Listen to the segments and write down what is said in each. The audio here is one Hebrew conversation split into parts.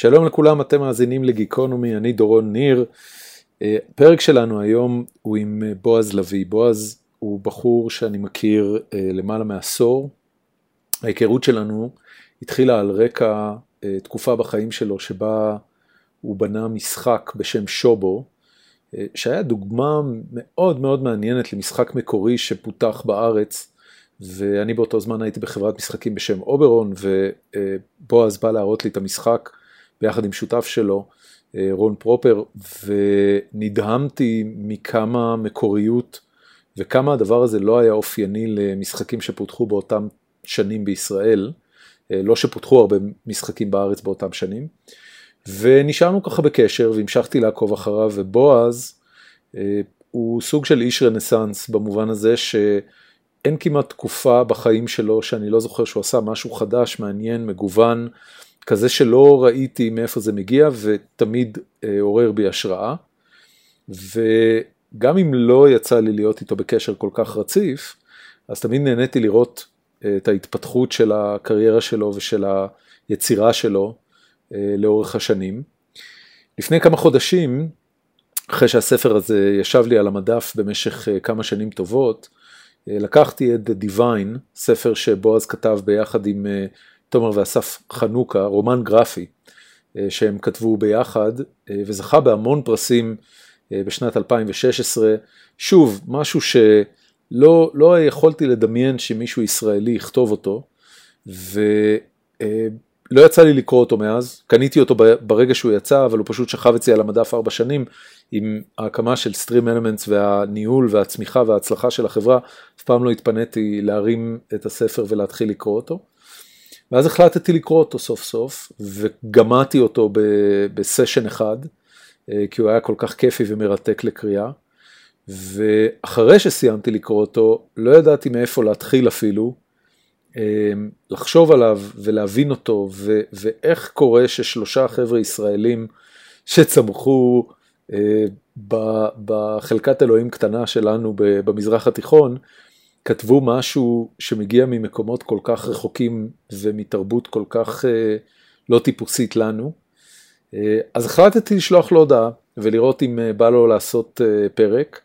שלום לכולם, אתם מאזינים לגיקונומי, אני דורון ניר. הפרק שלנו היום הוא עם בועז לביא. בועז הוא בחור שאני מכיר למעלה מעשור. ההיכרות שלנו התחילה על רקע תקופה בחיים שלו שבה הוא בנה משחק בשם שובו, שהיה דוגמה מאוד מאוד מעניינת למשחק מקורי שפותח בארץ, ואני באותו זמן הייתי בחברת משחקים בשם אוברון, ובועז בא להראות לי את המשחק ביחד עם שותף שלו, רון פרופר, ונדהמתי מכמה מקוריות וכמה הדבר הזה לא היה אופייני למשחקים שפותחו באותם שנים בישראל, לא שפותחו הרבה משחקים בארץ באותם שנים. ונשארנו ככה בקשר והמשכתי לעקוב אחריו, ובועז אה, הוא סוג של איש רנסאנס במובן הזה שאין כמעט תקופה בחיים שלו שאני לא זוכר שהוא עשה משהו חדש, מעניין, מגוון, כזה שלא ראיתי מאיפה זה מגיע ותמיד אה, עורר בי השראה. וגם אם לא יצא לי להיות איתו בקשר כל כך רציף, אז תמיד נהניתי לראות אה, את ההתפתחות של הקריירה שלו ושל היצירה שלו. אה, לאורך השנים. לפני כמה חודשים, אחרי שהספר הזה ישב לי על המדף במשך כמה שנים טובות, לקחתי את The Divine, ספר שבועז כתב ביחד עם תומר ואסף חנוכה, רומן גרפי שהם כתבו ביחד, וזכה בהמון פרסים בשנת 2016. שוב, משהו שלא לא יכולתי לדמיין שמישהו ישראלי יכתוב אותו, ו... לא יצא לי לקרוא אותו מאז, קניתי אותו ברגע שהוא יצא, אבל הוא פשוט שכב אצלי על המדף ארבע שנים, עם ההקמה של Stream Elements והניהול והצמיחה וההצלחה של החברה, אף פעם לא התפניתי להרים את הספר ולהתחיל לקרוא אותו. ואז החלטתי לקרוא אותו סוף סוף, וגמעתי אותו בסשן אחד, אה, כי הוא היה כל כך כיפי ומרתק לקריאה. ואחרי שסיימתי לקרוא אותו, לא ידעתי מאיפה להתחיל אפילו, אמ, לחשוב עליו ולהבין אותו, ו- ואיך קורה ששלושה חבר'ה ישראלים שצמחו אה, בחלקת אלוהים קטנה שלנו במזרח התיכון, כתבו משהו שמגיע ממקומות כל כך רחוקים ומתרבות כל כך אה, לא טיפוסית לנו. אה, אז החלטתי לשלוח לו הודעה ולראות אם בא לו לעשות פרק,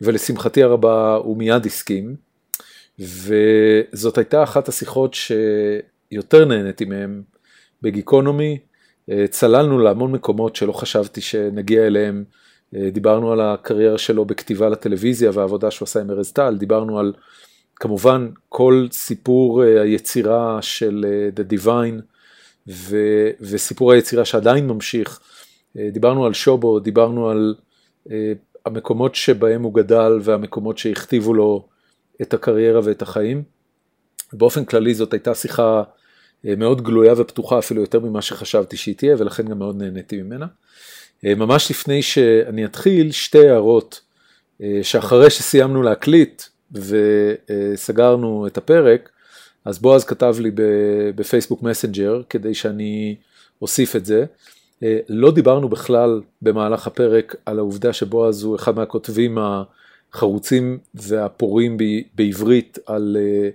ולשמחתי הרבה הוא מיד הסכים. וזאת הייתה אחת השיחות שיותר נהניתי מהן בגיקונומי. אה, צללנו להמון מקומות שלא חשבתי שנגיע אליהם. אה, דיברנו על הקריירה שלו בכתיבה לטלוויזיה והעבודה שהוא עשה עם ארז טל, דיברנו על כמובן כל סיפור אה, היצירה של The Divine ו- וסיפור היצירה שעדיין ממשיך. דיברנו על שובו, דיברנו על המקומות שבהם הוא גדל והמקומות שהכתיבו לו את הקריירה ואת החיים. באופן כללי זאת הייתה שיחה אה, מאוד גלויה ופתוחה אפילו יותר ממה שחשבתי שהיא תהיה ולכן גם מאוד נהניתי ממנה. אה, ממש לפני שאני אתחיל, שתי הערות אה, שאחרי שסיימנו להקליט וסגרנו את הפרק, אז בועז כתב לי בפייסבוק מסנג'ר כדי שאני אוסיף את זה. לא דיברנו בכלל במהלך הפרק על העובדה שבועז הוא אחד מהכותבים החרוצים והפורים בעברית על אה,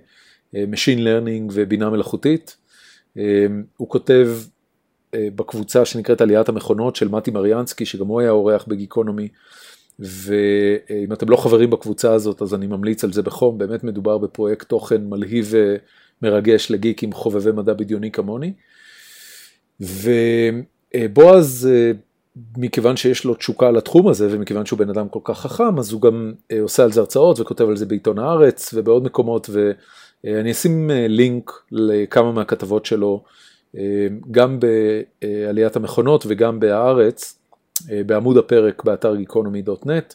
אה, Machine Learning ובינה מלאכותית. אה, הוא כותב בקבוצה שנקראת עליית המכונות של מתי מריאנסקי, שגם הוא היה אורח בגיקונומי, ואם אתם לא חברים בקבוצה הזאת אז אני ממליץ על זה בחום, באמת מדובר בפרויקט תוכן מלהיב ומרגש לגיקים חובבי מדע בדיוני כמוני. ובועז מכיוון שיש לו תשוקה לתחום הזה ומכיוון שהוא בן אדם כל כך חכם אז הוא גם אה, עושה על זה הרצאות וכותב על זה בעיתון הארץ ובעוד מקומות. ואני אשים אה, לינק לכמה מהכתבות שלו. אה, גם בעליית המכונות וגם בהארץ בעמוד הפרק באתר גיקונומי.נט.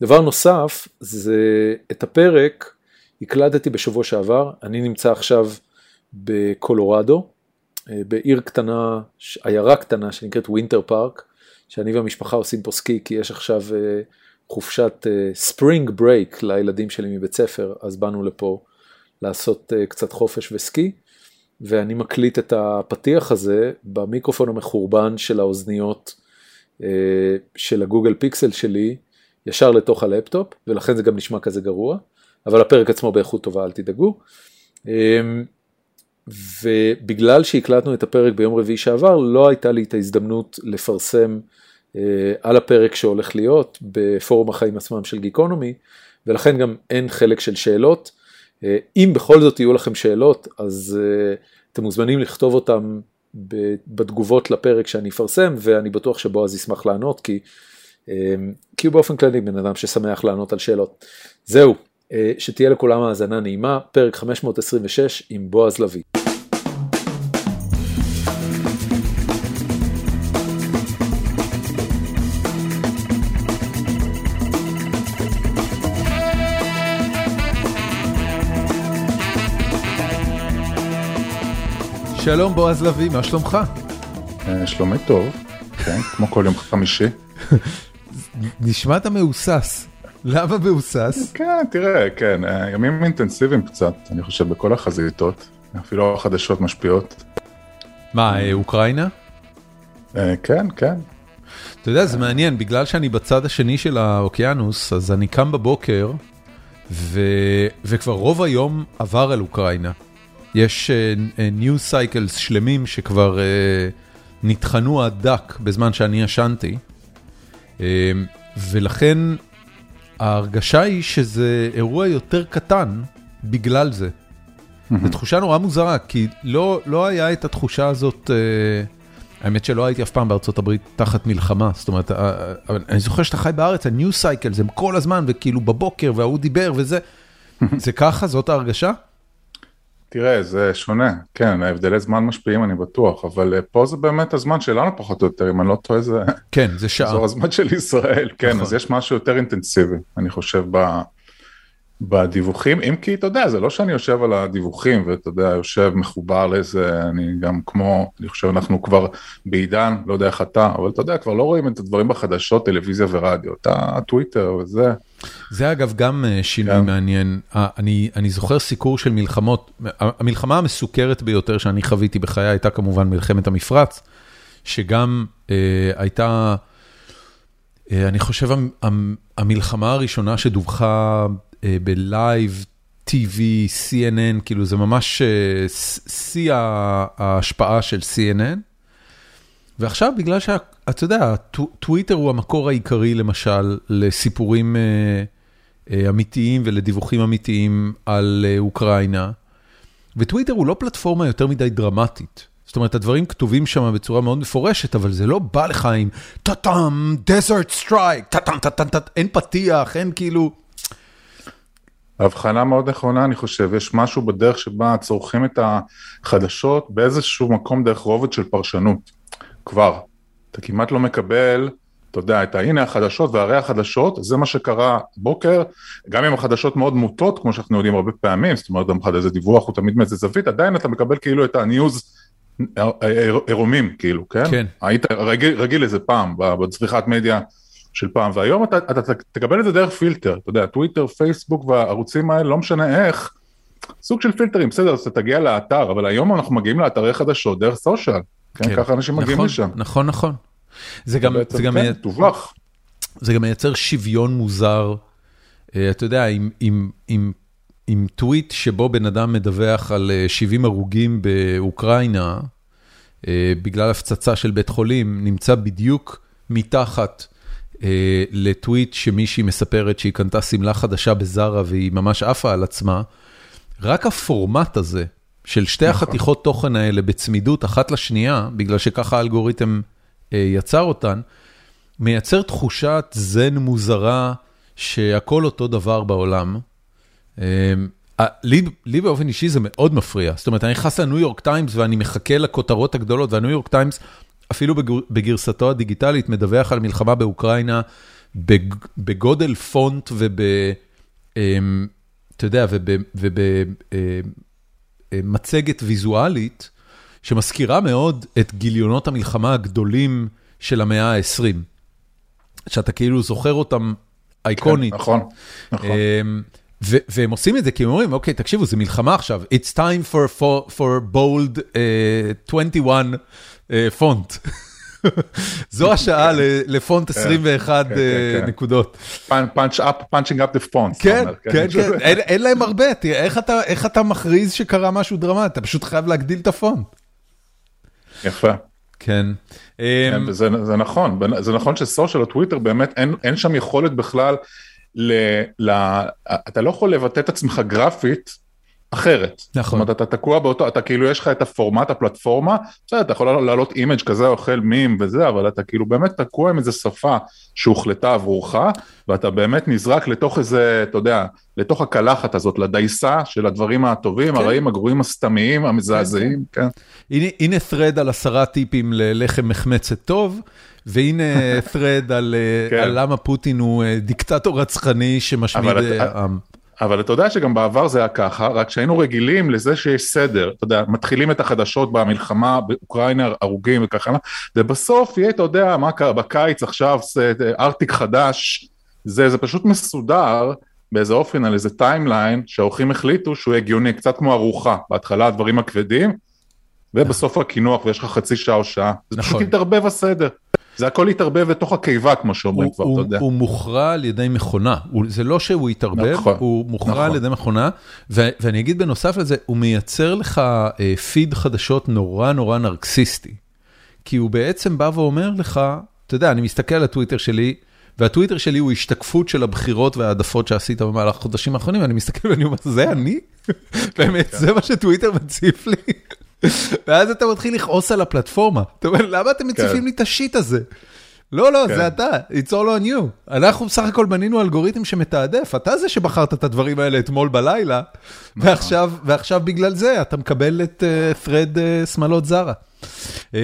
דבר נוסף זה את הפרק הקלטתי בשבוע שעבר אני נמצא עכשיו בקולורדו אה, בעיר קטנה, עיירה קטנה שנקראת ווינטר פארק, שאני והמשפחה עושים פה סקי כי יש עכשיו אה, חופשת spring uh, break לילדים שלי מבית ספר, אז באנו לפה לעשות uh, קצת חופש וסקי, ואני מקליט את הפתיח הזה במיקרופון המחורבן של האוזניות uh, של הגוגל פיקסל שלי, ישר לתוך הלפטופ, ולכן זה גם נשמע כזה גרוע, אבל הפרק עצמו באיכות טובה, אל תדאגו. ובגלל שהקלטנו את הפרק ביום רביעי שעבר, לא הייתה לי את ההזדמנות לפרסם על הפרק שהולך להיות בפורום החיים עצמם של גיקונומי, ולכן גם אין חלק של שאלות. אם בכל זאת יהיו לכם שאלות, אז אתם מוזמנים לכתוב אותם בתגובות לפרק שאני אפרסם, ואני בטוח שבועז ישמח לענות, כי, כי הוא באופן כללי בן אדם ששמח לענות על שאלות. זהו, שתהיה לכולם האזנה נעימה, פרק 526 עם בועז לביא. שלום בועז לביא, מה שלומך? שלומי טוב, כן, כמו כל יום חמישי. נשמעת מהוסס, למה מהוסס? כן, תראה, כן, ימים אינטנסיביים קצת, אני חושב, בכל החזיתות, אפילו החדשות משפיעות. מה, אוקראינה? כן, כן. אתה יודע, זה מעניין, בגלל שאני בצד השני של האוקיינוס, אז אני קם בבוקר, וכבר רוב היום עבר על אוקראינה. יש news cycles שלמים שכבר נטחנו עד דק בזמן שאני ישנתי, ולכן ההרגשה היא שזה אירוע יותר קטן בגלל זה. זו תחושה נורא מוזרה, כי לא היה את התחושה הזאת, האמת שלא הייתי אף פעם בארצות הברית תחת מלחמה, זאת אומרת, אני זוכר שאתה חי בארץ, ה news cycles הם כל הזמן, וכאילו בבוקר, וההוא דיבר וזה, זה ככה, זאת ההרגשה? תראה, זה שונה, כן, ההבדלי זמן משפיעים, אני בטוח, אבל פה זה באמת הזמן שלנו פחות או יותר, אם אני לא טועה, זה... כן, זה שעה. זה הזמן של ישראל, כן, נכון. אז יש משהו יותר אינטנסיבי, אני חושב, ב... בדיווחים, אם כי, אתה יודע, זה לא שאני יושב על הדיווחים, ואתה יודע, יושב מחובר לאיזה, אני גם כמו, אני חושב, אנחנו כבר בעידן, לא יודע איך אתה, אבל אתה יודע, כבר לא רואים את הדברים בחדשות, טלוויזיה ורדיו, אתה, הטוויטר וזה. זה אגב גם שינוי כן. מעניין, אני, אני זוכר סיקור של מלחמות, המלחמה המסוכרת ביותר שאני חוויתי בחיי הייתה כמובן מלחמת המפרץ, שגם אה, הייתה, אה, אני חושב, המלחמה הראשונה שדווחה בלייב, TV, CNN, כאילו זה ממש שיא ההשפעה של CNN. ועכשיו בגלל שאתה יודע, טוויטר הוא המקור העיקרי למשל לסיפורים אמיתיים ולדיווחים אמיתיים על אוקראינה, וטוויטר הוא לא פלטפורמה יותר מדי דרמטית. זאת אומרת, הדברים כתובים שם בצורה מאוד מפורשת, אבל זה לא בא לך עם טאטאם, Desert Strike, טאטאם, טאטאם, אין פתיח, אין כאילו... הבחנה מאוד נכונה אני חושב, יש משהו בדרך שבה צורכים את החדשות באיזשהו מקום דרך רובד של פרשנות, כבר. אתה כמעט לא מקבל, אתה יודע, את הנה החדשות והרי החדשות, זה מה שקרה בוקר, גם אם החדשות מאוד מוטות, כמו שאנחנו יודעים הרבה פעמים, זאת אומרת, גם אחד איזה דיווח הוא תמיד מאיזה זווית, עדיין אתה מקבל כאילו את הניוז עירומים, כאילו, כן? כן. היית רגיל, רגיל לזה פעם, בצריכת מדיה. של פעם, והיום אתה, אתה, אתה תקבל את זה דרך פילטר, אתה יודע, טוויטר, פייסבוק והערוצים האלה, לא משנה איך, סוג של פילטרים, בסדר, אז אתה תגיע לאתר, אבל היום אנחנו מגיעים לאתרי חדשות דרך סושיאל, כן, כן. ככה אנשים מגיעים נכון, לשם. נכון, נכון. זה גם, זה גם, כן, תובח. זה גם מייצר שוויון מוזר, אתה יודע, עם, עם, עם, עם טוויט שבו בן אדם מדווח על 70 הרוגים באוקראינה, בגלל הפצצה של בית חולים, נמצא בדיוק מתחת לטוויט שמישהי מספרת שהיא קנתה שמלה חדשה בזארה והיא ממש עפה על עצמה, רק הפורמט הזה של שתי נכון. החתיכות תוכן האלה בצמידות אחת לשנייה, בגלל שככה האלגוריתם יצר אותן, מייצר תחושת זן מוזרה שהכל אותו דבר בעולם. לי, לי באופן אישי זה מאוד מפריע, זאת אומרת, אני נכנס לניו יורק טיימס ואני מחכה לכותרות הגדולות, והניו יורק טיימס אפילו בגרסתו הדיגיטלית, מדווח על מלחמה באוקראינה בגודל פונט וב... אמ, אתה יודע, ובמצגת ויזואלית, שמזכירה מאוד את גיליונות המלחמה הגדולים של המאה ה-20. שאתה כאילו זוכר אותם אייקונית. כן, נכון, נכון. אמ, והם עושים את זה כי הם אומרים, אוקיי, תקשיבו, זה מלחמה עכשיו, it's time for, for, for bold uh, 21 פונט, זו השעה לפונט 21 כן, כן, נקודות. Punching up the font. כן, כן, כן, אין להם הרבה, תראה, איך אתה מכריז שקרה משהו דרמטי, אתה פשוט חייב להגדיל את הפונט. יפה. כן. אמ, זה נכון, זה נכון ש social או טוויטר באמת אין שם יכולת בכלל, אתה לא יכול לבטא את עצמך גרפית אחרת. נכון. זאת אומרת, אתה תקוע באותו, אתה כאילו יש לך את הפורמט, הפלטפורמה, בסדר, אתה יכול להעלות image כזה אוכל מים וזה, אבל אתה כאילו באמת תקוע עם איזה שפה שהוחלטה עבורך, ואתה באמת נזרק לתוך איזה, אתה יודע, לתוך הקלחת הזאת, לדייסה של הדברים הטובים, כן. הרעים, הגרועים, הסתמיים, המזעזעים, כן. כן. הנה, הנה thread על עשרה טיפים ללחם מחמצת טוב. והנה thread על, כן. על למה פוטין הוא אה, דיקטטור רצחני שמשמיד עם. אבל אתה יודע שגם בעבר זה היה ככה, רק שהיינו רגילים לזה שיש סדר, אתה יודע, מתחילים את החדשות במלחמה באוקראינה, הרוגים וככה, ובסוף יהיה, אתה יודע, מה קרה? בקיץ עכשיו, ארטיק חדש, זה, זה פשוט מסודר באיזה אופן על איזה timeline שהעורכים החליטו שהוא הגיוני, קצת כמו ארוחה, בהתחלה הדברים הכבדים, ובסוף הקינוח ויש לך חצי שעה או שעה, זה נכון. פשוט התערבב הסדר. זה הכל התערבב לתוך הקיבה, כמו שאומרים כבר, אתה יודע. הוא מוכרע על ידי מכונה, זה לא שהוא התערבב, נכון, הוא מוכרע נכון. על ידי מכונה, ואני אגיד בנוסף לזה, הוא מייצר לך פיד אה, חדשות נורא נורא נרקסיסטי. כי הוא בעצם בא ואומר לך, אתה יודע, אני מסתכל על הטוויטר שלי, והטוויטר שלי הוא השתקפות של הבחירות והעדפות שעשית במהלך החודשים האחרונים, ואני מסתכל ואני אומר, זה אני? באמת, כן. זה מה שטוויטר מציף לי? ואז אתה מתחיל לכעוס על הפלטפורמה. אתה אומר, למה אתם מציפים כן. לי את השיט הזה? לא, לא, זה כן. אתה, it's all on you. אנחנו בסך הכל בנינו אלגוריתם שמתעדף, אתה זה שבחרת את הדברים האלה אתמול בלילה, נכון. ועכשיו בגלל זה אתה מקבל את uh, thread uh, שמאלות זרה. Um,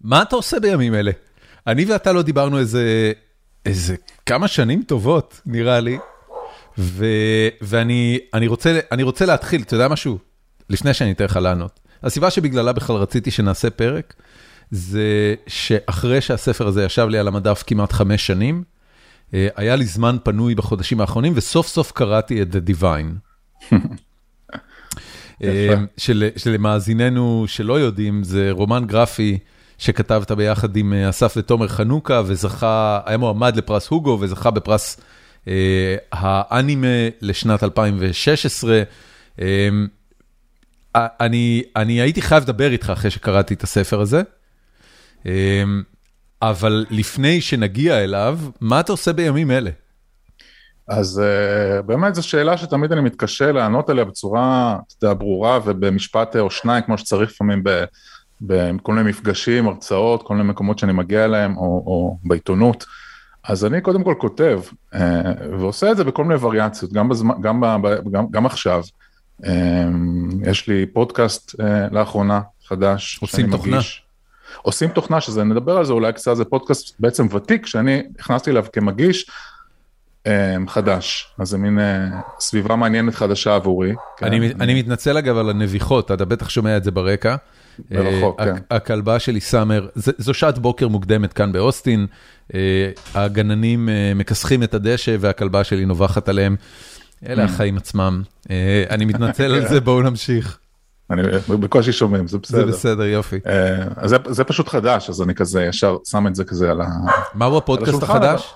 מה אתה עושה בימים אלה? אני ואתה לא דיברנו איזה, איזה כמה שנים טובות, נראה לי, ו, ואני רוצה, רוצה להתחיל, אתה יודע משהו? לפני שאני אתן לך לענות. הסיבה שבגללה בכלל רציתי שנעשה פרק, זה שאחרי שהספר הזה ישב לי על המדף כמעט חמש שנים, אה, היה לי זמן פנוי בחודשים האחרונים, וסוף סוף קראתי את The Divine. אה, של, שלמאזיננו שלא יודעים, זה רומן גרפי שכתבת ביחד עם אה, אסף ותומר חנוכה, וזכה, היה מועמד לפרס הוגו, וזכה בפרס אה, האנימה לשנת 2016. אה, אני, אני הייתי חייב לדבר איתך אחרי שקראתי את הספר הזה, אמ, אבל לפני שנגיע אליו, מה אתה עושה בימים אלה? אז uh, באמת זו שאלה שתמיד אני מתקשה לענות עליה בצורה, אתה יודע, ברורה ובמשפט או שניים, כמו שצריך לפעמים בכל מיני מפגשים, הרצאות, כל מיני מקומות שאני מגיע אליהם, או, או בעיתונות. אז אני קודם כל כותב, uh, ועושה את זה בכל מיני וריאציות, גם, בזמן, גם, גם, גם עכשיו. אמ, יש לי פודקאסט אה, לאחרונה, חדש, עושים תוכנה. מגיש. עושים תוכנה, שזה, נדבר על זה אולי קצת, זה פודקאסט בעצם ותיק, שאני נכנסתי אליו כמגיש אמ, חדש, אז זה מין אה, סביבה מעניינת חדשה עבורי. כן. אני, אני מתנצל אגב על הנביחות, אתה בטח שומע את זה ברקע. ברחוק, כן. הכלבה שלי סאמר, זו שעת בוקר מוקדמת כאן באוסטין, הגננים מכסחים את הדשא והכלבה שלי נובחת עליהם. אלה. החיים עצמם. אה, אני מתנצל על זה, בואו נמשיך. אני בקושי שומעים, זה בסדר. זה בסדר, יופי. אה, אז זה פשוט חדש, אז אני כזה ישר שם את זה כזה על ה... מהו הפודקאסט החדש?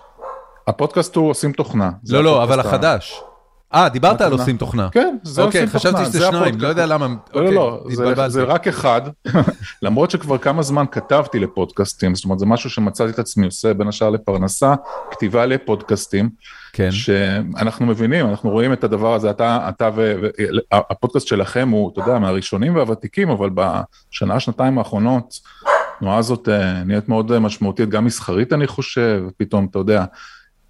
הפודקאסט הוא עושים תוכנה. לא, לא, אבל החדש. אה, דיברת על עושים תוכנה. כן, זה אוקיי, עושים תוכנה. חשבתי שזה שניים, לא יודע למה. לא, לא, לא, אוקיי, זה רק אחד, למרות שכבר כמה זמן כתבתי לפודקאסטים, זאת אומרת, זה משהו שמצאתי את עצמי עושה בין השאר לפרנסה, כתיבה לפודקאסטים, כן. שאנחנו מבינים, אנחנו רואים את הדבר הזה, אתה, אתה והפודקאסט שלכם הוא, אתה יודע, מהראשונים והוותיקים, אבל בשנה, שנתיים האחרונות, התנועה הזאת אה, נהיית מאוד משמעותית, גם מסחרית אני חושב, פתאום, אתה יודע, אה,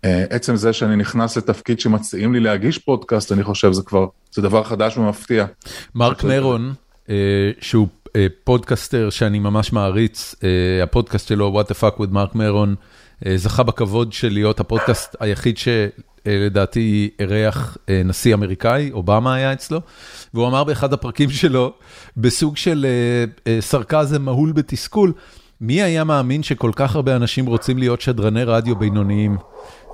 עצם זה שאני נכנס לתפקיד שמציעים לי להגיש פודקאסט, אני חושב זה כבר, זה דבר חדש ומפתיע. מרק מרון, אה, שהוא אה, פודקאסטר שאני ממש מעריץ, הפודקאסט שלו, What the fuck with מרק מרון, זכה בכבוד של להיות הפודקאסט היחיד שלדעתי אירח נשיא אמריקאי, אובמה היה אצלו, והוא אמר באחד הפרקים שלו, בסוג של סרקזם מהול בתסכול, מי היה מאמין שכל כך הרבה אנשים רוצים להיות שדרני רדיו בינוניים?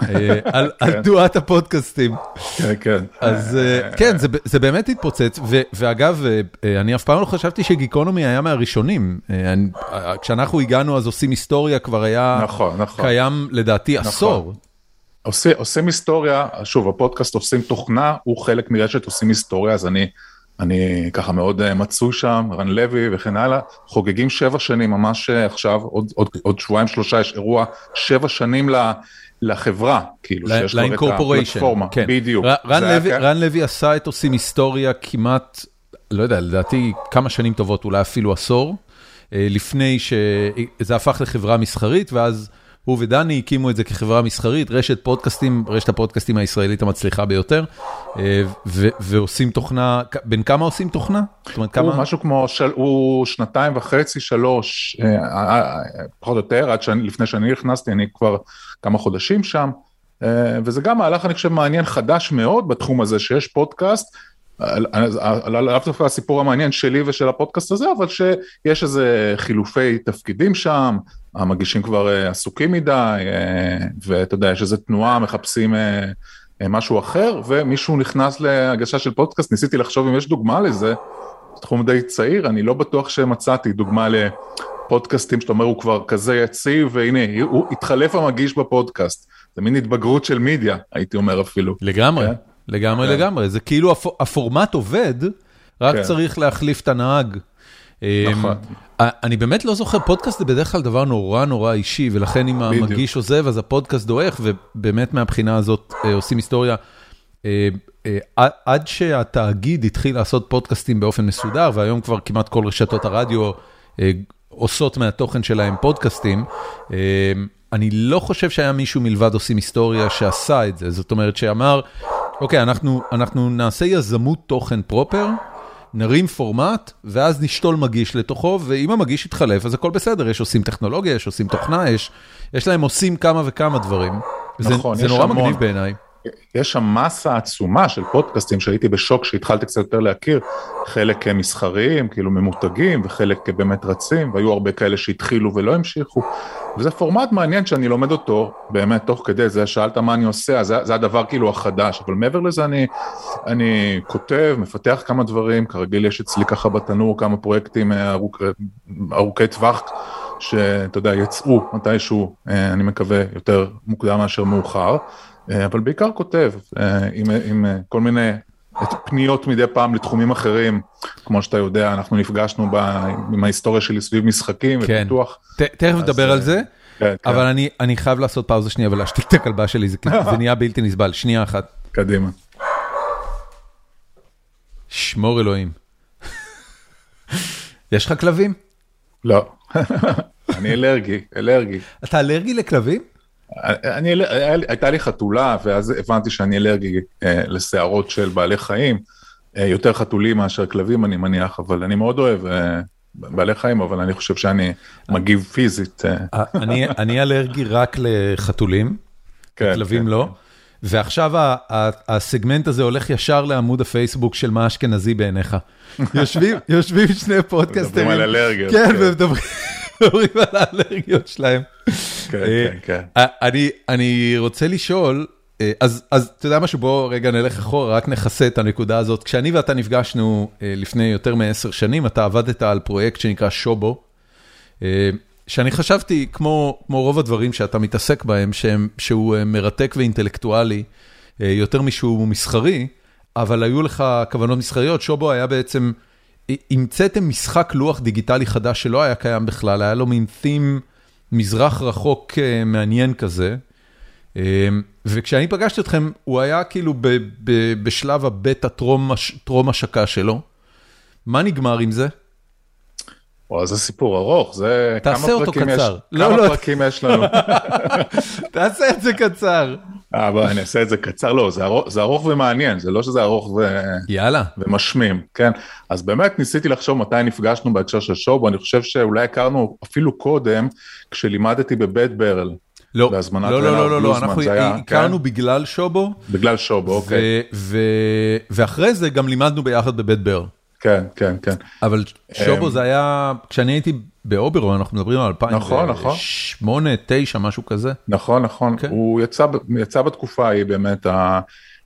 אה, על כן. תנועת הפודקאסטים. כן, כן. אז אה, כן, זה- זה באמת התפוצץ, ואגב, אה, אני אף פעם לא חשבתי שגיקונומי היה מהראשונים. אה, אה, כשאנחנו הגענו אז עושים היסטוריה כבר היה נכון, נכון. קיים לדעתי עשור. עושה, עושים היסטוריה, שוב, הפודקאסט עושים תוכנה, הוא חלק מרשת עושים היסטוריה, אז אני, אני ככה מאוד אה, מצוי שם, רן לוי וכן הלאה, חוגגים שבע שנים, ממש אה, עכשיו, עוד, עוד, עוד שבועיים שלושה יש אירוע, שבע שנים ל, לחברה, כאילו, שיש כבר את הפלטפורמה, כן. בדיוק. ר- רן היה לוי- כ- רן לוי עשה את עושים היסטוריה כמעט, לא יודע, לדעתי כמה שנים טובות, אולי אפילו עשור, אה, לפני שזה הפך לחברה מסחרית, ואז הוא ודני הקימו את זה כחברה מסחרית, רשת פודקאסטים, רשת הפודקאסטים הישראלית המצליחה ביותר, אה, ועושים תוכנה, בין כמה עושים תוכנה? זאת אומרת, הוא כמה... משהו כמו, של, הוא שנתיים וחצי, שלוש, אה, אה, פחות או יותר, עד שאני, לפני שאני נכנסתי, אני כבר כמה חודשים שם, וזה גם מהלך, אני חושב, מעניין חדש מאוד בתחום הזה, שיש פודקאסט, לאו דווקא הסיפור המעניין שלי ושל הפודקאסט הזה, אבל שיש איזה חילופי תפקידים שם, המגישים כבר אה, עסוקים מדי, אה, ואתה יודע, יש איזה תנועה, מחפשים אה, משהו אחר, ומישהו נכנס להגשה של פודקאסט, ניסיתי לחשוב אם יש דוגמה לזה, תחום די צעיר, אני לא בטוח שמצאתי דוגמה לפודקאסטים שאתה אומר הוא כבר כזה יציב, והנה, הוא התחלף המגיש בפודקאסט. זה מין התבגרות של מידיה, הייתי אומר אפילו. לגמרי, כן. לגמרי, כן. לגמרי. זה כאילו הפ- הפורמט עובד, רק כן. צריך להחליף את הנהג. נכון. אמ, אני באמת לא זוכר, פודקאסט זה בדרך כלל דבר נורא נורא אישי, ולכן אם. המגיש עוזב אז הפודקאסט דועך, ובאמת מהבחינה הזאת אה, עושים היסטוריה. אה, אה, עד- שהתאגיד התחיל לעשות פודקאסטים באופן מסודר, והיום כבר כמעט כל רשתות הרדיו עושות מהתוכן שלהם פודקאסטים, אני לא חושב שהיה מישהו מלבד עושים היסטוריה שעשה את זה, זאת אומרת שאמר, אוקיי, אנחנו, אנחנו נעשה יזמות תוכן פרופר, נרים פורמט, ואז נשתול מגיש לתוכו, ואם המגיש יתחלף, אז הכל בסדר, יש עושים טכנולוגיה, יש עושים תוכנה, יש, יש להם עושים כמה וכמה דברים. נכון, זה, זה נורא המון. מגניב בעיניי. יש שם מסה עצומה של פודקאסטים שהייתי בשוק שהתחלתי קצת יותר להכיר, חלק אה, מסחריים, כאילו ממותגים, וחלק אה, באמת רצים, והיו הרבה כאלה שהתחילו ולא המשיכו, וזה פורמט מעניין שאני לומד אותו, באמת, תוך כדי זה, שאלת מה אני עושה, זה, זה הדבר כאילו החדש, אבל מעבר לזה אני, אני כותב, מפתח כמה דברים, כרגיל יש אצלי ככה בתנור כמה פרויקטים אה, ארוכ, אה, ארוכי טווח, שאתה יודע, יצאו מתישהו, אה, אני מקווה, יותר מוקדם מאשר מאוחר. אבל בעיקר כותב, עם, עם כל מיני פניות מדי פעם לתחומים אחרים, כמו שאתה יודע, אנחנו נפגשנו ב, עם ההיסטוריה שלי סביב משחקים כן. ופיתוח. תכף נדבר אה, על זה, כן, כן, אבל אני, אני חייב לעשות פאוזה שנייה ולהשתיק את הכלבה שלי, זה, זה נהיה בלתי נסבל. שנייה אחת. קדימה. שמור אלוהים. יש לך כלבים? לא, אני אלרגי, אלרגי. אתה אלרגי לכלבים? אני, הייתה לי חתולה, ואז הבנתי שאני אלרגי אה, לשערות של בעלי חיים, אה, יותר חתולים מאשר כלבים אני מניח, אבל אני מאוד אוהב אה, בעלי חיים, אבל אני חושב שאני מגיב פיזית. אני, אני אלרגי רק לחתולים, כן, כלבים כן, לא. ועכשיו ה- ה- הסגמנט הזה הולך ישר לעמוד הפייסבוק של מה אשכנזי בעיניך. יושבים, יושבים שני פודקאסטרים. מדברים על אלרגיות, כן, כן. ומדברים מדברים על האלרגיות שלהם. כן, אה, כן, כן. אה, אני, רוצה לשאול, אה, אז, אתה יודע משהו, בוא רגע נלך אחורה, רק נכסה את הנקודה הזאת. כשאני ואתה נפגשנו לפני יותר מעשר שנים, אתה עבדת על פרויקט שנקרא שובו, שאני חשבתי, כמו, כמו רוב הדברים שאתה מתעסק בהם, שהם, שהוא מרתק ואינטלקטואלי, יותר משהוא מסחרי, אבל היו לך כוונות מסחריות, שובו היה בעצם, המצאתם משחק לוח דיגיטלי חדש שלא היה קיים בכלל, היה לו מין theme מזרח רחוק אה, מעניין כזה. אה, וכשאני פגשתי אתכם, הוא היה כאילו ב, ב, בשלב הבטא טרום, הש- טרום השקה שלו. מה נגמר עם זה? וואו, זה סיפור ארוך, זה תעשה אותו פרקים יש- קצר. לא, כמה לא. פרקים יש לנו? תעשה את זה קצר. אה, בוא, אני אעשה את זה קצר, לא, זה ארוך, זה ארוך ומעניין, זה לא שזה ארוך ו... יאללה. ומשמים, כן? אז באמת ניסיתי לחשוב מתי נפגשנו בהקשר של שובו, אני חושב שאולי הכרנו אפילו קודם, כשלימדתי בבית ברל, לא, בהזמנת לא, לא, לא, לא, לא, אנחנו היה, הכרנו כן? בגלל שובו, בגלל שובו, אוקיי. ו- ו- ואחרי זה גם לימדנו ביחד בבית ברל. כן, כן, כן. אבל שובו זה היה, כשאני הייתי באוברון, אנחנו מדברים על 2008, נכון, 2009, משהו כזה. נכון, נכון. כן. הוא יצא, יצא בתקופה ההיא באמת.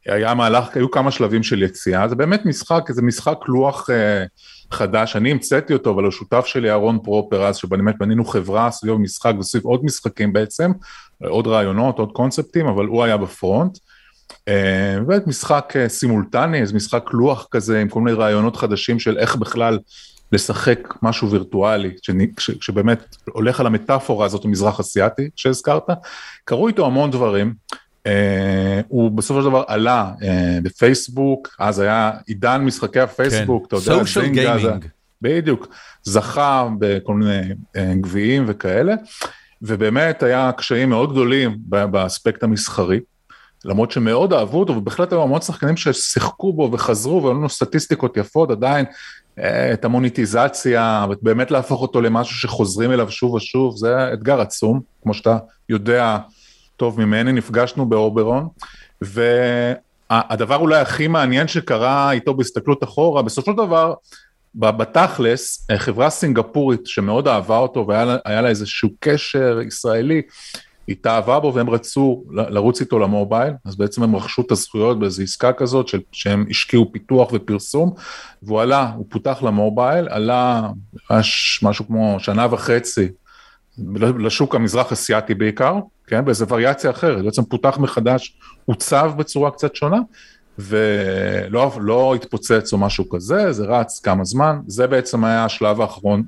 היה מהלך, היו כמה שלבים של יציאה, זה באמת משחק, זה משחק לוח אה, חדש, אני המצאתי אותו, אבל השותף שלי אהרון פרופר אז, שבאמת בנינו חברה סביב משחק וסביב עוד משחקים בעצם, עוד רעיונות, עוד קונספטים, אבל הוא היה בפרונט. אה, באמת משחק אה, סימולטני, איזה משחק לוח כזה עם כל מיני רעיונות חדשים של איך בכלל לשחק משהו וירטואלי, שבאמת הולך על המטאפורה הזאת המזרח אסיאתי שהזכרת, קרו איתו המון דברים, אה, הוא בסופו של דבר עלה בפייסבוק, אז היה עידן משחקי הפייסבוק, כן. אתה יודע, סושיאל גיימינג, בדיוק, זכה בכל מיני גביעים וכאלה, ובאמת היה קשיים מאוד גדולים באספקט המסחרי. למרות שמאוד אהבו אותו, ובהחלט היו המון שחקנים ששיחקו בו וחזרו, והיו לנו סטטיסטיקות יפות עדיין, אה, את המוניטיזציה, באמת להפוך אותו למשהו שחוזרים אליו שוב ושוב, זה אתגר עצום, כמו שאתה יודע טוב ממני, נפגשנו באוברון, והדבר אולי הכי מעניין שקרה איתו בהסתכלות אחורה, בסופו של דבר, בתכלס, חברה סינגפורית שמאוד אהבה אותו והיה לה איזשהו קשר ישראלי, התאהבה בו והם רצו לרוץ איתו למובייל, אז בעצם הם רכשו את הזכויות באיזו עסקה כזאת של, שהם השקיעו פיתוח ופרסום, והוא עלה, הוא פותח למובייל, עלה משהו כמו שנה וחצי לשוק המזרח אסיאתי בעיקר, כן, באיזו וריאציה אחרת, בעצם פותח מחדש, עוצב בצורה קצת שונה, ולא לא התפוצץ או משהו כזה, זה רץ כמה זמן, זה בעצם היה השלב האחרון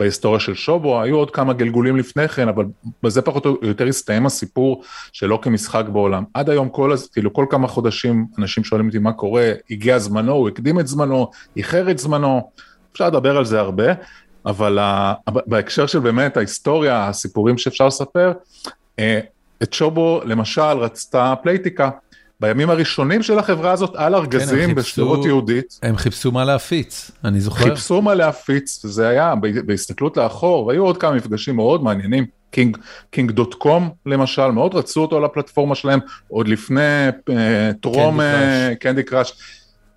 בהיסטוריה של שובו, היו עוד כמה גלגולים לפני כן, אבל בזה פחות או יותר הסתיים הסיפור שלא כמשחק בעולם. עד היום כל, כאילו כל כמה חודשים אנשים שואלים אותי מה קורה, הגיע זמנו, הוא הקדים את זמנו, איחר את זמנו, אפשר לדבר על זה הרבה, אבל בהקשר של באמת ההיסטוריה, הסיפורים שאפשר לספר, אה, את שובו למשל רצתה פלייטיקה, בימים הראשונים של החברה הזאת על ארגזים כן, בשדרות יהודית. הם חיפשו מה להפיץ, אני זוכר. חיפשו מה להפיץ, וזה היה בהסתכלות לאחור, והיו עוד כמה מפגשים מאוד מעניינים. King, King dot com למשל, מאוד רצו אותו על הפלטפורמה שלהם, עוד לפני אה, טרום Candy Crush.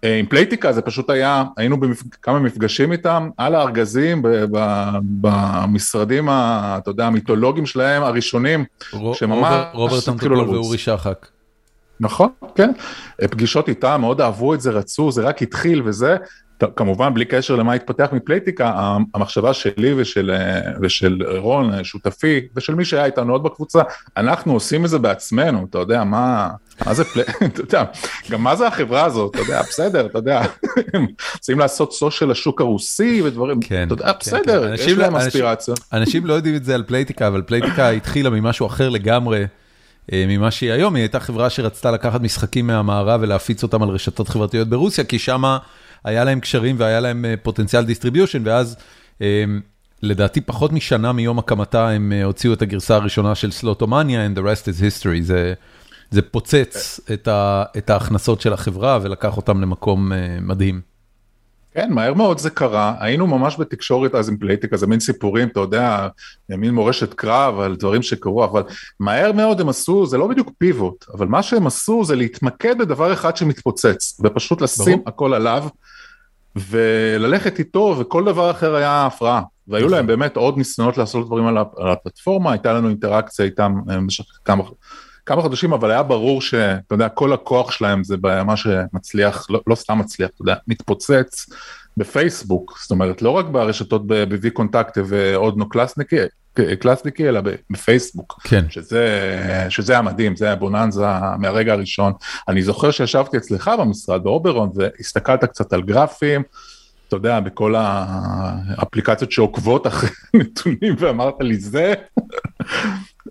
אה, עם פלייטיקה זה פשוט היה, היינו בכמה מפגשים איתם על הארגזים במשרדים, אתה יודע, המיתולוגיים שלהם, הראשונים, שממש... רוברט טמטוקול ואורי שחק. נכון, כן. פגישות איתם, מאוד אהבו את זה, רצו, זה רק התחיל וזה. כמובן, בלי קשר למה התפתח מפלייטיקה, המחשבה שלי ושל, ושל רון, שותפי, ושל מי שהיה איתנו עוד בקבוצה, אנחנו עושים את זה בעצמנו, אתה יודע, מה, מה זה פלי... אתה יודע, גם מה זה החברה הזאת, אתה יודע, בסדר, אתה יודע, הם רוצים לעשות social לשוק הרוסי ודברים, כן, אתה יודע, כן, בסדר, כן. יש להם לא- אספירציות. אנשים לא יודעים את זה על פלייטיקה, אבל פלייטיקה התחילה ממשהו אחר לגמרי. אה, ממה שהיא היום, היא הייתה חברה שרצתה לקחת משחקים מהמערב ולהפיץ אותם על רשתות חברתיות ברוסיה, כי שם היה להם קשרים והיה להם אה, פוטנציאל distribution, ואז אה, לדעתי פחות משנה מיום הקמתה הם הוציאו את הגרסה הראשונה של סלוטומניה, and the rest is history, זה, זה פוצץ את, ה, את ההכנסות של החברה ולקח אותם למקום מדהים. כן, מהר מאוד זה קרה, היינו ממש בתקשורת אז עם פלייטיקה, זה מין סיפורים, אתה יודע, מין מורשת קרב על דברים שקרו, אבל מהר מאוד הם עשו, זה לא בדיוק פיבוט, אבל מה שהם עשו זה להתמקד בדבר אחד שמתפוצץ, ופשוט לשים ברור. הכל עליו, וללכת איתו, וכל דבר אחר היה הפרעה. והיו נכון. להם באמת עוד ניסיונות לעשות דברים על הפלטפורמה, הייתה לנו אינטראקציה איתם אה, במשך כמה... כמה חודשים, אבל היה ברור שאתה יודע, כל הכוח שלהם זה מה שמצליח, לא, לא סתם מצליח, אתה יודע, מתפוצץ בפייסבוק, זאת אומרת, לא רק ברשתות ב-VKontakte ו-Odnoklassniki, קלאסניקי, אלא בפייסבוק. כן. שזה, שזה היה מדהים, זה היה bonanza מהרגע הראשון. אני זוכר שישבתי אצלך במשרד באוברון והסתכלת קצת על גרפים, אתה יודע, בכל האפליקציות שעוקבות אחרי נתונים ואמרת לי זה,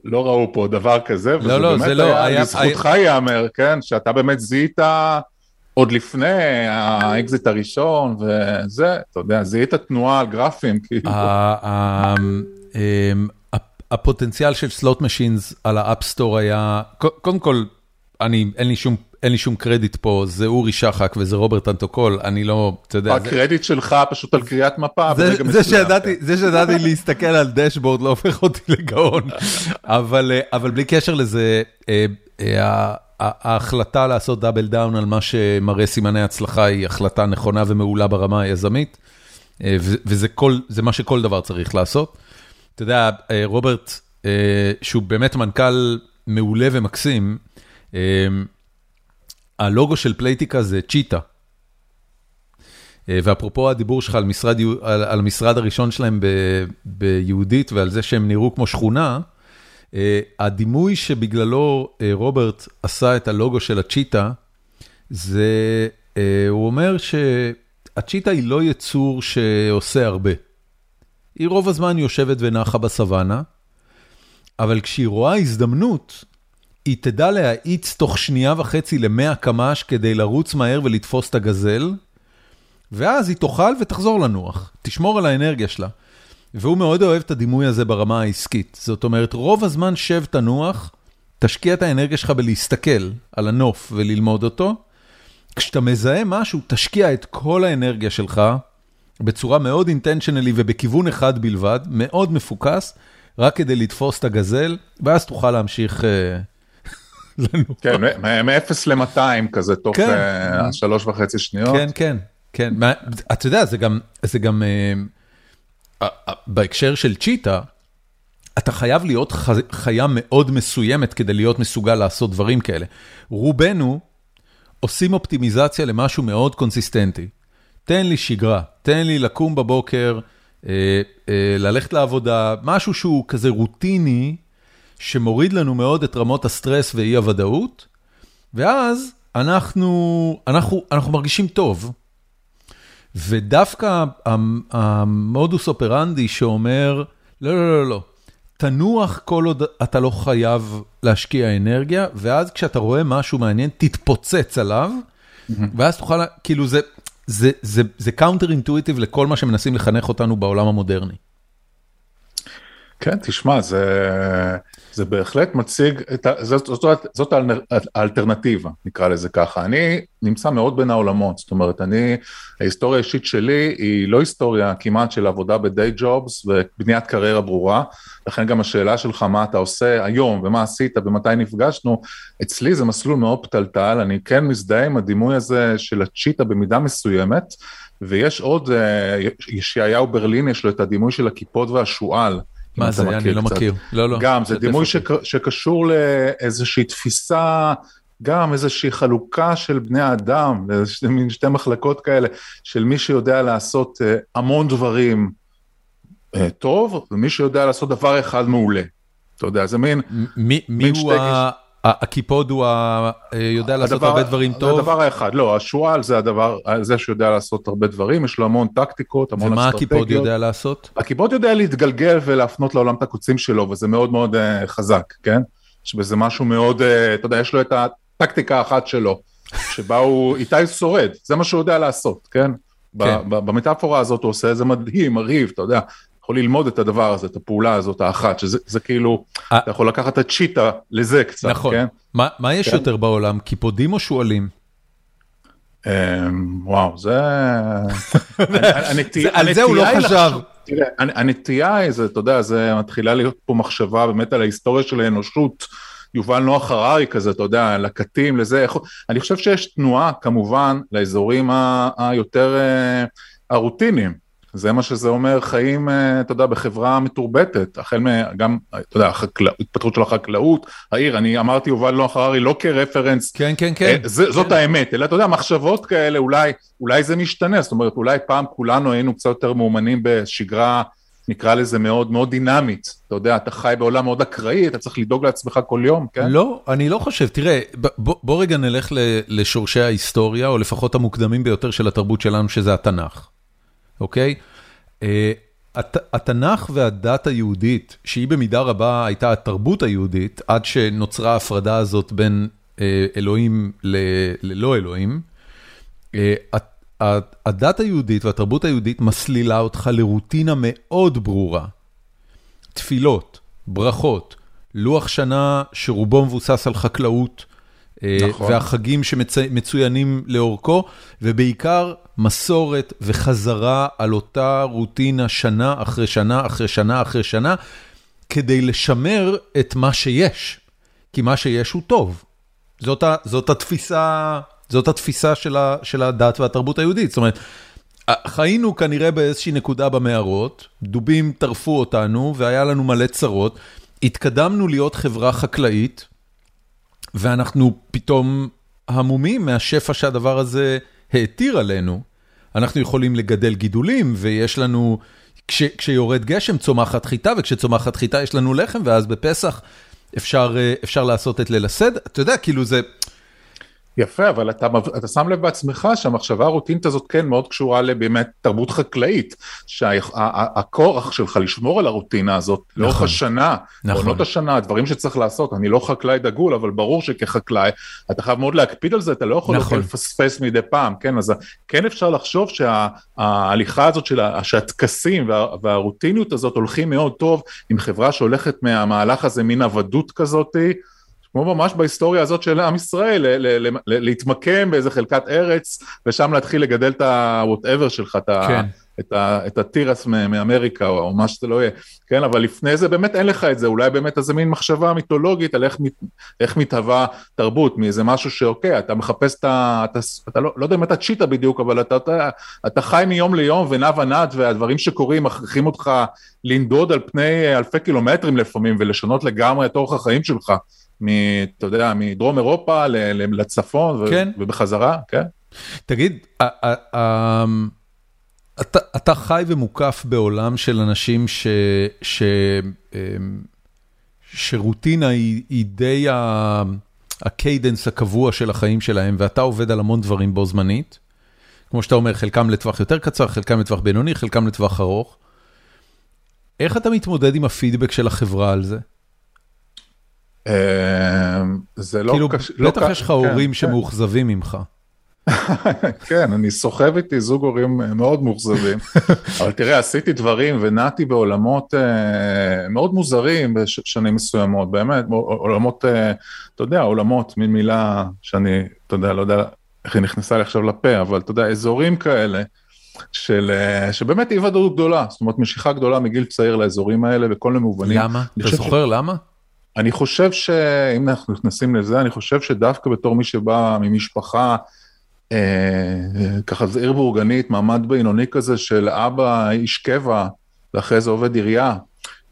לא ראו פה דבר כזה, לא, וזה לא, באמת זה לא, היה, היה, לזכותך היה... ייאמר, כן, שאתה באמת זיהית עוד לפני האקזיט הראשון וזה, אתה יודע, זיהית תנועה על גרפים, כאילו. אמ, הפוטנציאל של slot machines על ה-App Store היה, קודם כל, אני, אין לי שום אין לי שום קרדיט פה, זה אורי שחק וזה רוברט אנטוקול, אני לא, אתה יודע... הקרדיט שלך פשוט על קריאת מפה ברגע מסוים. זה שידעתי להסתכל על dashboard לא הופך אותי לגאון, אבל בלי קשר לזה, אה, אה, ההחלטה לעשות double down על מה שמראה סימני הצלחה היא החלטה נכונה ומעולה ברמה היזמית, וזה מה שכל דבר צריך לעשות. אתה יודע, רוברט, שהוא באמת מנכ"ל מעולה ומקסים, הלוגו של פלייטיקה זה צ'יטה. ואפרופו הדיבור שלך על משרד, על, על המשרד הראשון שלהם ב, ביהודית ועל זה שהם נראו כמו שכונה, הדימוי שבגללו רוברט עשה את הלוגו של הצ'יטה, זה, הוא אומר שהצ'יטה היא לא יצור שעושה הרבה. היא רוב הזמן יושבת ונחה בסוואנה, אבל כשהיא רואה הזדמנות, היא תדע להאיץ תוך שנייה וחצי למאה קמ"ש כדי לרוץ מהר ולתפוס את הגזל, ואז היא תאכל ותחזור לנוח, תשמור על האנרגיה שלה. והוא מאוד אוהב את הדימוי הזה ברמה העסקית. זאת אומרת, רוב הזמן שב תנוח, תשקיע את האנרגיה שלך בלהסתכל על הנוף וללמוד אותו. כשאתה מזהה משהו, תשקיע את כל האנרגיה שלך בצורה מאוד אינטנשיונלי ובכיוון אחד בלבד, מאוד מפוקס, רק כדי לתפוס את הגזל, ואז תוכל להמשיך לנוח. כן, מ-0 ל-200 כזה, תוך כן. שלוש וחצי שניות. כן, כן, כן. אתה יודע, זה גם, זה גם... בהקשר של צ'יטה, אתה חייב להיות חיה מאוד מסוימת כדי להיות מסוגל לעשות דברים כאלה. רובנו עושים אופטימיזציה למשהו מאוד קונסיסטנטי. תן לי שגרה, תן לי לקום בבוקר, אה, אה, ללכת לעבודה, משהו שהוא כזה רוטיני, שמוריד לנו מאוד את רמות הסטרס ואי הוודאות, ואז אנחנו, אנחנו, אנחנו מרגישים טוב. ודווקא המודוס אופרנדי שאומר, לא, לא, לא, לא, תנוח כל עוד אתה לא חייב להשקיע אנרגיה, ואז כשאתה רואה משהו מעניין, תתפוצץ עליו, ואז תוכל, כאילו זה, זה, זה, זה counter intuitive לכל מה שמנסים לחנך אותנו בעולם המודרני. כן, תשמע, זה, זה בהחלט מציג, את ה, זאת, זאת, זאת האלטרנטיבה, נקרא לזה ככה. אני נמצא מאוד בין העולמות, זאת אומרת, אני, ההיסטוריה האישית שלי היא לא היסטוריה כמעט של עבודה בדיי ג'ובס ובניית קריירה ברורה, לכן גם השאלה שלך מה אתה עושה היום ומה עשית ומתי נפגשנו, אצלי זה מסלול מאוד פתלתל, אני כן מזדהה עם הדימוי הזה של הצ'יטה במידה מסוימת, ויש עוד, אה, ישעיהו ברלין יש לו את הדימוי של הכיפות והשועל. מה זה? אני לא מכיר. לא, לא. גם, זה דימוי שקשור לאיזושהי תפיסה, גם איזושהי חלוקה של בני האדם, מין שתי מחלקות כאלה, של מי שיודע לעשות אה, המון דברים אה, טוב, ומי שיודע לעשות דבר אחד מעולה. אתה יודע, זה מין... מי הוא ה... הקיפוד הוא. אה, יודע לעשות הרבה דברים טוב? זה הדבר האחד, לא, השועל זה הדבר, זה שיודע לעשות הרבה דברים, יש לו המון טקטיקות, המון אסטרטגיות. ומה הקיפוד יודע לעשות? הקיפוד יודע להתגלגל ולהפנות לעולם את הקוצים שלו, וזה מאוד מאוד uh, חזק, כן? יש בזה משהו מאוד, uh, אתה יודע, יש לו את הטקטיקה האחת שלו, שבה הוא, איתי שורד, זה מה שהוא יודע לעשות, כן? כן. במטאפורה הזאת הוא עושה איזה מדהים, מרהיב, אתה יודע, יכול ללמוד את הדבר הזה, את הפעולה הזאת האחת, שזה כאילו, אה. אתה יכול לקחת את צ'יטה לזה קצת, נכון. כן? מה יש כן. יותר בעולם, קיפודים או שועלים? אמ, וואו, זה... על זה הוא לא חשב. תראה, הנטייה היא, אתה יודע, זה מתחילה להיות פה מחשבה באמת על ההיסטוריה של האנושות. יובל נוח הררי כזה, אתה יודע, לקטים, לזה, אני חושב שיש תנועה כמובן לאזורים היותר אה, הרוטיניים. זה מה שזה אומר חיים, אה, אתה יודע, בחברה מתורבתת, החל מגם, אתה יודע, התפתחות של החקלאות, העיר, אני אמרתי יובל נוח הררי לא כרפרנס, כן, כן, כן. אה, זה, זאת כן. האמת, אלא אתה יודע, מחשבות כאלה, אולי, אולי זה משתנה, זאת אומרת, אולי פעם כולנו היינו קצת יותר מאומנים בשגרה, נקרא לזה מאוד מאוד דינמית, אתה יודע, אתה חי בעולם מאוד אקראי, אתה צריך לדאוג לעצמך כל יום, כן? לא, אני לא חושב, תראה, בוא, בוא רגע נלך לשורשי ההיסטוריה, או לפחות המוקדמים ביותר של התרבות שלנו, שזה התנ"ך. אוקיי? אה, התנ"ך והדת היהודית, שהיא במידה רבה הייתה התרבות היהודית, עד שנוצרה ההפרדה הזאת בין אה, אלוהים ללא אלוהים, אה, הדת היהודית והתרבות היהודית מסלילה אותך לרוטינה מאוד ברורה. תפילות, ברכות, לוח שנה שרובו מבוסס על חקלאות, נכון. והחגים שמצוינים לאורכו, ובעיקר מסורת וחזרה על אותה רוטינה שנה אחרי שנה אחרי שנה אחרי שנה, כדי לשמר את מה שיש, כי מה שיש הוא טוב. זאת, ה, זאת התפיסה, זאת התפיסה של, ה, של הדת והתרבות היהודית, זאת אומרת, חיינו כנראה באיזושהי נקודה במערות, דובים טרפו אותנו והיה לנו מלא צרות, התקדמנו להיות חברה חקלאית, ואנחנו פתאום המומים מהשפע שהדבר הזה העתיר עלינו. אנחנו יכולים לגדל גידולים, ויש לנו, כש, כשיורד גשם צומחת חיטה, וכשצומחת חיטה יש לנו לחם, ואז בפסח אפשר, אפשר לעשות את ליל הסדר. אתה יודע, כאילו זה... יפה, אבל אתה, אתה שם לב בעצמך שהמחשבה הרוטינית הזאת כן מאוד קשורה לבאמת תרבות חקלאית, שהכורח שלך לשמור על הרוטינה הזאת נכון, לאורך השנה, נכון. עונות השנה, הדברים שצריך לעשות, אני לא חקלאי דגול, אבל ברור שכחקלאי אתה חייב מאוד להקפיד על זה, אתה לא יכול נכון. לפספס מדי פעם, כן, אז כן אפשר לחשוב שההליכה הזאת של שהטקסים וה, והרוטיניות הזאת הולכים מאוד טוב עם חברה שהולכת מהמהלך הזה, מין עבדות כזאתי, כמו ממש בהיסטוריה הזאת של עם ישראל, להתמקם באיזה חלקת ארץ, ושם להתחיל לגדל את ה-whatever שלך, כן. את, ה, את התירס מאמריקה, או, או מה שזה לא יהיה, כן, אבל לפני זה באמת אין לך את זה, אולי באמת איזה מין מחשבה מיתולוגית על איך, איך מתהווה תרבות, מאיזה משהו שאוקיי, אתה מחפש את ה... אתה, אתה לא, לא יודע אם אתה צ'יטה בדיוק, אבל אתה, אתה, אתה חי מיום ליום ונע ונד, והדברים שקורים מכריחים אותך לנדוד על פני אלפי קילומטרים לפעמים, ולשנות לגמרי את אורח החיים שלך. מ... אתה יודע, מדרום אירופה לצפון כן. ובחזרה, כן? תגיד, אתה, אתה חי ומוקף בעולם של אנשים ש, ש, אמ, שרוטינה היא, היא די הקיידנס הקבוע של החיים שלהם, ואתה עובד על המון דברים בו זמנית. כמו שאתה אומר, חלקם לטווח יותר קצר, חלקם לטווח בינוני, חלקם לטווח ארוך. איך אתה מתמודד עם הפידבק של החברה על זה? אמ, זה לא כאילו, קשה, לא בטח יש לך כן, הורים כן. שמאוכזבים ממך. כן, אני סוחב איתי זוג הורים מאוד מאוכזבים, אבל תראה, עשיתי דברים ונעתי בעולמות uh, מאוד מוזרים בשנים מסוימות, באמת, עולמות, uh, אתה יודע, עולמות, מין מילה שאני, אתה יודע, לא יודע איך היא נכנסה לי עכשיו לפה, אבל אתה יודע, אזורים כאלה, של, שבאמת אי ודאות גדולה, זאת אומרת משיכה גדולה מגיל צעיר לאזורים האלה בכל מיני מובנים. למה? אתה זוכר ש... למה? אני חושב שאם אנחנו נכנסים לזה, אני חושב שדווקא בתור מי שבא ממשפחה, אה, ככה זה עיר בורגנית, מעמד בינוני כזה של אבא איש קבע, ואחרי זה עובד עירייה,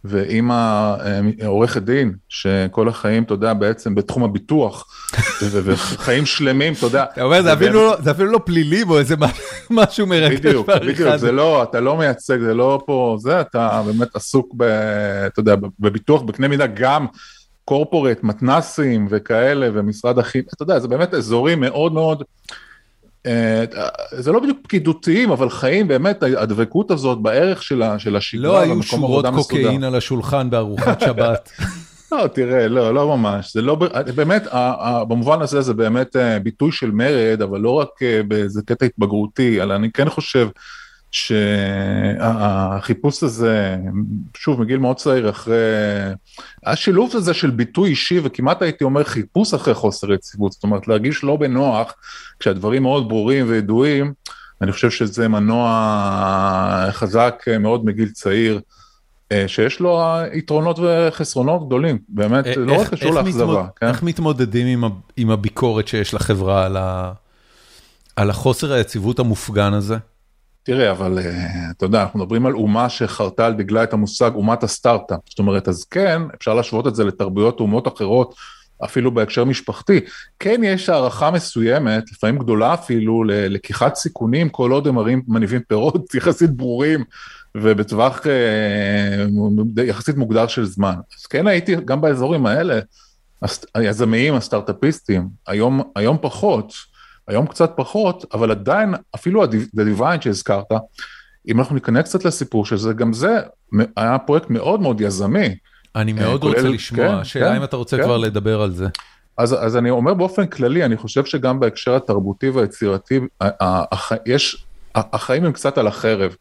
ואימא אה, עורכת דין, שכל החיים, אתה יודע, בעצם בתחום הביטוח, וחיים שלמים, אתה יודע. אתה אומר, לא- זה אפילו לא פלילי בו, איזה משהו מרגש. בדיוק, בדיוק, זה לא, אתה לא מייצג, זה לא פה, זה, אתה באמת עסוק, ב, אתה יודע, בביטוח בקנה מידה גם קורפורט, מתנסים וכאלה, ומשרד החינוך, אתה יודע, זה באמת אזורים מאוד מאוד, אה, זה לא בדיוק פקידותיים, אבל חיים באמת, הדבקות הזאת בערך של השגרה, לא היו שורות קוקאין על השולחן בארוחת שבת. לא, תראה, לא, לא ממש, זה לא, באמת, במובן הזה זה באמת אה, ביטוי של מרד, אבל לא רק אה, באיזה קטע התבגרותי, אלא אני כן חושב שהחיפוש הזה, שוב, מגיל מאוד צעיר, אחרי... השילוב הזה של ביטוי אישי, וכמעט הייתי אומר חיפוש אחרי חוסר יציבות, זאת אומרת, להרגיש לא בנוח כשהדברים מאוד ברורים וידועים, אני חושב שזה מנוע חזק מאוד מגיל צעיר. אה, שיש לו יתרונות וחסרונות גדולים, באמת, אה, לא רק קשור לאכזבה. כן? איך מתמודדים עם הביקורת שיש לחברה על החוסר היציבות המופגן הזה? תראה, אבל uh, אתה יודע, אנחנו מדברים על אומה שחרתה על דגלה את המושג אומת הסטארט-אפ. זאת אומרת, אז כן, אפשר להשוות את זה לתרבויות אומות אחרות, אפילו בהקשר משפחתי. כן יש הערכה מסוימת, לפעמים גדולה אפילו, ללקיחת סיכונים, כל עוד הם מראים, מניבים פירות יחסית ברורים ובטווח uh, יחסית מוגדר של זמן. אז כן הייתי גם באזורים האלה, היזמיים, הסטארט-אפיסטים, היום, היום פחות. היום קצת פחות, אבל עדיין, אפילו The Divine שהזכרת, אם אנחנו ניכנס קצת לסיפור של זה, גם זה היה פרויקט מאוד מאוד יזמי. אני אה, מאוד רוצה לשמוע, כן, השאלה כן, אם אתה רוצה כן. כבר לדבר על זה. אז, אז אני אומר באופן כללי, אני חושב שגם בהקשר התרבותי והיצירתי, יש, החיים הם קצת על החרב.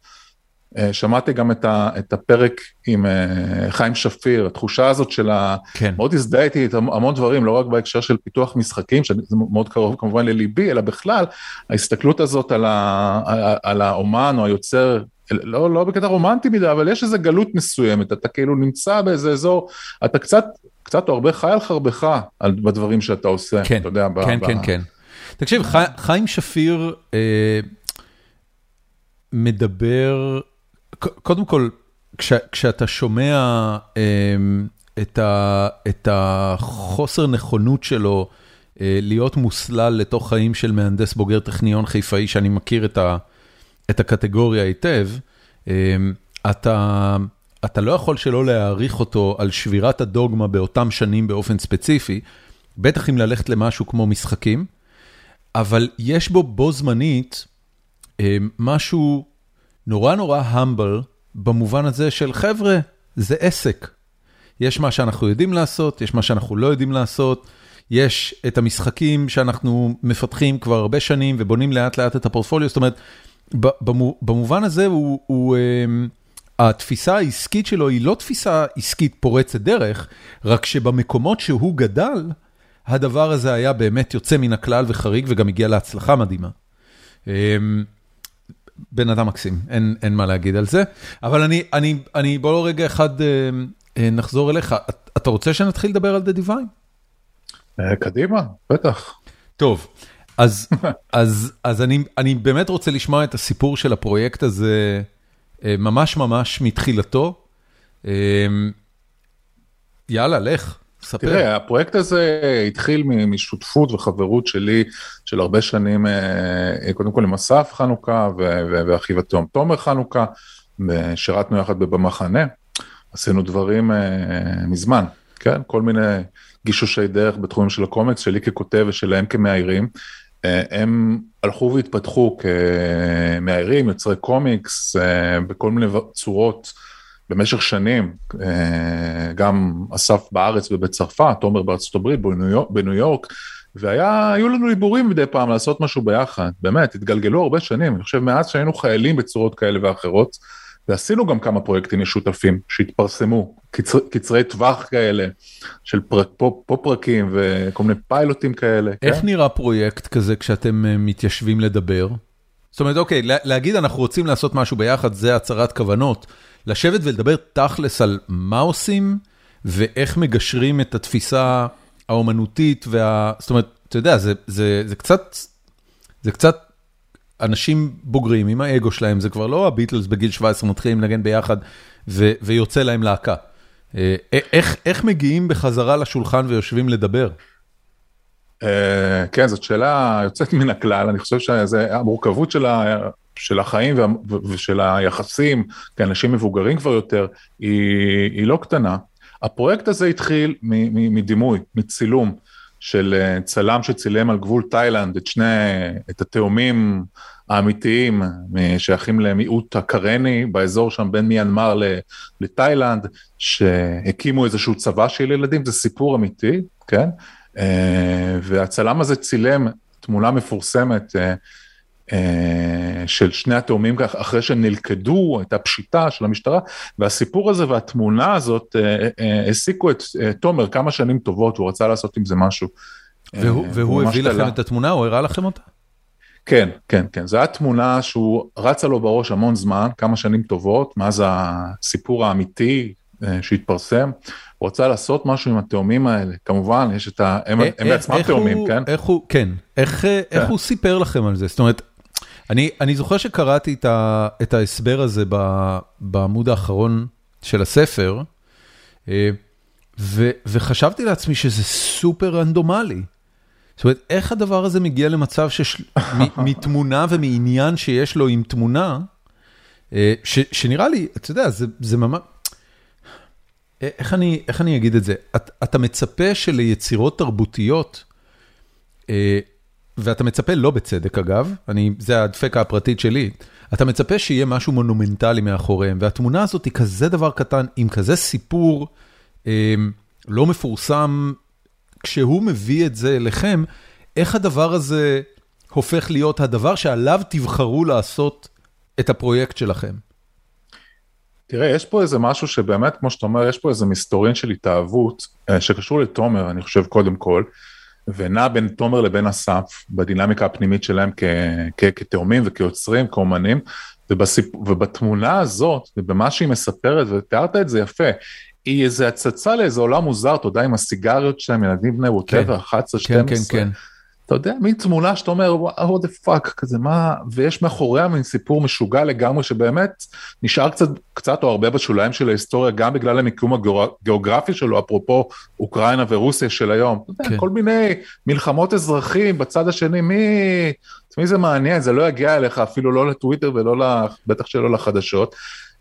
אה, שמעתי גם את, ה, את הפרק עם אה, חיים שפיר, התחושה הזאת של ה... כן. מאוד הזדהיתי את המון דברים, לא רק בהקשר של פיתוח משחקים, שזה מאוד קרוב כמובן לליבי, אלא בכלל, ההסתכלות הזאת על, ה, על האומן או היוצר לא, לא בקטע רומנטי מדי, אבל יש איזו גלות מסוימת, אתה כאילו נמצא באיזה אזור, אתה קצת, קצת או הרבה חי על חרבך בדברים שאתה עושה, כן, אתה יודע. כן, ב, כן. כן. תקשיב, חי, חיים שפיר אה, מדבר, קודם כל, כש, כשאתה שומע אה, את, ה, את החוסר נכונות שלו, אה, להיות מוסלל לתוך חיים של מהנדס בוגר טכניון חיפאי, שאני מכיר את, ה, את הקטגוריה היטב, אה, אתה, אתה לא יכול שלא להעריך אותו על שבירת הדוגמה באותם שנים באופן ספציפי, בטח אם ללכת למשהו כמו משחקים, אבל יש בו בו זמנית אה, משהו נורא נורא המבל, במובן הזה של חבר'ה, זה עסק. יש מה שאנחנו יודעים לעשות, יש מה שאנחנו לא יודעים לעשות. יש את המשחקים שאנחנו מפתחים כבר הרבה שנים ובונים לאט לאט את הפורטפוליו, זאת אומרת, במובן הזה הוא, הוא, אמ, התפיסה העסקית שלו היא לא תפיסה עסקית פורצת דרך, רק שבמקומות שהוא גדל, הדבר הזה היה באמת יוצא מן הכלל וחריג וגם הגיע להצלחה מדהימה. בן אדם מקסים, אין, אין מה להגיד על זה, אבל אני, אני, אני בוא רגע אחד אמ, אה, נחזור אליך, אתה רוצה שנתחיל לדבר על The Divine? אה, קדימה, בטח. טוב, אז, אז, אז אני, אני באמת רוצה לשמוע את הסיפור של הפרויקט הזה אה, ממש ממש מתחילתו. אה, יאללה, לך, ספר. תראה, הפרויקט הזה התחיל משותפות וחברות שלי של הרבה שנים, קודם כל עם אסף חנוכה ואחיו התאום תומר חנוכה, שירתנו יחד במחנה, עשינו דברים מזמן, כן? כל מיני גישושי דרך בתחומים של הקומיקס, שלי ככותב ושלהם כמאיירים. אה, הם הלכו והתפתחו כמאיירים, יוצרי קומיקס, אה, בכל מיני צורות במשך שנים, אה, גם אסף בארץ ובצרפת, תומר בארצות הברית, בניו יורק, בניו יורק והיו לנו עיבורים מדי פעם לעשות משהו ביחד, באמת, התגלגלו הרבה שנים, אני חושב מאז שהיינו חיילים בצורות כאלה ואחרות. ועשינו גם כמה פרויקטים משותפים שהתפרסמו, קצר, קצרי טווח כאלה, של פרק, פה, פה פרקים וכל מיני פיילוטים כאלה. איך כן? נראה פרויקט כזה כשאתם אה, מתיישבים לדבר? זאת אומרת, אוקיי, להגיד אנחנו רוצים לעשות משהו ביחד, זה הצהרת כוונות. לשבת ולדבר תכלס על מה עושים ואיך מגשרים את התפיסה האומנותית וה... זאת אומרת, אתה יודע, זה, זה, זה קצת, זה קצת אנשים בוגרים עם האגו שלהם, זה כבר לא הביטלס בגיל 17 מתחילים לנגן ביחד ו- ויוצא להם להקה. אה, איך, איך מגיעים בחזרה לשולחן ויושבים לדבר? אה, כן, זאת שאלה יוצאת מן הכלל, אני חושב שזה המורכבות של, החיים וה, ושל היחסים כאנשים מבוגרים כבר יותר, היא, היא לא קטנה. הפרויקט הזה התחיל מדימוי, מצילום. של אה, צלם שצילם על גבול תאילנד את שני, את התאומים האמיתיים שייכים למיעוט הקרני באזור שם בין מיינמר לתאילנד, שהקימו איזשהו צבא של ילדים, זה סיפור אמיתי, כן? אה, והצלם הזה צילם תמונה מפורסמת אה, של שני התאומים כך, אחרי שנלכדו, הייתה פשיטה של המשטרה, והסיפור הזה והתמונה הזאת אה, אה, העסיקו את תומר כמה שנים טובות, הוא רצה לעשות עם זה משהו. והוא, והוא הביא לכם תלה. את התמונה, הוא הראה לכם אותה? כן, כן, כן, זו הייתה תמונה שהוא רצה לו בראש המון זמן, כמה שנים טובות, מאז הסיפור האמיתי שהתפרסם, הוא רצה לעשות משהו עם התאומים האלה, כמובן, יש את ה... הם, הם בעצמם תאומים, כן? איך הוא, כן, איך, כן. איך הוא סיפר לכם על זה? זאת אומרת, אני אני זוכר שקראתי את ה, את ההסבר הזה ב, בעמוד האחרון של הספר, אה, ו, וחשבתי לעצמי שזה סופר רנדומלי. זאת אומרת, איך הדבר הזה מגיע למצב שמתמונה ומעניין שיש לו עם תמונה, אה, ש, שנראה לי, אתה יודע, זה, זה ממש... אה, איך אני, איך אני אגיד את זה? את, אתה מצפה שליצירות תרבותיות, ואתה מצפה, לא בצדק אגב, אני, זה הדפקה הפרטית שלי, אתה מצפה שיהיה משהו מונומנטלי מאחוריהם, והתמונה הזאת היא כזה דבר קטן, עם כזה סיפור אה, לא מפורסם, כשהוא מביא את זה אליכם, איך הדבר הזה הופך להיות הדבר שעליו תבחרו לעשות את הפרויקט שלכם? תראה, יש פה איזה משהו שבאמת, כמו שאתה אומר, יש פה איזה מסתורין של התאהבות, אה, שקשור לתומר, אני חושב, קודם כל. ונע בין תומר לבין אסף בדינמיקה הפנימית שלהם כתאומים וכיוצרים, כאומנים, ובסיפ... ובתמונה הזאת, ובמה שהיא מספרת, ותיארת את זה יפה, היא איזה הצצה לאיזה עולם מוזר, אתה יודע, עם הסיגריות שלהם, ילדים בני ווטאבר, 11, 12. כן, כן, כן. אתה יודע, מין תמונה שאתה אומר, what the fuck, כזה מה, ויש מאחוריה מין סיפור משוגע לגמרי, שבאמת נשאר קצת, קצת או הרבה בשוליים של ההיסטוריה, גם בגלל המיקום הגיאוגרפי שלו, אפרופו אוקראינה ורוסיה של היום. כן. כל מיני מלחמות אזרחים בצד השני, מי, מי זה מעניין, זה לא יגיע אליך אפילו לא לטוויטר ולא, בטח שלא לחדשות.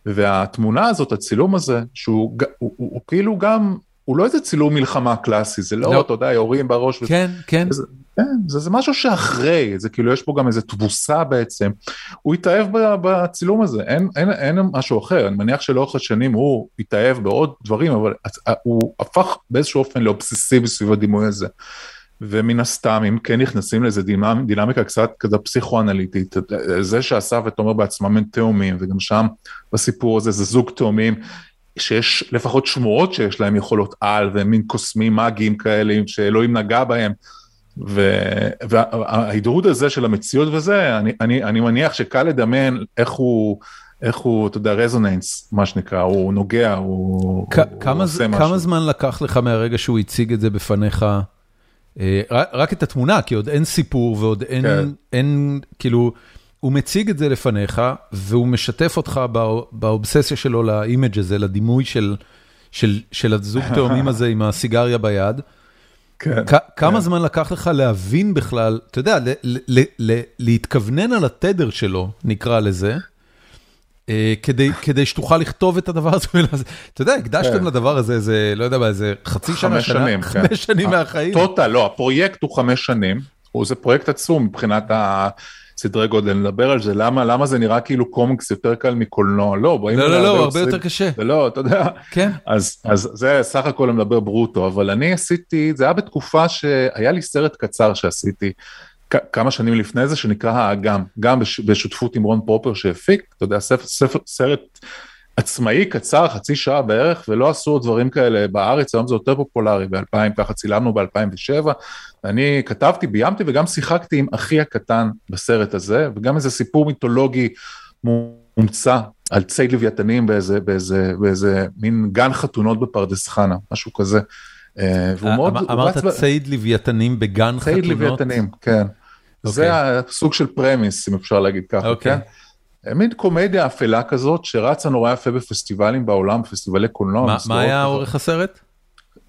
והתמונה הזאת, הצילום הזה, שהוא הוא, הוא, הוא כאילו גם, הוא לא איזה צילום מלחמה קלאסי, זה לא, לא. אתה יודע, יורים בראש. כן, וזה, כן. זה, כן, זה, זה משהו שאחרי, זה כאילו יש פה גם איזה תבוסה בעצם. הוא התאהב בצילום הזה, אין, אין, אין משהו אחר, אני מניח שלאורך השנים הוא התאהב בעוד דברים, אבל הוא הפך באיזשהו אופן לאובססיבי סביב הדימוי הזה. ומן הסתם, אם כן נכנסים לאיזה דינמיקה קצת כזה פסיכואנליטית, זה שאסף ותומר בעצמם הם תאומים, וגם שם בסיפור הזה זה זוג תאומים, שיש לפחות שמועות שיש להם יכולות על, והם מין קוסמים מאגיים כאלה, שאלוהים נגע בהם. וההידרות הזה של המציאות וזה, אני, אני, אני מניח שקל לדמיין איך הוא, איך הוא, אתה יודע, רזוננס, מה שנקרא, הוא נוגע, הוא, כ- הוא כמה עושה משהו. כמה זמן לקח לך מהרגע שהוא הציג את זה בפניך? אה, רק את התמונה, כי עוד אין סיפור ועוד אין, כן. אין, כאילו, הוא מציג את זה לפניך, והוא משתף אותך באובססיה שלו לאימג' הזה, לדימוי של, של, של הזוג תאומים הזה עם הסיגריה ביד. כן, כמה כן. זמן לקח לך להבין בכלל, אתה יודע, להתכוונן על התדר שלו, נקרא לזה, אה, כדי, כדי שתוכל לכתוב את הדבר הזה, אתה יודע, הקדשתם כן. לדבר הזה איזה, לא יודע מה, איזה חצי שנה, חמש שנים, כן. חמש שנים מהחיים. טוטל, לא, הפרויקט הוא חמש שנים, זה פרויקט עצום מבחינת הסדרי גודל, נדבר על זה, למה, למה זה נראה כאילו קומיקס יותר קל מקולנוע, לא, באים... לא, לא, לא, הרבה יותר קשה. לא, אתה יודע, כן. אז, אז זה סך הכל מדבר ברוטו, אבל אני עשיתי, זה היה בתקופה שהיה לי סרט קצר שעשיתי. כמה שנים לפני זה, שנקרא האגם, גם בשותפות עם רון פרופר שהפיק, אתה יודע, ספר, ספר, סרט עצמאי קצר, חצי שעה בערך, ולא עשו דברים כאלה בארץ, היום זה יותר פופולרי, ב-2000, ככה צילמנו ב-2007, אני כתבתי, ביימתי וגם שיחקתי עם אחי הקטן בסרט הזה, וגם איזה סיפור מיתולוגי מומצא על ציד לוויתנים באיזה, באיזה, באיזה מין גן חתונות בפרדס חנה, משהו כזה. אה, והוא מאוד... אמרת ציד לוויתנים בגן חתונות? ציד לוויתנים, כן. זה אוקיי. הסוג של פרמיס, אם אפשר להגיד ככה, אוקיי. כן? מין קומדיה אפלה כזאת שרצה נורא יפה בפסטיבלים בעולם, בפסטיבלי קולנוע. מה היה אורך הסרט?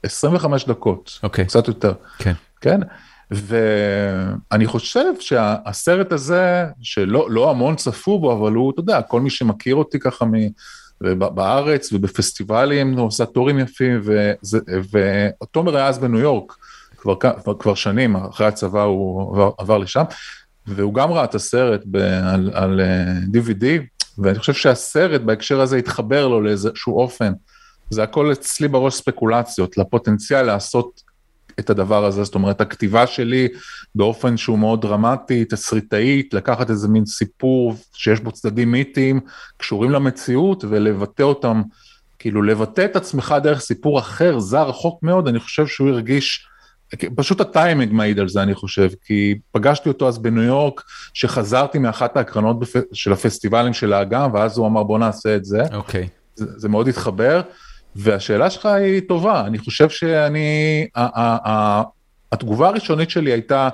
25 דקות, אוקיי. קצת יותר. כן. כן? ואני חושב שהסרט הזה, שלא לא המון צפו בו, אבל הוא, אתה יודע, כל מי שמכיר אותי ככה מ... בארץ ובפסטיבלים, הוא עושה טורים יפים, ותומר היה אז בניו יורק, כבר, כבר, כבר שנים, אחרי הצבא הוא עבר, עבר לשם, והוא גם ראה את הסרט ב, על, על DVD, אה, ואני חושב שהסרט בהקשר הזה התחבר לו לאיזשהו אופן. זה הכל אצלי בראש ספקולציות, לפוטנציאל לעשות את הדבר הזה, זאת אומרת, הכתיבה שלי באופן שהוא מאוד דרמטי, תסריטאית, לקחת איזה מין סיפור שיש בו צדדים מיתיים, קשורים למציאות, ולבטא אותם, כאילו לבטא את עצמך דרך סיפור אחר, זר, רחוק מאוד, אני חושב שהוא הרגיש פשוט הטיימינג מעיד על זה אני חושב, כי פגשתי אותו אז בניו יורק, שחזרתי מאחת ההקרנות בפ... של הפסטיבלים של האגם, ואז הוא אמר בוא נעשה את זה. אוקיי. Okay. זה, זה מאוד התחבר, והשאלה שלך היא טובה, אני חושב שאני, התגובה הראשונית שלי הייתה,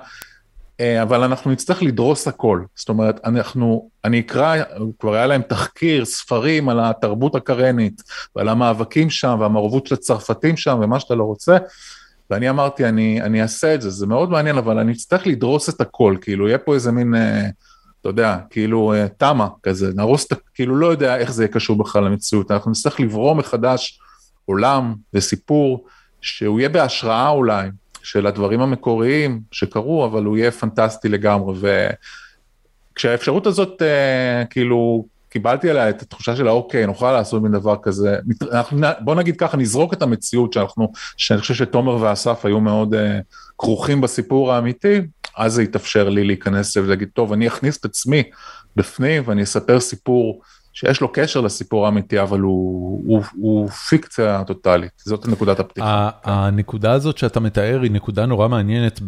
אה, אבל אנחנו נצטרך לדרוס הכל, זאת אומרת, אנחנו, אני אקרא, כבר היה להם תחקיר, ספרים על התרבות הקרנית, ועל המאבקים שם, והמעורבות של הצרפתים שם, ומה שאתה לא רוצה, ואני אמרתי, אני, אני אעשה את זה, זה מאוד מעניין, אבל אני אצטרך לדרוס את הכל, כאילו, יהיה פה איזה מין, אה, אתה יודע, כאילו, אה, תמה כזה, נהרוס את, כאילו, לא יודע איך זה יהיה קשור בכלל למציאות, אנחנו נצטרך לברום מחדש עולם וסיפור, שהוא יהיה בהשראה אולי, של הדברים המקוריים שקרו, אבל הוא יהיה פנטסטי לגמרי, וכשהאפשרות הזאת, אה, כאילו, קיבלתי עליה את התחושה של האוקיי, נוכל לעשות מין דבר כזה, אנחנו, בוא נגיד ככה, נזרוק את המציאות שאנחנו, שאני חושב שתומר ואסף היו מאוד uh, כרוכים בסיפור האמיתי, אז זה יתאפשר לי להיכנס ולהגיד, טוב, אני אכניס את עצמי בפנים ואני אספר סיפור שיש לו קשר לסיפור האמיתי, אבל הוא, הוא, הוא פיקציה טוטאלית, זאת נקודת הפתיחה. הנקודה הזאת שאתה מתאר היא נקודה נורא מעניינת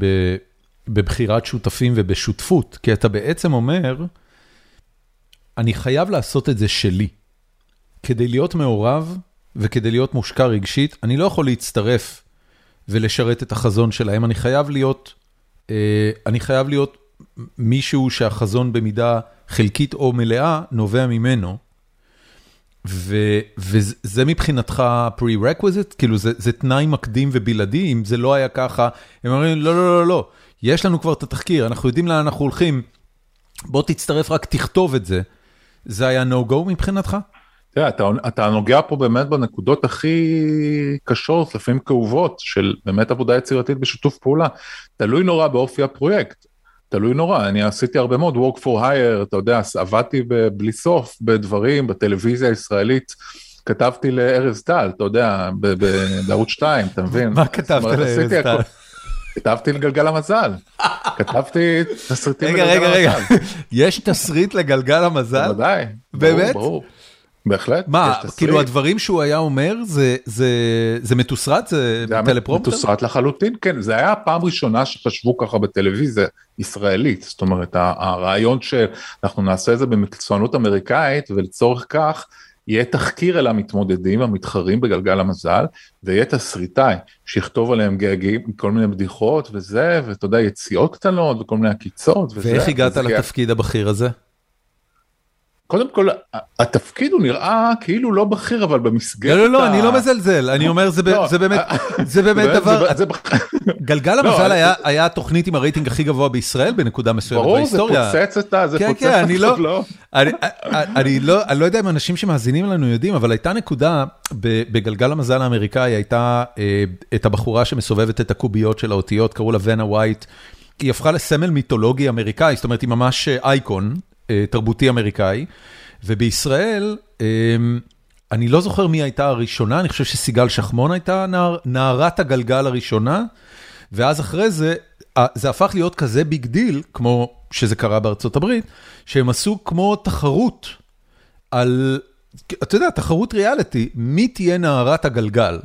בבחירת שותפים ובשותפות, כי אתה בעצם אומר, אני חייב לעשות את זה שלי. כדי להיות מעורב וכדי להיות מושקע רגשית, אני לא יכול להצטרף ולשרת את החזון שלהם, אני חייב להיות, אני חייב להיות מישהו שהחזון במידה חלקית או מלאה נובע ממנו. ו, וזה מבחינתך pre-requisite? כאילו זה, זה תנאי מקדים ובלעדי? אם זה לא היה ככה, הם אומרים, לא, לא, לא, לא, יש לנו כבר את התחקיר, אנחנו יודעים לאן אנחנו הולכים, בוא תצטרף, רק תכתוב את זה. זה היה no-go מבחינתך? תראה, אתה, אתה נוגע פה באמת בנקודות הכי קשות, לפעמים כאובות, של באמת עבודה יצירתית בשיתוף פעולה. תלוי נורא באופי הפרויקט. תלוי נורא, אני עשיתי הרבה מאוד work for hire, אתה יודע, עבדתי בלי סוף בדברים, בטלוויזיה הישראלית, כתבתי לארז טל, אתה יודע, בערוץ 2, אתה מבין? מה כתבת לארז טל? כתבתי לגלגל המזל, כתבתי תסריטים לגלגל המזל. רגע, רגע, רגע, יש תסריט לגלגל המזל? בוודאי. באמת? ברור. בהחלט. מה, כאילו הדברים שהוא היה אומר, זה, מתוסרט? זה, טלפרומפטר? מתוסרט לחלוטין, כן. זה היה הפעם ראשונה שחשבו ככה בטלוויזיה ישראלית. זאת אומרת, הרעיון שאנחנו נעשה את זה במקצוענות אמריקאית, ולצורך כך יהיה תחקיר אל המתמודדים, המתחרים בגלגל המזל, ויהיה תסריטאי שיכתוב עליהם גאגים, כל מיני בדיחות וזה, ואתה יודע, יציאות קטנות וכל מיני עקיצות. ואיך הגעת לתפקיד הבכיר הזה? קודם כל, התפקיד הוא נראה כאילו לא בכיר, אבל במסגרת... לא, לא, לא, אני לא מזלזל, אני אומר, זה לא, באמת, זה באמת דבר... גלגל לא, המזל היה התוכנית עם הרייטינג הכי גבוה בישראל בנקודה מסוימת בהיסטוריה. ברור, זה פוצץ את ה... זה כן, פוצץ כן, אני לא יודע אם אנשים שמאזינים לנו יודעים, אבל הייתה נקודה, בגלגל המזל האמריקאי הייתה אה, את הבחורה שמסובבת את הקוביות של האותיות, קראו לה ונה ווייט. היא הפכה לסמל מיתולוגי אמריקאי, זאת אומרת, היא ממש אייקון. אה, תרבותי אמריקאי, ובישראל, אמ, אני לא זוכר מי הייתה הראשונה, אני חושב שסיגל שחמון הייתה נער, נערת הגלגל הראשונה, ואז אחרי זה, זה הפך להיות כזה big deal, כמו שזה קרה בארצות הברית, שהם עשו כמו תחרות על, אתה יודע, תחרות ריאליטי, מי תהיה נערת הגלגל.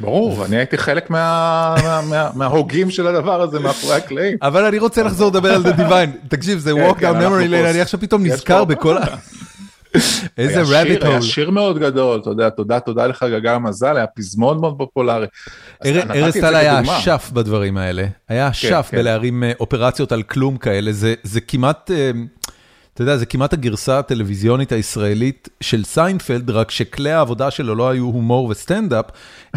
ברור, אני הייתי חלק מההוגים של הדבר הזה מאחורי הקלעים. אבל אני רוצה לחזור לדבר על The Divine, תקשיב, זה כן, walk כן, down memory lane, אני עכשיו פתאום נזכר בכל ה... איזה רביט הול. היה שיר מאוד גדול, אתה יודע, תודה, תודה לך גגל המזל, היה פזמון מאוד פופולרי. ארז טל היה אשף בדברים האלה, היה כן, אשף בלהרים אה, אופרציות על כלום כאלה, זה כמעט... אתה יודע, זה כמעט הגרסה הטלוויזיונית הישראלית של סיינפלד, רק שכלי העבודה שלו לא היו הומור וסטנדאפ,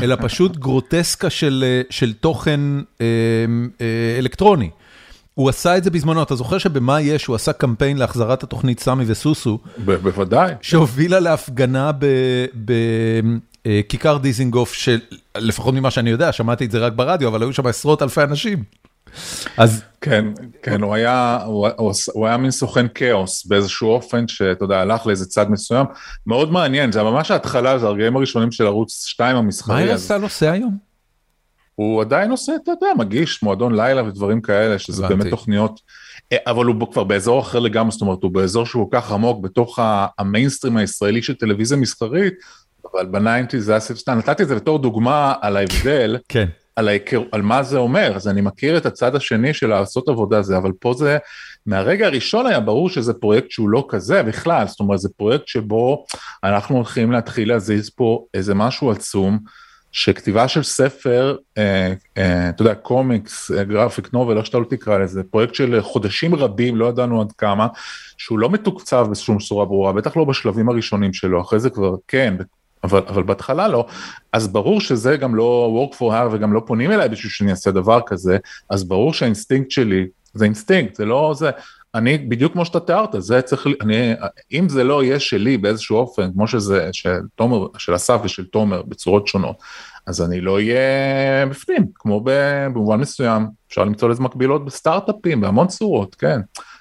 אלא פשוט גרוטסקה של אה, של תוכן אה, אה, אלקטרוני. הוא עשה את זה בזמנו, אתה זוכר שבמה יש, הוא עשה קמפיין להחזרת התוכנית סמי וסוסו. בוודאי. שהובילה להפגנה בכיכר אה, דיזינגוף, שלפחות ממה שאני יודע, שמעתי את זה רק ברדיו, אבל היו שם עשרות אלפי אנשים. אז כן, כן, הוא היה, הוא, הוא, היה מין סוכן כאוס באיזשהו אופן שאתה יודע, הלך לאיזה צד מסוים, מאוד מעניין, זה ממש ההתחלה, זה הרגעים הראשונים של ערוץ 2 המסחרי. מה ארז עושה היום? הוא עדיין עושה, אתה יודע, מגיש מועדון לילה ודברים כאלה, שזה הבנתי. באמת תוכניות, אה, אבל הוא כבר באזור אחר לגמרי, זאת אומרת, הוא באזור שהוא כל כך עמוק בתוך המיינסטרים הישראלי של טלוויזיה מסחרית, אבל בניינטי זה היה סבסטן, נתתי את זה בתור דוגמה על ההבדל. כן. על, ההיכר, על מה זה אומר, אז אני מכיר את הצד השני של לעשות עבודה זה, אבל פה זה, מהרגע הראשון היה ברור שזה פרויקט שהוא לא כזה בכלל, זאת אומרת זה פרויקט שבו אנחנו הולכים להתחיל להזיז פה איזה משהו עצום, שכתיבה של ספר, אה, אה, אתה יודע, קומיקס, אה, גרפיק נובל, איך שאתה לא תקרא לזה, פרויקט של חודשים רבים, לא ידענו עד כמה, שהוא לא מתוקצב בשום צורה ברורה, בטח לא בשלבים הראשונים שלו, אחרי זה כבר כן, אבל, אבל בהתחלה לא, אז ברור שזה גם לא work for hire וגם לא פונים אליי בשביל שאני אעשה דבר כזה, אז ברור שהאינסטינקט שלי, זה אינסטינקט, זה לא זה, אני, בדיוק כמו שאתה תיארת, זה צריך, אני, אם זה לא יהיה שלי באיזשהו אופן, כמו שזה של תומר, של אסף ושל תומר בצורות שונות, אז אני לא אהיה בפנים, כמו במובן מסוים, אפשר למצוא לזה מקבילות בסטארט-אפים, בהמון צורות, כן.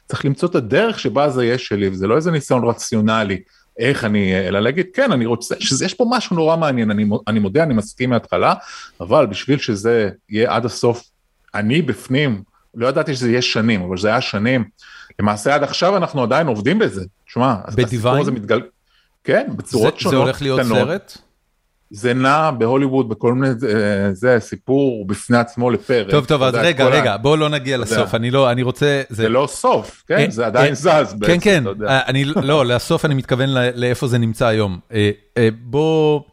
צריך למצוא את הדרך שבה זה יהיה שלי, וזה לא איזה ניסיון רציונלי. איך אני, אלא להגיד, כן, אני רוצה, שיש פה משהו נורא מעניין, אני, אני מודה, אני מסכים מההתחלה, אבל בשביל שזה יהיה עד הסוף, אני בפנים, לא ידעתי שזה יהיה שנים, אבל זה היה שנים. למעשה עד עכשיו אנחנו עדיין עובדים בזה. שמע, בדיוויין? מתגל... כן, בצורות זה, שונות. זה הולך להיות קטנות. סרט? זה נע בהוליווד בכל מיני, אה, זה סיפור בפני עצמו לפרק. טוב, טוב, אז רגע, רגע, בואו לא נגיע לסוף, אני לא, אני רוצה... זה לא סוף, כן? אה, זה עדיין זז בעצם, כן, כן, אני, לא, לסוף אני מתכוון לאיפה זה נמצא היום. בואו...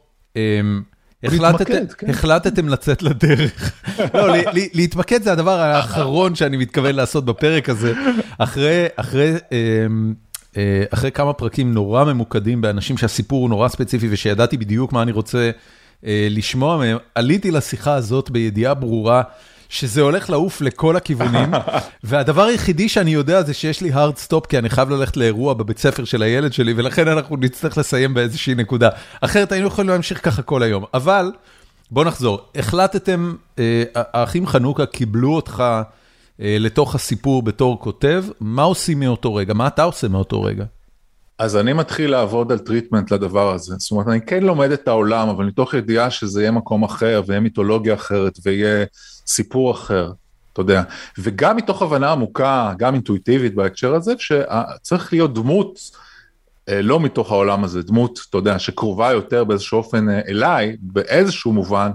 כן. החלטתם לצאת לדרך. לא, להתמקד זה הדבר האחרון שאני מתכוון לעשות בפרק הזה. אחרי אמ, אה, אחרי כמה פרקים נורא ממוקדים באנשים שהסיפור הוא נורא ספציפי ושידעתי בדיוק מה אני רוצה אה, לשמוע מהם, עליתי לשיחה הזאת בידיעה ברורה. שזה הולך לעוף לכל הכיוונים, והדבר היחידי שאני יודע זה שיש לי hard stop, כי אני חייב ללכת לאירוע בבית ספר של הילד שלי, ולכן אנחנו נצטרך לסיים באיזושהי נקודה. אחרת היינו יכולים להמשיך ככה כל היום. אבל, בוא נחזור, החלטתם, אה, האחים חנוכה קיבלו אותך אה, לתוך הסיפור בתור כותב, מה עושים מאותו רגע? מה אתה עושה מאותו רגע? אז אני מתחיל לעבוד על treatment לדבר הזה. זאת אומרת, אני כן לומד את העולם, אבל מתוך ידיעה שזה יהיה מקום אחר, ויהיה מיתולוגיה אחרת, ויהיה סיפור אחר, אתה יודע. וגם מתוך הבנה עמוקה, גם אינטואיטיבית בהקשר הזה, שצריך להיות דמות, אה, לא מתוך העולם הזה, דמות, אתה יודע, שקרובה יותר באיזשהו אופן אה, אליי, באיזשהו מובן,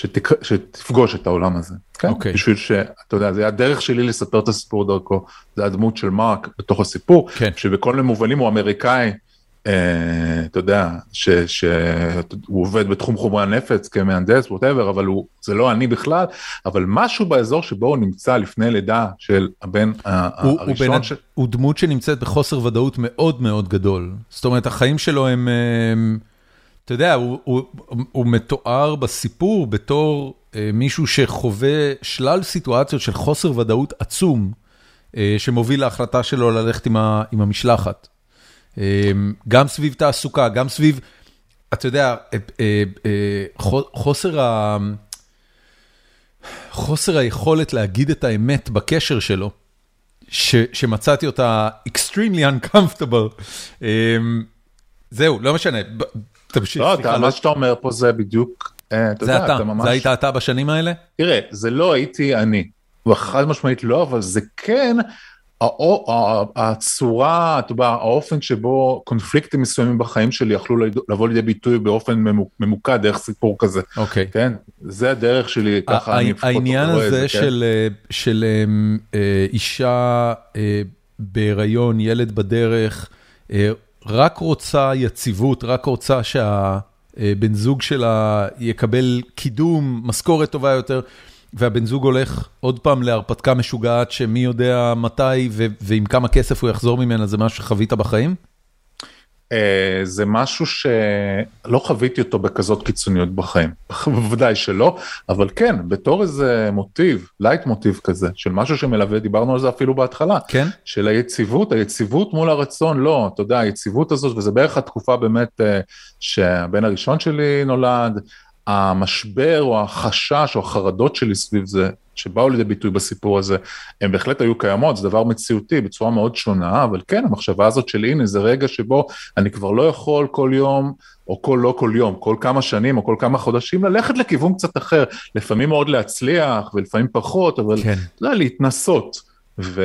שתק... שתפגוש את העולם הזה. כן? Okay. אוקיי. בשביל שאתה יודע, זה היה הדרך שלי לספר את הסיפור דרכו, זה הדמות של מרק בתוך הסיפור, כן. שבכל מיני מובנים הוא אמריקאי, אה, אתה יודע, שהוא עובד בתחום חומרי הנפץ כמהנדס, ווטאבר, אבל הוא, זה לא אני בכלל, אבל משהו באזור שבו הוא נמצא לפני לידה של הבן הוא, הראשון. הוא, ש... הוא דמות שנמצאת בחוסר ודאות מאוד מאוד גדול. זאת אומרת, החיים שלו הם... הם... אתה יודע, הוא מתואר בסיפור בתור אה, מישהו שחווה שלל סיטואציות של חוסר ודאות עצום, אה, שמוביל להחלטה שלו ללכת עם עם המשלחת. אה, גם סביב תעסוקה, גם סביב, אתה יודע, חוסר ה... חוסר היכולת להגיד את האמת בקשר שלו, ש, שמצאתי אותה extremely uncomfortable. זהו, לא משנה, תמשיך. לא, אתה, לא- מה שאתה אומר פה זה בדיוק, אה, אתה זה יודע, אתה, אתה ממש... זה היית אתה בשנים האלה? תראה, זה לא הייתי אני. חד משמעית לא, אבל זה כן הצורה, אתה יודע, האופן שבו קונפליקטים מסוימים בחיים שלי יכלו לבוא לידי ביטוי באופן ממוקד דרך סיפור כזה. אוקיי. כן? זה הדרך שלי, ככה אני לפחות רואה את זה. העניין הזה כן? של אה, של אה, אישה בהיריון, ילד בדרך, רק רוצה יציבות, רק רוצה שהבן זוג שלה יקבל קידום, משכורת טובה יותר, והבן זוג הולך עוד פעם להרפתקה משוגעת שמי יודע מתי ועם כמה כסף הוא יחזור ממנה, זה משהו שחווית בחיים? אה, זה משהו שלא חוויתי אותו בכזאת קיצוניות בחיים, בוודאי שלא, אבל כן, בתור איזה מוטיב, לייטמוטיב כזה, של משהו שמלווה, דיברנו על זה אפילו בהתחלה, כן? של היציבות, היציבות מול הרצון, לא, אתה יודע, היציבות הזאת, וזה בערך התקופה באמת אה, שהבן הראשון שלי נולד, המשבר או החשש או החרדות שלי סביב זה, שבאו לידי ביטוי בסיפור הזה, הם בהחלט היו קיימות, זה דבר מציאותי בצורה מאוד שונה, אבל כן, המחשבה הזאת של הנה, זה רגע שבו אני כבר לא יכול כל יום, או כל לא כל יום, כל כמה שנים או כל כמה חודשים, ללכת לכיוון קצת אחר, לפעמים מאוד להצליח ולפעמים פחות, אבל כן. יודע, להתנסות. ו...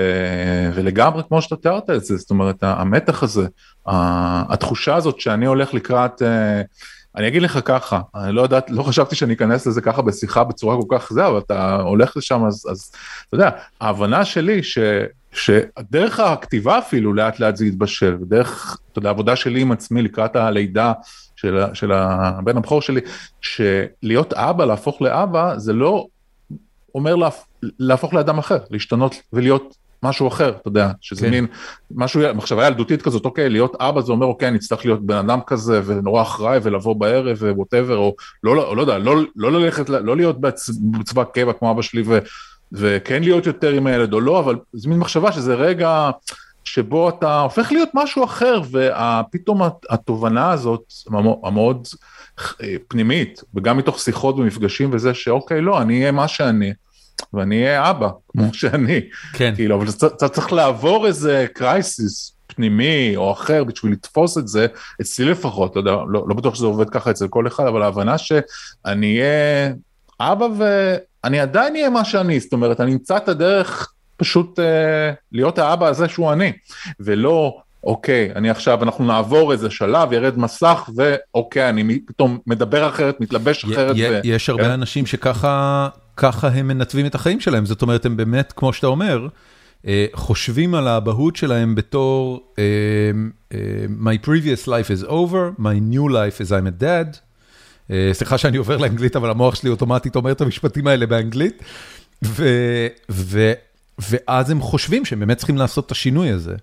ולגמרי כמו שאתה תיארת את זה, זאת אומרת, המתח הזה, התחושה הזאת שאני הולך לקראת... אני אגיד לך ככה, אני לא יודעת, לא חשבתי שאני אכנס לזה ככה בשיחה בצורה כל כך זה, אבל אתה הולך לשם, אז, אז אתה יודע, ההבנה שלי ש, שדרך הכתיבה אפילו לאט לאט זה יתבשל, דרך, אתה יודע, העבודה שלי עם עצמי לקראת הלידה של, של הבן הבכור שלי, שלהיות אבא, להפוך לאבא, זה לא אומר להפ, להפוך לאדם אחר, להשתנות ולהיות משהו אחר, אתה יודע, שזה כן. מין משהו, מחשבה ילדותית כזאת, אוקיי, להיות אבא זה אומר, אוקיי, אני אצטרך להיות בן אדם כזה ונורא אחראי ולבוא בערב whatever, או לא, לא, לא יודע, לא, לא ללכת, לא להיות בצבא קבע כמו אבא שלי ו, וכן להיות יותר עם הילד או לא, אבל זה מין מחשבה שזה רגע שבו אתה הופך להיות משהו אחר, ופתאום התובנה הזאת המאוד אה, פנימית, וגם מתוך שיחות ומפגשים וזה, שאוקיי, לא, אני אהיה מה שאני. ואני אהיה אבא, כמו שאני. כן. כאילו, אבל אתה צריך לעבור איזה קרייסיס פנימי או אחר בשביל לתפוס את זה, אצלי לפחות, לא יודע, לא, לא בטוח שזה עובד ככה אצל כל אחד, אבל ההבנה שאני אהיה אבא ואני עדיין אהיה מה שאני, זאת אומרת, אני אמצא את הדרך פשוט אה, להיות האבא הזה שהוא אני, ולא אוקיי, אני עכשיו, אנחנו נעבור איזה שלב, ירד מסך, ואוקיי, אני פתאום מדבר אחרת, מתלבש אחרת. ו... יש הרבה כן. אנשים שככה הם מנתבים את החיים שלהם, זאת אומרת, הם באמת, כמו שאתה אומר, אה, חושבים על האבהות שלהם בתור אה, אה, My previous life is over, my new life is I'm a dad. סליחה שאני עובר לאנגלית, אבל המוח שלי אוטומטית אומר את המשפטים האלה באנגלית. ו, ו, ואז הם חושבים שהם באמת צריכים לעשות את השינוי הזה.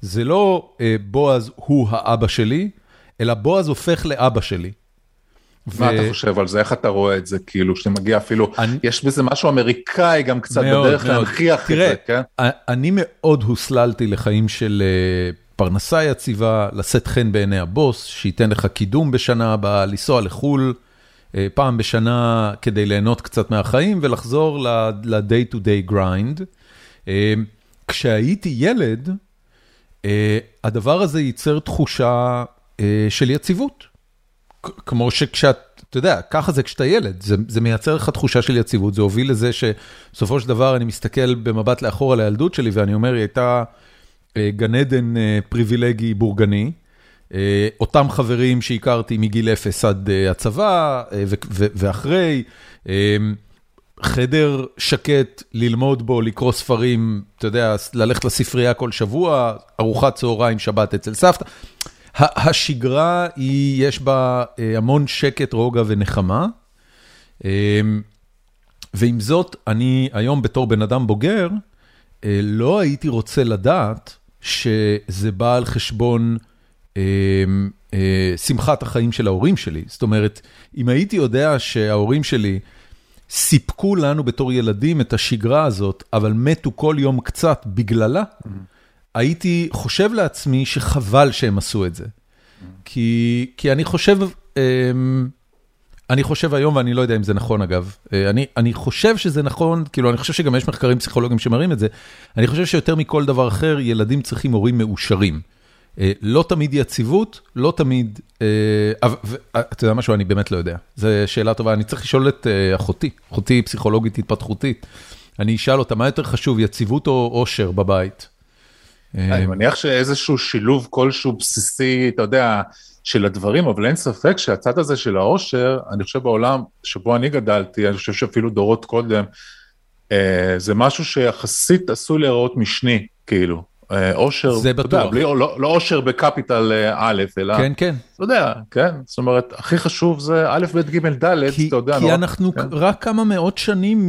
זה לא בועז הוא האבא שלי, אלא בועז הופך לאבא שלי. מה אתה חושב על זה? איך אתה רואה את זה? כאילו, שאתה מגיע אפילו, יש בזה משהו אמריקאי גם קצת בדרך להנכיח את זה, כן? אני מאוד הוסללתי לחיים של אה, פרנסה יציבה, לשאת חן בעיני הבוס, שייתן לך קידום בשנה הבאה, לנסוע לחו"ל אה, פעם בשנה כדי ליהנות קצת מהחיים ולחזור ל-day to day grind. אה, כשהייתי ילד, הדבר הזה ייצר תחושה של יציבות. כמו שכשאת, אתה יודע, ככה זה כשאתה ילד, זה, זה מייצר לך תחושה של יציבות, זה הוביל לזה שבסופו של דבר אני מסתכל במבט לאחור על הילדות שלי ואני אומר, היא הייתה אה, גן עדן אה, פריבילגי בורגני, אה, אותם חברים שהכרתי מגיל אפס עד הצבא ואחרי, חדר שקט, ללמוד בו, לקרוא ספרים, אתה יודע, ללכת לספרייה כל שבוע, ארוחת צהריים, שבת אצל סבתא. השגרה היא, יש בה אה, המון שקט, רוגע ונחמה. אמ, ועם זאת, אני היום בתור בן אדם בוגר, אה, לא הייתי רוצה לדעת שזה בא על חשבון אה, שמחת החיים של ההורים שלי. זאת אומרת, אם הייתי יודע שההורים שלי סיפקו לנו בתור ילדים את השגרה הזאת, אבל מתו כל יום קצת בגללה, mm-hmm. הייתי חושב לעצמי שחבל שהם עשו את זה. כי, כי אני חושב, אמ, אני חושב היום, ואני לא יודע אם זה נכון אגב, אה, אני, חושב שזה נכון, כאילו אני חושב שגם יש מחקרים פסיכולוגיים שמראים את זה, אני חושב שיותר מכל דבר אחר, ילדים צריכים הורים מאושרים. אה, לא תמיד יציבות, לא תמיד, אה, אתה יודע משהו, אני באמת לא יודע, זו שאלה טובה, אני צריך לשאול את אחותי, אחותי פסיכולוגית התפתחותית, אני אשאל אותה, מה יותר חשוב, יציבות או אושר בבית? אני מניח שאיזשהו שילוב כלשהו בסיסי, אתה יודע, של הדברים, אבל אין ספק שהצד הזה של העושר, אני חושב בעולם שבו אני גדלתי, אני חושב שאפילו דורות קודם, אה, זה משהו שיחסית עשוי להיראות משני, כאילו. אושר, זה בטוח. יודע, בלי, לא, לא אושר בקפיטל אה, א', אלא, כן, כן. אתה יודע, כן, זאת אומרת, הכי חשוב זה א', ב', ג', ד', אתה יודע. כי נורא, אנחנו כן. רק כמה מאות שנים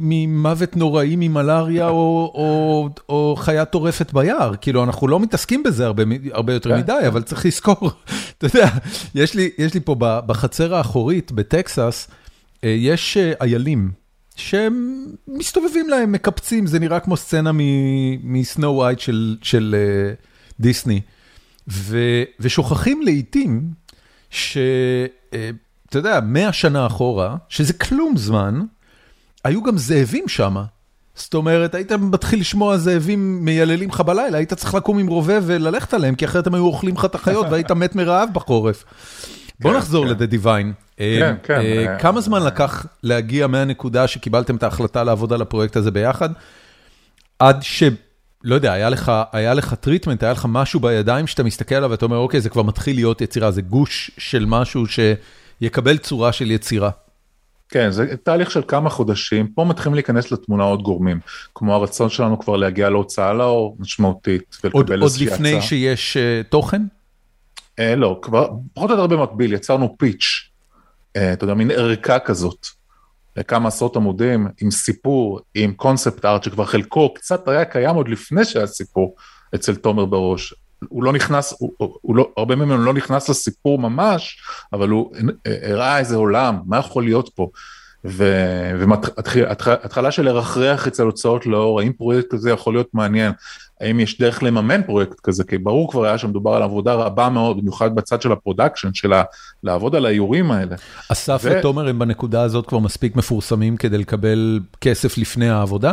ממוות נוראי ממלאריה או, או, או חיה טורפת ביער, כאילו, אנחנו לא מתעסקים בזה הרבה, הרבה יותר כן. מדי, אבל צריך לזכור, אתה יודע, יש לי, יש לי פה בחצר האחורית בטקסס, אה, יש אה, איילים. שהם מסתובבים להם, מקפצים, זה נראה כמו סצנה מסנו ווייט של של uh, דיסני. ו, ושוכחים לעיתים שאתה uh, יודע, מאה שנה אחורה, שזה כלום זמן, היו גם זאבים שם. זאת אומרת, היית מתחיל לשמוע זאבים מייללים לך בלילה, היית צריך לקום עם רובה וללכת עליהם, כי אחרת הם היו אוכלים לך את החיות והיית מת מרעב בחורף. בוא כן, נחזור כן. ל-The Divine. כן, אה, כן. אה, כמה זמן לקח להגיע מהנקודה שקיבלתם את ההחלטה לעבוד על הפרויקט הזה ביחד, עד ש... לא יודע, היה לך, היה לך treatment, היה לך משהו בידיים שאתה מסתכל עליו ואתה אומר, אוקיי, זה כבר מתחיל להיות יצירה, זה גוש של משהו שיקבל צורה של יצירה. כן, זה תהליך של כמה חודשים, פה מתחילים להיכנס לתמונה עוד גורמים, כמו הרצון שלנו כבר להגיע להוצאה לאור משמעותית, ולקבל איזושהי הצעה. עוד לפני שיש uh, תוכן? Uh, לא, כבר, פחות או יותר במקביל, יצרנו פיץ' אה, אתה יודע, מין ערכה כזאת, לכמה עשרות עמודים, עם סיפור, עם קונספט ארט, שכבר חלקו קצת היה קיים עוד לפני שהיה סיפור אצל תומר בראש. הוא לא נכנס, הוא, הוא לא, הרבה ממנו לא נכנס לסיפור ממש, אבל הוא הראה איזה עולם, מה יכול להיות פה. והתחלה של לרחרח אצל הוצאות לאור, האם פרויקט כזה יכול להיות מעניין, האם יש דרך לממן פרויקט כזה, כי ברור כבר היה שמדובר על עבודה רבה מאוד, במיוחד בצד של ה production, של לעבוד על האיורים האלה. אסף ו... ותומר הם בנקודה הזאת כבר מספיק מפורסמים כדי לקבל כסף לפני העבודה?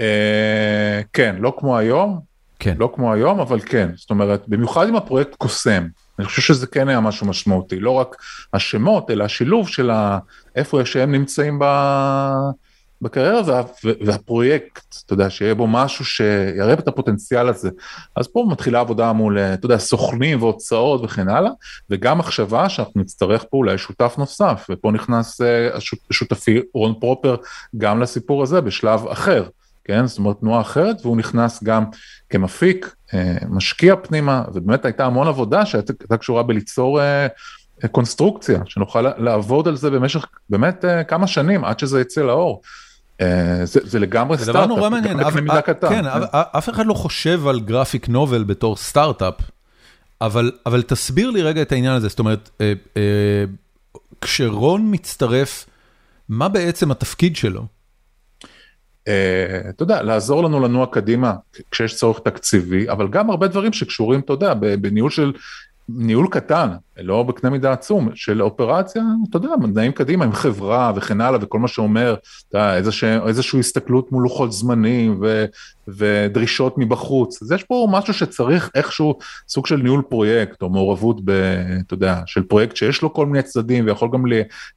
אה, כן, לא כמו היום, כן. לא כמו היום, אבל כן, זאת אומרת, במיוחד אם הפרויקט קוסם. אני חושב שזה כן היה משהו משמעותי, לא רק השמות, אלא השילוב של איפה שהם נמצאים ב... בקריירה וה, והפרויקט, אתה יודע, שיהיה בו משהו שיראה את הפוטנציאל הזה. אז פה מתחילה עבודה מול, אתה יודע, סוכנים והוצאות וכן הלאה, וגם מחשבה שאנחנו נצטרך פה אולי שותף נוסף, ופה נכנס השותפי רון פרופר גם לסיפור הזה בשלב אחר. כן, זאת אומרת תנועה אחרת, והוא נכנס גם כמפיק, אה, משקיע פנימה, ובאמת הייתה המון עבודה שהייתה קשורה בליצור אה, קונסטרוקציה, שנוכל לעבוד על זה במשך באמת אה, כמה שנים עד שזה יצא לאור. זה, זה לגמרי סטארט-אפ, זה דבר נורא מעניין, אף, כן. אף אחד לא חושב על גרפיק נובל בתור סטארט-אפ, אבל, אבל תסביר לי רגע את העניין הזה, זאת אומרת, כשרון מצטרף, מה בעצם התפקיד שלו? אתה יודע, לעזור לנו לנוע קדימה כשיש צורך תקציבי, אבל גם הרבה דברים שקשורים, אתה יודע, בניהול של, ניהול קטן, לא בקנה מידה עצום, של אופרציה, אתה יודע, נעים קדימה עם חברה וכן הלאה וכל מה שאומר, אתה יודע, איזושה, איזושהי הסתכלות מול לוחות זמנים ו, ודרישות מבחוץ, אז יש פה משהו שצריך איכשהו סוג של ניהול פרויקט או מעורבות, ב, אתה יודע, של פרויקט שיש לו כל מיני צדדים ויכול גם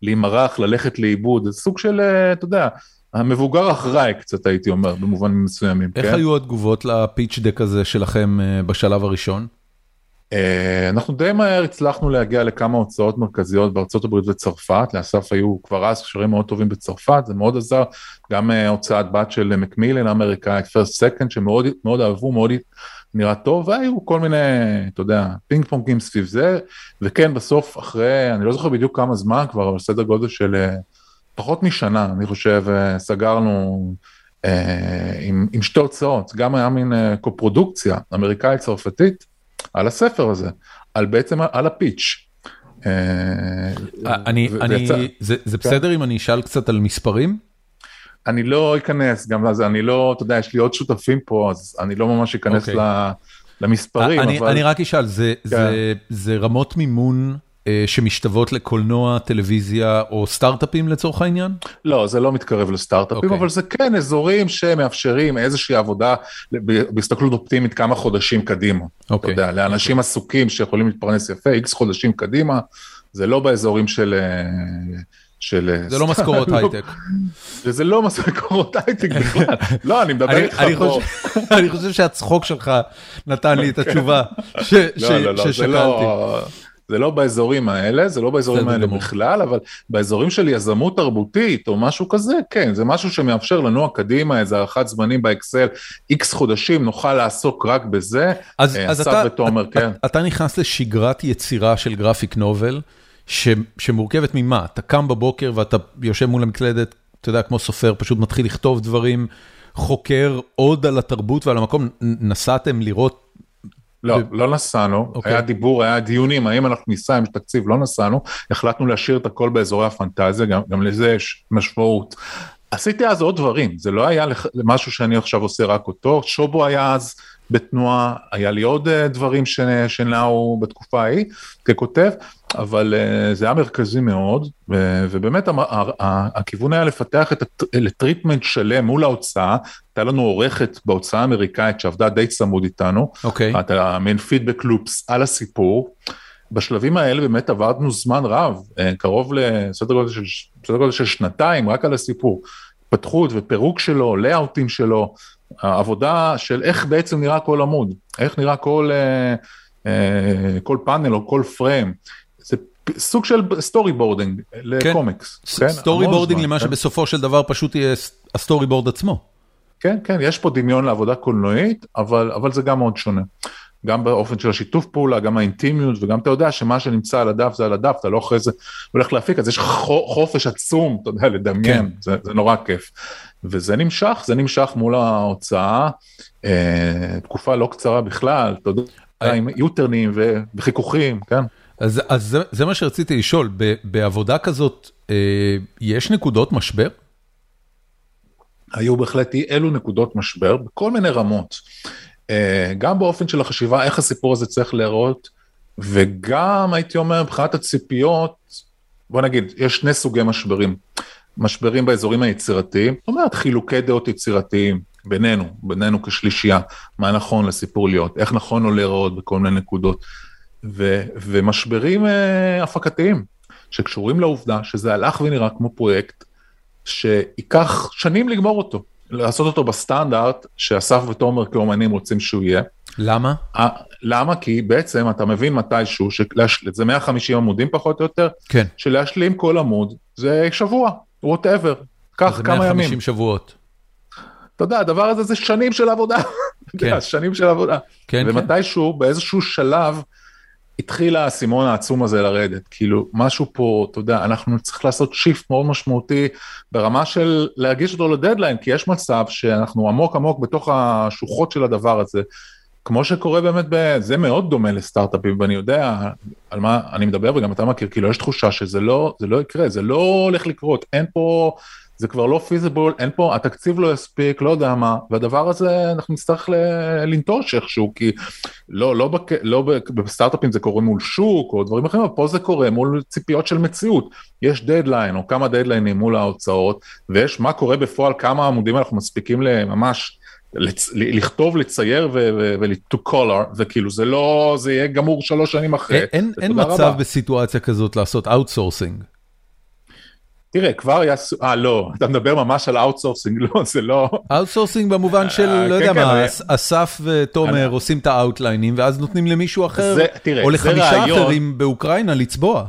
להימרח, ללכת לאיבוד, זה סוג של, אתה יודע, המבוגר אחראי קצת הייתי אומר במובנים מסוימים. איך כן? היו התגובות לפיץ' דק הזה שלכם אה, בשלב הראשון? אה, אנחנו די מהר הצלחנו להגיע לכמה הוצאות מרכזיות בארצות הברית וצרפת, לאסף היו כבר אז קשרים מאוד טובים בצרפת, זה מאוד עזר, גם אה, הוצאת בת של מקמילן האמריקאית, First Second שמאוד מאוד אהבו, מאוד נראה טוב, והיו כל מיני, אתה יודע, פינג פונגים סביב זה, וכן בסוף אחרי, אני לא זוכר בדיוק כמה זמן כבר, אבל סדר גודל של פחות משנה, אני חושב, אה, סגרנו אה, עם, עם שתי הוצאות, גם היה מין אה, קו-פרודוקציה אמריקאית-צרפתית על הספר הזה, על בעצם, על הפיץ'. אני, אני, זה, זה כן. בסדר אם אני אשאל קצת על מספרים? אני לא אכנס גם לזה, אני לא, אתה יודע, יש לי עוד שותפים פה, אז אני לא ממש אכנס okay. אוקיי. למספרים, אני, אבל... אני רק אשאל, זה, כן. זה, זה רמות מימון אה, שמשתוות לקולנוע, טלוויזיה או סטארט-אפים לצורך העניין? לא, זה לא מתקרב לסטארט-אפים, okay. אוקיי. אבל זה כן אזורים שמאפשרים איזושהי עבודה בהסתכלות אופטימית כמה חודשים קדימה. Okay. אתה יודע, לאנשים okay. עסוקים שיכולים להתפרנס יפה, איקס חודשים קדימה, זה לא באזורים של... אה, של... אה, זה לא משכורות הייטק. וזה לא משכורות הייטק בכלל. לא, אני מדבר איתך פה. אני חושב שהצחוק שלך נתן לי את התשובה לא, לא, לא, ששקלתי. זה לא באזורים האלה, זה לא באזורים האלה גמור. בכלל, אבל באזורים של יזמות תרבותית או משהו כזה, כן, זה משהו שמאפשר לנוע קדימה, איזה הערכת זמנים באקסל, איקס חודשים, נוכל לעסוק רק בזה. אז, אה, אז אתה, ותומר, אתה, כן. אתה נכנס לשגרת יצירה של גרפיק נובל, ש, שמורכבת ממה? אתה קם בבוקר ואתה יושב מול המקלדת, אתה יודע, כמו סופר, פשוט מתחיל לכתוב דברים, חוקר עוד על התרבות ועל המקום, נסעתם לראות לא, לא נסענו, okay. אוקיי. היה דיבור, היה דיונים, האם אנחנו ניסע עם תקציב, לא נסענו, החלטנו להשאיר את הכל באזורי הפנטזיה, גם, גם לזה יש משמעות. עשיתי אז עוד דברים, זה לא היה משהו שאני עכשיו עושה רק אותו, שובו היה אז בתנועה, היה לי עוד אה, דברים שנעו בתקופה ההיא ככותב, אבל אה, זה היה מרכזי מאוד, ובאמת הכיוון היה לפתח את הטריטמנט שלם מול ההוצאה, הייתה לנו עורכת בהוצאה האמריקאית שעבדה די צמוד איתנו, אוקיי. Okay. אתה מעין פידבק לופס על הסיפור. בשלבים האלה באמת עבדנו זמן רב, אה, קרוב לסדר גודל של, גודל של שנתיים רק על הסיפור. התפתחות ופירוק שלו, layout ים שלו, העבודה של איך בעצם נראה כל עמוד, איך נראה כל, אה, אה, כל panel או כל frame. זה סוג של storyboarding לקומיקס. כן, storyboarding למה כן. שבסופו של דבר פשוט יהיה ה storyboard עצמו. כן, כן, יש פה דמיון לעבודה קולנועית, אבל, אבל זה גם מאוד שונה. גם באופן של השיתוף פעולה, גם האינטימיות, וגם אתה יודע שמה שנמצא על הדף זה על הדף, אתה לא אחרי זה הולך להפיק, אז יש חופש עצום, אתה יודע, לדמיין, כן. זה, זה נורא כיף. וזה נמשך, זה נמשך מול ההוצאה, אה, תקופה לא קצרה בכלל, אתה יודע, אה, עם יוטרנים וחיכוכים, כן. אז, אז זה, זה מה שרציתי לשאול, ב, בעבודה כזאת, אה, יש נקודות משבר? היו בהחלט אי אלו נקודות משבר בכל מיני רמות. אה, גם באופן של החשיבה, איך הסיפור הזה צריך להיראות, וגם הייתי אומר מבחינת הציפיות, בוא נגיד, יש שני סוגי משברים. משברים באזורים היצירתיים, זאת אומרת חילוקי דעות יצירתיים בינינו, בינינו כשלישייה, מה נכון לסיפור להיות, איך נכון לו להיראות בכל מיני נקודות, ו, ומשברים אה, הפקתיים, שקשורים לעובדה שזה הלך ונראה כמו פרויקט שייקח שנים לגמור אותו, לעשות אותו בסטנדרט שאסף ותומר כאומנים רוצים שהוא יהיה. למה? למה? כי בעצם אתה מבין מתישהו, זה 150 עמודים פחות או יותר, כן. שלהשלים כל עמוד זה שבוע, whatever, קח כמה ימים. זה 150 שבועות. אתה יודע, הדבר הזה זה שנים של עבודה. כן. שנים של עבודה. כן, ומתישהו, כן. באיזשהו שלב, התחיל האסימון העצום הזה לרדת. כאילו, משהו פה, אתה יודע, אנחנו צריכים לעשות shift מאוד משמעותי ברמה של להגיש אותו לדדליין, כי יש מצב שאנחנו עמוק עמוק בתוך השוחות של הדבר הזה. כמו שקורה באמת, ב... זה מאוד דומה לסטארט-אפים, ואני יודע על מה אני מדבר, וגם אתה מכיר, כאילו יש תחושה שזה לא, לא יקרה, זה לא הולך לקרות, אין פה זה כבר לא פיזיבול, אין פה, התקציב לא יספיק, לא יודע מה, והדבר הזה אנחנו נצטרך לנטוש איכשהו, כי לא, לא, בק, לא בסטארט-אפים זה קורה מול שוק או דברים אחרים, אבל פה זה קורה מול ציפיות של מציאות. יש דדליין או כמה דדליינים מול ההוצאות, ויש מה קורה בפועל, כמה עמודים אנחנו מספיקים לממש לצ... לכתוב, לצייר ו- to color, וכאילו זה לא, זה יהיה גמור שלוש שנים אחרי. אין, אין מצב רבה. בסיטואציה כזאת לעשות outsourcing. תראה, כבר יעשו, אה לא, אתה מדבר ממש על outsourcing, לא, זה לא... outsourcing במובן של, אה, לא כן, יודע כן, מה, אסף ותומר עושים את ה outline ים, ואז נותנים למישהו אחר, או לחמישה אחרים באוקראינה לצבוע.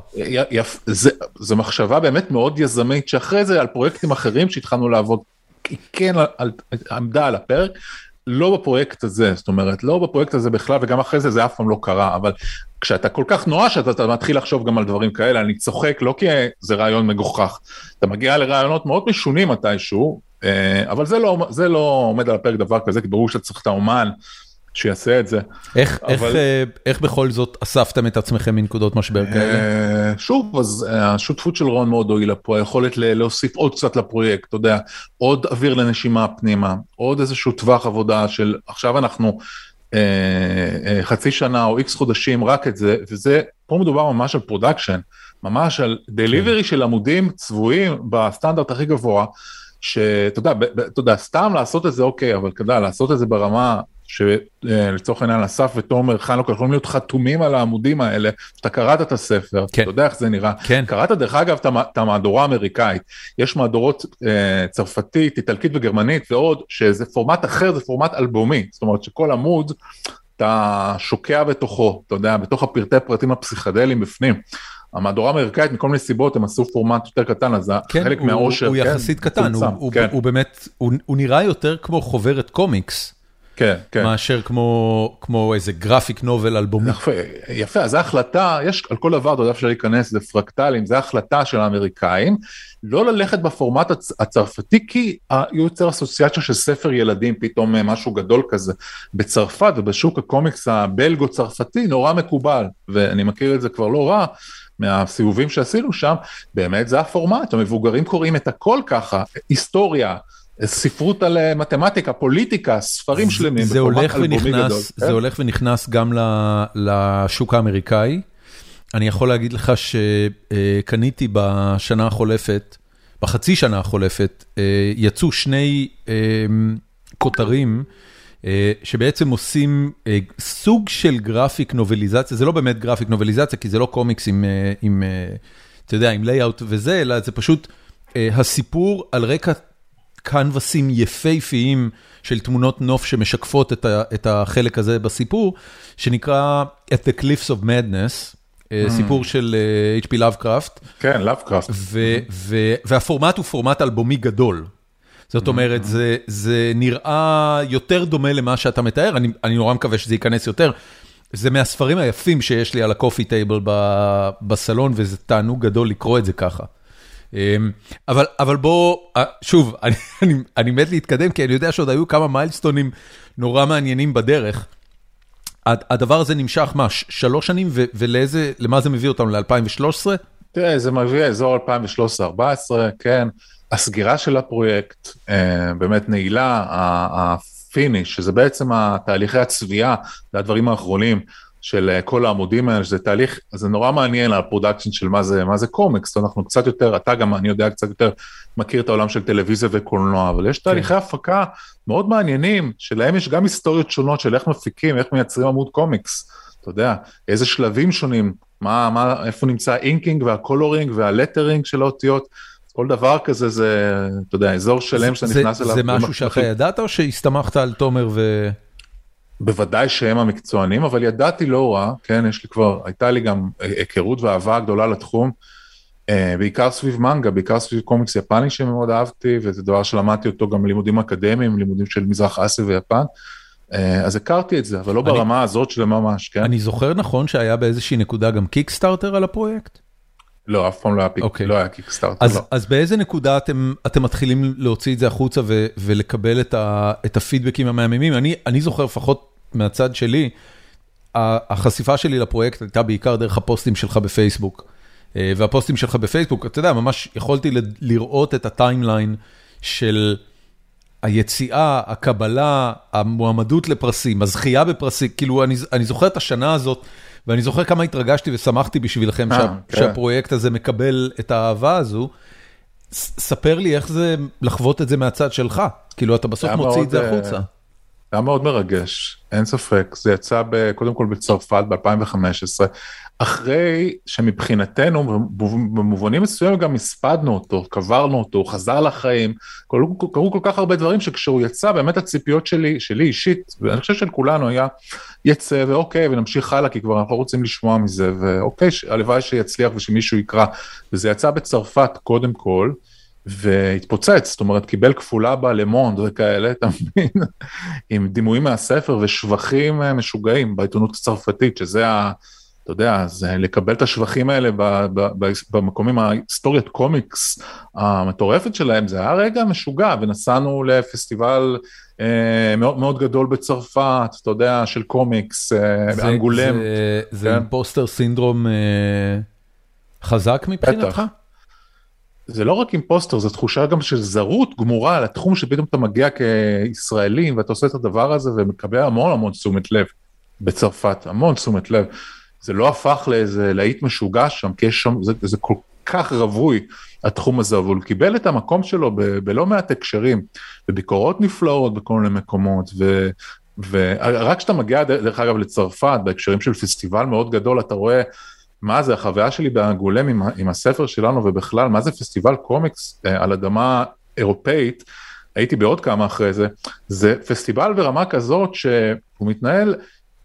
זו מחשבה באמת מאוד יזמית, שאחרי זה על פרויקטים אחרים שהתחלנו לעבוד, היא כן עמדה על הפרק, לא בפרויקט הזה, זאת אומרת, לא בפרויקט הזה בכלל, וגם אחרי זה זה אף פעם לא קרה, אבל כשאתה כל כך נואש, אתה, אתה מתחיל לחשוב גם על דברים כאלה, אני צוחק לא כי זה רעיון מגוחך, אתה מגיע לרעיונות מאוד משונים מתישהו, אה, אבל זה לא, זה לא עומד על הפרק דבר כזה, כי ברור שאתה צריך את האומן. שיעשה את זה. איך, אבל... איך, אה, איך בכל זאת אספתם את עצמכם מנקודות משבר כאלה? אה, שוב, אז אה, השותפות של רון מאוד הועילה פה, היכולת להוסיף עוד קצת לפרויקט, אתה יודע, עוד אוויר לנשימה פנימה, עוד איזשהו טווח עבודה של עכשיו אנחנו חצי שנה או איקס חודשים רק את זה, וזה, פה מדובר ממש על production, ממש על delivery כן. של עמודים צבועים בסטנדרט הכי גבוה. שאתה יודע, אתה יודע, סתם לעשות את זה אוקיי, אבל אתה יודע, לעשות את זה ברמה שלצורך העניין אסף ותומר חנוק יכולים להיות חתומים על העמודים האלה, אתה קראת את הספר, כן. אתה יודע איך זה נראה, כן. קראת דרך אגב את המהדורה האמריקאית, יש מהדורות אה, צרפתית, איטלקית וגרמנית ועוד, שזה פורמט אחר, זה פורמט אלבומי, זאת אומרת שכל עמוד אתה שוקע בתוכו, אתה יודע, בתוך הפרטי פרטים הפסיכדליים בפנים. המהדורה האמריקאית מכל מיני סיבות הם עשו פורמט יותר קטן אז כן, חלק מהאושר, הוא, הוא כן, יחסית קטן, הוא, הוא, כן. הוא באמת, הוא, הוא נראה יותר כמו חוברת קומיקס. כן, כן. מאשר כמו, כמו איזה גרפיק נובל אלבומי. יפה, יפה, אז זו החלטה, יש על כל דבר, אתה יודע אפשר להיכנס לפרקטלים, זו החלטה של האמריקאים, לא ללכת בפורמט הצ, הצרפתי, כי יוצר אסוציאציה של ספר ילדים, פתאום משהו גדול כזה. בצרפת ובשוק הקומיקס הבלגו-צרפתי נורא מקובל, ואני מכיר את זה כבר לא רע. מהסיבובים שעשינו שם, באמת זה הפורמט, המבוגרים קוראים את הכל ככה, היסטוריה, ספרות על אה, מתמטיקה, פוליטיקה, ספרים שלמים, זה הולך ונכנס, זה כן? הולך ונכנס גם לשוק האמריקאי. אני יכול להגיד לך שקניתי בשנה החולפת, בחצי שנה החולפת, אה, יצאו שני אה, כותרים שבעצם עושים סוג של graphic נובליזציה, זה לא באמת graphic נובליזציה, כי זה לא קומיקס עם, עם אתה יודע, עם layout וזה, אלא זה פשוט הסיפור על רקע קנבסים יפהפיים של תמונות נוף שמשקפות את ה, את החלק הזה בסיפור, שנקרא At the Cliffs of Madness, mm. סיפור של H.P. Lovecraft. כן, Lovecraft. והפורמט הוא פורמט אלבומי גדול. זאת אומרת, זה, זה נראה יותר דומה למה שאתה מתאר, אני, אני נורא מקווה שזה ייכנס יותר. זה מהספרים היפים שיש לי על הקופי טייבל בסלון, וזה תענוג גדול לקרוא את זה ככה. אמ, אבל אבל בוא, אה, שוב, אני אני, אני מת להתקדם, כי אני יודע שעוד היו כמה milestone ים נורא מעניינים בדרך. הדבר הזה נמשך מה, שלוש שנים, ולאיזה, למה זה מביא אותנו, ל-2013? תראה, זה מביא אזור 2013-2014, כן. הסגירה של הפרויקט, אה, באמת נעילה, ה finish, שזה בעצם תהליכי הצביעה, זה הדברים האחרונים. של אה, כל העמודים האלה, שזה תהליך, זה נורא מעניין על production של מה זה, מה זה קומיקס, אנחנו קצת יותר, אתה גם, אני יודע, קצת יותר מכיר את העולם של טלוויזיה וקולנוע, אבל יש תהליכי כן. הפקה מאוד מעניינים, שלהם יש גם היסטוריות שונות של איך מפיקים, איך מייצרים עמוד קומיקס, אתה יודע, איזה שלבים שונים, מה, מה, איפה נמצא ה inking וה coloring וה lettering של האותיות, כל דבר כזה זה, אתה יודע, אזור שלם שאתה נכנס אליו. זה משהו שאתה ידעת או שהסתמכת על תומר ו... בוודאי שהם המקצוענים, אבל ידעתי לא רע, כן, יש לי כבר, הייתה לי גם היכרות ואהבה גדולה לתחום, אה, בעיקר סביב מנגה, בעיקר סביב קומיקס יפני שמאוד אהבתי, וזה דבר שלמדתי אותו גם בלימודים אקדמיים, לימודים של מזרח אסיה ויפן. אה, אז הכרתי את זה, אבל לא אני, ברמה הזאת של ממש, כן? אני זוכר נכון שהיה באיזושהי נקודה גם קיקסטארטר על הפרויקט? לא, אף פעם לא היה, פיק, okay. אוקיי. לא היה קיקסטארטר. אז, לא. אז באיזה נקודה אתם, אתם מתחילים להוציא את זה החוצה ו, ולקבל את, ה, את הפידבקים המהממים? אני, אני זוכר לפחות מהצד שלי, החשיפה שלי לפרויקט הייתה בעיקר דרך הפוסטים שלך בפייסבוק. אה, והפוסטים שלך בפייסבוק, אתה יודע, ממש יכולתי לראות את הטיימליין של היציאה, הקבלה, המועמדות לפרסים, הזכייה בפרסים, כאילו אני, אני זוכר את השנה הזאת, ואני זוכר כמה התרגשתי ושמחתי בשבילכם שה, כן. שהפרויקט הזה מקבל את האהבה הזו. ספר לי איך זה לחוות את זה מהצד שלך, כאילו אתה בסוף מוציא את זה אה, החוצה. היה מאוד מרגש, אין ספק, זה יצא ב, קודם כל בצרפת ב-2015, אחרי שמבחינתנו, במובנים מסוימים גם הספדנו אותו, קברנו אותו, הוא חזר לחיים, קרו, קרו כל כך הרבה דברים שכשהוא יצא, באמת הציפיות שלי, שלי אישית, ואני חושב של כולנו היה, יצא ואוקיי, ונמשיך הלאה, כי כבר אנחנו לא רוצים לשמוע מזה, ואוקיי, הלוואי שיצליח ושמישהו יקרא, וזה יצא בצרפת קודם כל, והתפוצץ, זאת אומרת קיבל כפולה בלמונד וכאלה, אתה מבין? עם דימויים מהספר ושבחים אה, משוגעים בעיתונות הצרפתית, שזה ה... אתה יודע, זה לקבל את השבחים האלה במקומים, ההיסטוריית קומיקס המטורפת שלהם, זה היה רגע משוגע, ונסענו לפסטיבל אה, מאוד מאוד גדול בצרפת, אתה יודע, של קומיקס, אה, אנגולם. זה, זה כן? אימפוסטר סינדרום אה, חזק מבחינתך? בטח. זה לא רק אימפוסטר, זו תחושה גם של זרות גמורה על התחום שפתאום אתה מגיע כישראלי ואתה עושה את הדבר הזה ומקבל המון המון תשומת לב בצרפת, המון תשומת לב. זה לא הפך לאיזה להיט משוגע שם, כי יש שם, זה, זה כל כך רווי התחום הזה, אבל הוא קיבל את המקום שלו ב, בלא מעט הקשרים, בביקורות נפלאות בכל מיני מקומות, ו, ורק כשאתה מגיע דרך אגב לצרפת, בהקשרים של פסטיבל מאוד גדול, אתה רואה מה זה החוויה שלי באנגולם עם, עם הספר שלנו ובכלל, מה זה פסטיבל קומיקס אה, על אדמה אירופאית, הייתי בעוד כמה אחרי זה, זה פסטיבל ברמה כזאת שהוא מתנהל,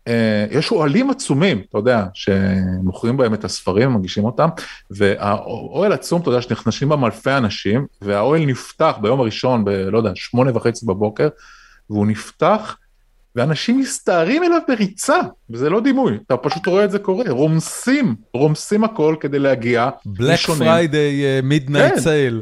אה, יש אוהלים עצומים, אתה יודע, שמוכרים בהם את הספרים, מגישים אותם, והאוהל עצום, אתה יודע, שנכנסים בהם אלפי אנשים, והאוהל נפתח ביום הראשון, ב, לא יודע, שמונה וחצי בבוקר, והוא נפתח, ואנשים מסתערים אליו בריצה, וזה לא דימוי, אתה פשוט רואה את זה קורה, רומסים, רומסים הכל כדי להגיע. Black Friday, midnight sale.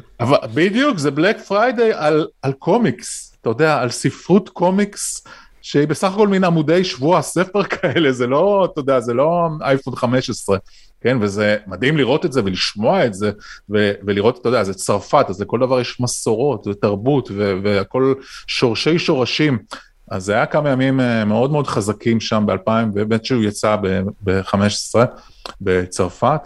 בדיוק, זה Black Friday על, על קומיקס, אתה יודע, על ספרות קומיקס. שהיא בסך הכל מין עמודי שבוע ספר כאלה, זה לא, אתה יודע, זה לא אייפון 15, כן, וזה מדהים לראות את זה ולשמוע את זה, ו- ולראות, אתה יודע, זה צרפת, אז לכל דבר יש מסורות ותרבות והכל שורשי שורשים. אז זה היה כמה ימים אה, מאוד מאוד חזקים שם ב-2000, באמת שהוא יצא ב-15 בצרפת,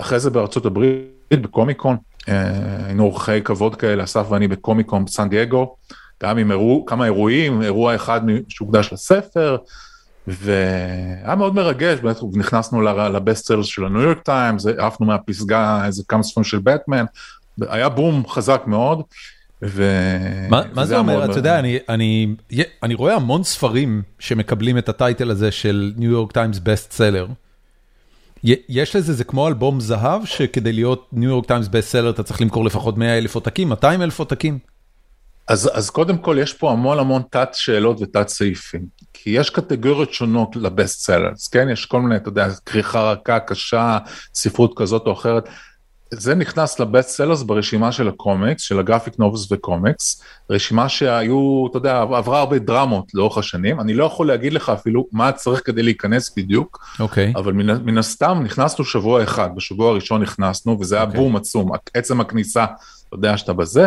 אחרי זה בארצות הברית, בקומיקון, אה, היינו אורחי כבוד כאלה, אסף ואני בקומיקון בסן דייגו, גם עם אירוע, כמה אירועים, אירוע אחד שהוקדש לספר, והיה מאוד מרגש, באמת נכנסנו לבסט סלס של הניו יורק טיימס, עפנו מהפסגה איזה כמה ספרים של בטמן, היה בום חזק מאוד. ו... מה, מה זה אומר? אתה יודע, אני, אני, אני רואה המון ספרים שמקבלים את ה title הזה של New York Times best seller. יש לזה, זה כמו אלבום זהב, שכדי להיות New York Times best seller אתה צריך למכור לפחות 100 אלף עותקים, 200 אלף עותקים. אז, אז קודם כל יש פה המון המון תת שאלות ותת סעיפים, כי יש קטגוריות שונות ל best sellers, כן? יש כל מיני, אתה יודע, כריכה רכה, קשה, ספרות כזאת או אחרת. זה נכנס לבסט סלרס ברשימה של הקומיקס, של הגרפיק נובוס וקומיקס, רשימה שהיו, אתה יודע, עברה הרבה דרמות לאורך השנים, אני לא יכול להגיד לך אפילו מה צריך כדי להיכנס בדיוק, okay. אוקיי. אבל מן, מן הסתם נכנסנו שבוע אחד, בשבוע הראשון נכנסנו, וזה היה okay. אוקיי. בום עצום, עצם הכניסה, אתה יודע שאתה בזה,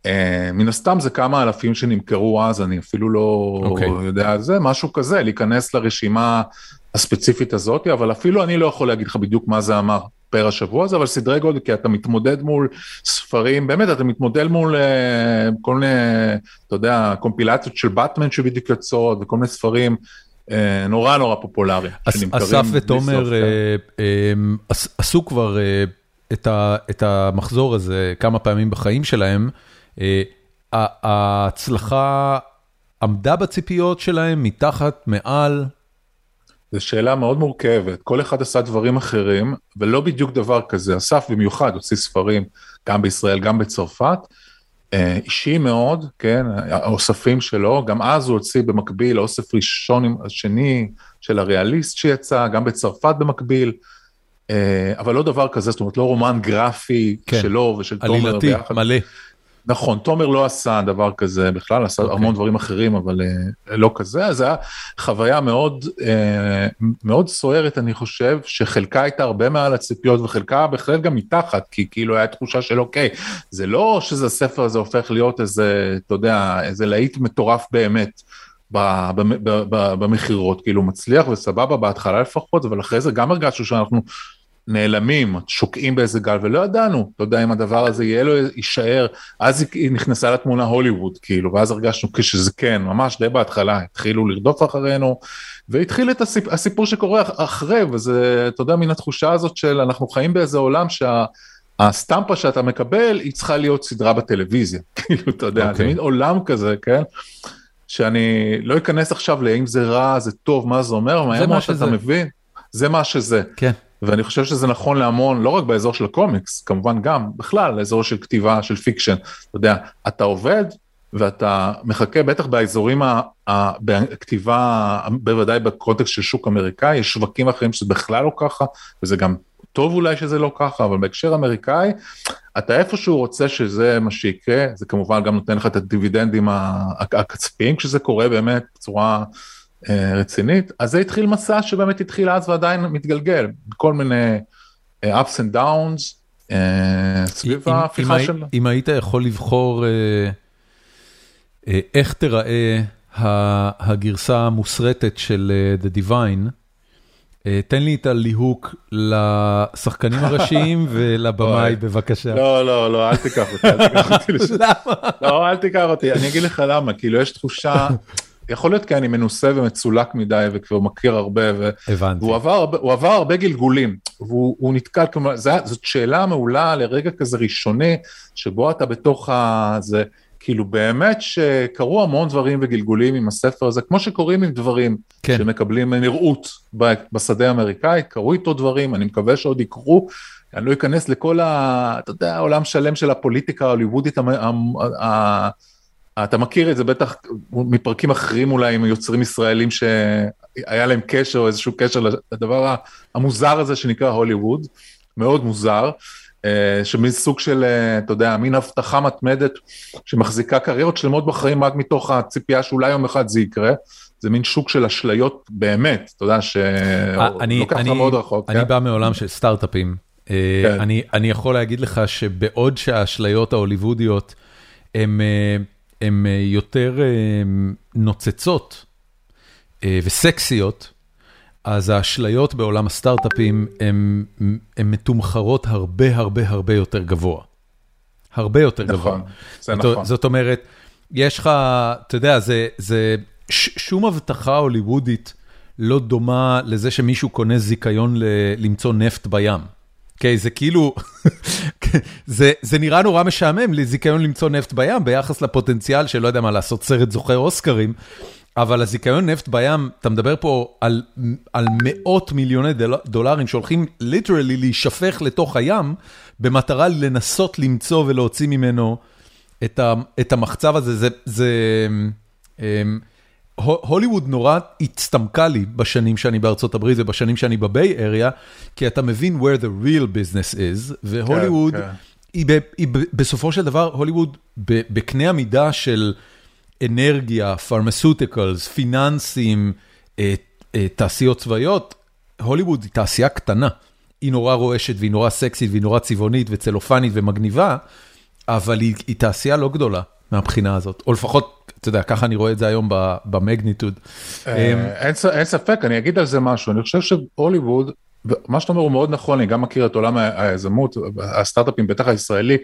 Uh, מן הסתם זה כמה אלפים שנמכרו אז, אני אפילו לא okay. אוקיי. יודע על זה, משהו כזה, להיכנס לרשימה הספציפית הזאת, אבל אפילו אני לא יכול להגיד לך בדיוק מה זה אמר פר השבוע הזה, אבל סדרי גודל, כי אתה מתמודד מול ספרים, באמת, אתה מתמודד מול uh, כל מיני, אתה יודע, קומפילציות של באטמן שבדיוק יוצאות, וכל מיני ספרים. uh, נורא נורא פופולריים. אסף ותומר uh, uh, עשו כבר uh, את המחזור הזה כמה פעמים בחיים שלהם, ההצלחה עמדה בציפיות שלהם, מתחת, מעל? זו שאלה מאוד מורכבת, כל אחד עשה דברים אחרים, ולא בדיוק דבר כזה. אסף במיוחד הוציא ספרים, גם בישראל, גם בצרפת, אה, אישי מאוד, כן, האוספים שלו, גם אז הוא הוציא במקביל אוסף ראשון, השני של הריאליסט שיצא, גם בצרפת במקביל, אה, אבל לא דבר כזה, זאת אומרת, לא רומן גרפי כן. שלו ושל תומר ביחד. עלילתי, מלא. נכון, תומר לא עשה דבר כזה בכלל, עשה okay. אוקיי. המון דברים אחרים, אבל uh, לא כזה, אז זו הייתה חוויה מאוד, uh, מאוד סוערת, אני חושב, שחלקה הייתה הרבה מעל הציפיות, וחלקה בהחלט גם מתחת, כי כאילו הייתה תחושה של אוקיי, זה לא שזה הספר הזה הופך להיות איזה, אתה יודע, איזה להיט מטורף באמת. במכירות, כאילו מצליח וסבבה בהתחלה לפחות, אבל אחרי זה גם הרגשנו שאנחנו נעלמים, שוקעים באיזה גל, ולא ידענו, אתה יודע, אם הדבר הזה יהיה לו, יישאר, אז היא נכנסה לתמונה הוליווד, כאילו, ואז הרגשנו כשזה כן, ממש די בהתחלה, התחילו לרדוף אחרינו, והתחיל את הסיפ, הסיפור שקורה אחרי, וזה, אתה יודע, מן התחושה הזאת של אנחנו חיים באיזה עולם שה... הסטמפה שאתה מקבל היא צריכה להיות סדרה בטלוויזיה, כאילו, אתה יודע, okay. זה אוקיי. מין עולם כזה, כן? שאני לא אכנס עכשיו לאם זה רע, זה טוב, מה זה אומר, זה מה שזה. אתה מבין, זה מה שזה. כן. ואני חושב שזה נכון להמון, לא רק באזור של הקומיקס, כמובן גם, בכלל, לאזור של כתיבה, של fiction. אתה יודע, אתה עובד ואתה מחכה, בטח באזורים, בכתיבה, בוודאי בקונטקסט של שוק אמריקאי, יש שווקים אחרים שזה בכלל לא ככה, וזה גם טוב אולי שזה לא ככה, אבל בהקשר אמריקאי, אתה איפשהו רוצה שזה מה שיקרה, זה כמובן גם נותן לך את הדיבידנדים הכספיים כשזה קורה באמת בצורה... אה, רצינית, אז זה התחיל מסע שבאמת התחיל אז ועדיין מתגלגל, כל מיני אה, ups and downs אה, סביב ההפיכה שלו. אם היית יכול לבחור איך תיראה הגרסה המוסרטת של The Divine, תן לי את הליהוק לשחקנים הראשיים ולבמאי בבקשה. לא, לא, לא, אל תיקח אותי, אל תיקח אותי. למה? לא, אל תיקח אותי, אני אגיד לך למה, כאילו יש תחושה, יכול להיות כי אני מנוסה ומצולק מדי וכבר מכיר הרבה, ו... הבנתי. והוא עבר, הוא עבר הרבה גלגולים, והוא נתקל, כלומר, זאת שאלה מעולה לרגע כזה ראשוני, שבו אתה בתוך ה... זה, כאילו באמת שקרו המון דברים וגלגולים עם הספר הזה, כמו שקורים עם דברים כן. שמקבלים נראות בשדה האמריקאי, קרו איתו דברים, אני מקווה שעוד יקרו. אני לא אכנס לכל ה... אתה יודע, עולם שלם של הפוליטיקה ההוליוודית אתה מכיר את זה בטח מפרקים אחרים אולי עם יוצרים ישראלים שהיה להם קשר או איזשהו קשר לדבר המוזר הזה שנקרא הוליווד, מאוד מוזר, אה, שמין סוג של, אה, אתה יודע, מין הבטחה מתמדת שמחזיקה קריירות שלמות בחיים רק מתוך הציפייה שאולי יום אחד זה יקרה. זה מין שוק של אשליות באמת, אתה יודע, שלוקח אותך מאוד רחוק. אני כן? בא מעולם של סטארט-אפים. אה, כן. אני, אני יכול להגיד לך שבעוד שהאשליות ההוליוודיות הן... הן אה, יותר אה, נוצצות אה, וסקסיות, אז האשליות בעולם הסטארט-אפים הן מתומחרות הרבה הרבה הרבה יותר גבוה. הרבה יותר נכון, גבוה. זה זאת, נכון. זאת אומרת, יש לך, אתה יודע, זה, זה ש, שום הבטחה הוליוודית לא דומה לזה שמישהו קונה זיכיון ל, למצוא נפט בים. אוקיי, זה כאילו, זה זה נראה נורא משעמם לזיכיון למצוא נפט בים ביחס לפוטנציאל של לא יודע מה לעשות סרט זוכה אוסקרים, אבל הזיכיון נפט בים, אתה מדבר פה על על מאות מיליוני דול, דולרים שהולכים ליטרלי להישפך לתוך הים, במטרה לנסות למצוא ולהוציא ממנו את ה, את המחצב הזה, זה... הוליווד נורא הצטמקה לי בשנים שאני בארצות הברית ובשנים שאני בביי אריה, כי אתה מבין where the real business is, והוליווד, כן, כן. היא, היא ב, בסופו של דבר, הוליווד בקנה המידה של אנרגיה, פרמסוטיקלס, פיננסים, אה, אה, תעשיות צבאיות, הוליווד היא תעשייה קטנה. היא נורא רועשת והיא נורא סקסית והיא נורא צבעונית וצלופנית ומגניבה, אבל היא, היא תעשייה לא גדולה מהבחינה הזאת, או לפחות אתה יודע, ככה אני רואה את זה היום במגניטוד. אה, אמ, אין ספק, אני אגיד על זה משהו, אני חושב שהוליווד, מה שאתה אומר הוא מאוד נכון, אני גם מכיר את עולם היזמות, הסטארט-אפים, בטח הישראלי,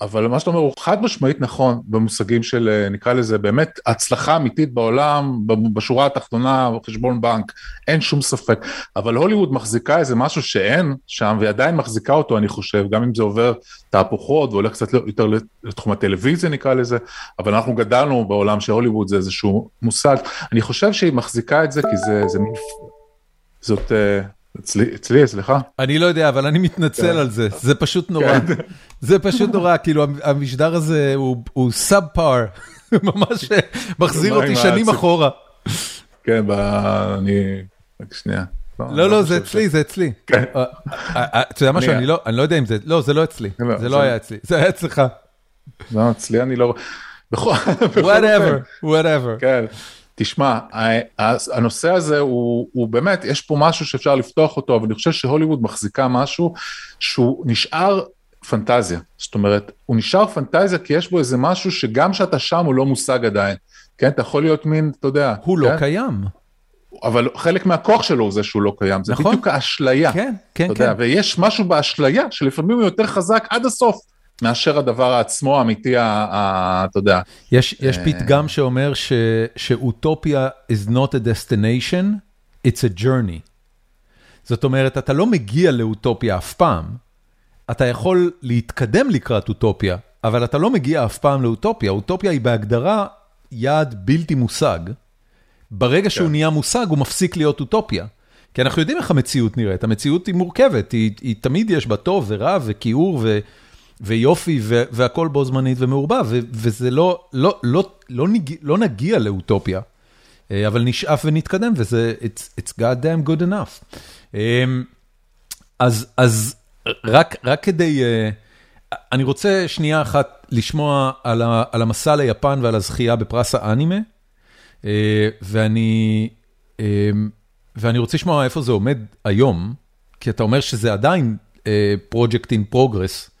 אבל מה שאתה אומר הוא חד משמעית נכון במושגים של אה, נקרא לזה באמת הצלחה אמיתית בעולם בשורה התחתונה חשבון בנק אין שום ספק. אבל הוליווד מחזיקה איזה משהו שאין שם והיא עדיין מחזיקה אותו אני חושב גם אם זה עובר תהפוכות והולך קצת יותר לתחום הטלוויזיה נקרא לזה אבל אנחנו גדלנו בעולם שהוליווד זה איזשהו מושג. אני חושב שהיא מחזיקה את זה כי זה, זה מין זאת אה, אצלי, סליחה. אני לא יודע, אבל אני מתנצל כן. על זה, זה פשוט נורא. כן. זה פשוט נורא, כאילו המשדר הזה הוא סאב פאר, ממש מחזיר אותי שנים אחורה. כן, אני... רק שנייה. לא, לא, לא זה אצלי, זה אצלי. כן. אה, אה, אה, אתה יודע משהו, לא, אני לא יודע אם זה, לא, זה לא אצלי, לא, זה לא היה אצלי, זה היה אצלך. לא, אצלי אני לא... whatever, whatever. כן. תשמע, הנושא הזה הוא, הוא באמת, יש פה משהו שאפשר לפתוח אותו, אבל אני חושב שהוליווד מחזיקה משהו שהוא נשאר פנטזיה. זאת אומרת, הוא נשאר פנטזיה כי יש בו איזה משהו שגם כשאתה שם הוא לא מושג עדיין. כן, אתה יכול להיות מין, אתה יודע. הוא לא כן? לא קיים. אבל חלק מהכוח שלו הוא זה שהוא לא קיים, זה נכון. בדיוק האשליה. כן, כן, כן. יודע, ויש משהו באשליה שלפעמים הוא יותר חזק עד הסוף. מאשר הדבר עצמו האמיתי, אתה יודע. יש, יש אה, פתגם שאומר ש, שאוטופיה is not a destination, it's a journey. זאת אומרת, אתה לא מגיע לאוטופיה אף פעם, אתה יכול להתקדם לקראת אוטופיה, אבל אתה לא מגיע אף פעם לאוטופיה. אוטופיה היא בהגדרה יעד בלתי מושג. ברגע שהוא כן. נהיה מושג, הוא מפסיק להיות אוטופיה. כי אנחנו יודעים איך המציאות נראית, המציאות היא מורכבת, היא, היא תמיד יש בה טוב ורע וכיעור ו... ויופי והכל בו זמנית ומעורבב, וזה לא, לא, לא, לא, לא נגיע לאוטופיה, אה, אבל נשאף ונתקדם, וזה, it's, it's god damn good enough. אמ, אז, אז רק, רק כדי, אה, אני רוצה שנייה אחת לשמוע על, ה, על המסע ליפן ועל הזכייה בפרס האנימה, אה, ואני, אמ, ואני רוצה לשמוע איפה זה עומד היום, כי אתה אומר שזה עדיין project in progress.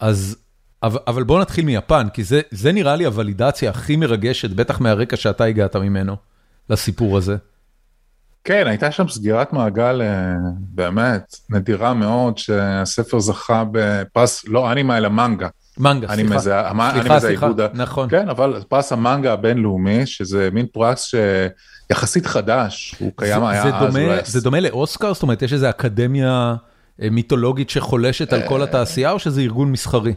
אז, אבל אבל בוא נתחיל מיפן, כי זה זה נראה לי הוולידציה הכי מרגשת, בטח מהרקע שאתה הגעת ממנו, לסיפור הזה. כן, הייתה שם סגירת מעגל אה, באמת נדירה מאוד, שהספר זכה בפרס, לא אנימה אלא מנגה. מנגה, סליחה. זה, סליחה, סליחה, זה נכון. כן, אבל פרס המנגה הבינלאומי, שזה מין פרס שיחסית חדש, הוא קיים זה, היה זה אז. דומה, זה דומה לאוסקר? זאת אומרת, יש איזה אקדמיה... אה, מיתולוגית שחולשת על כל אה, התעשייה, או שזה ארגון מסחרי?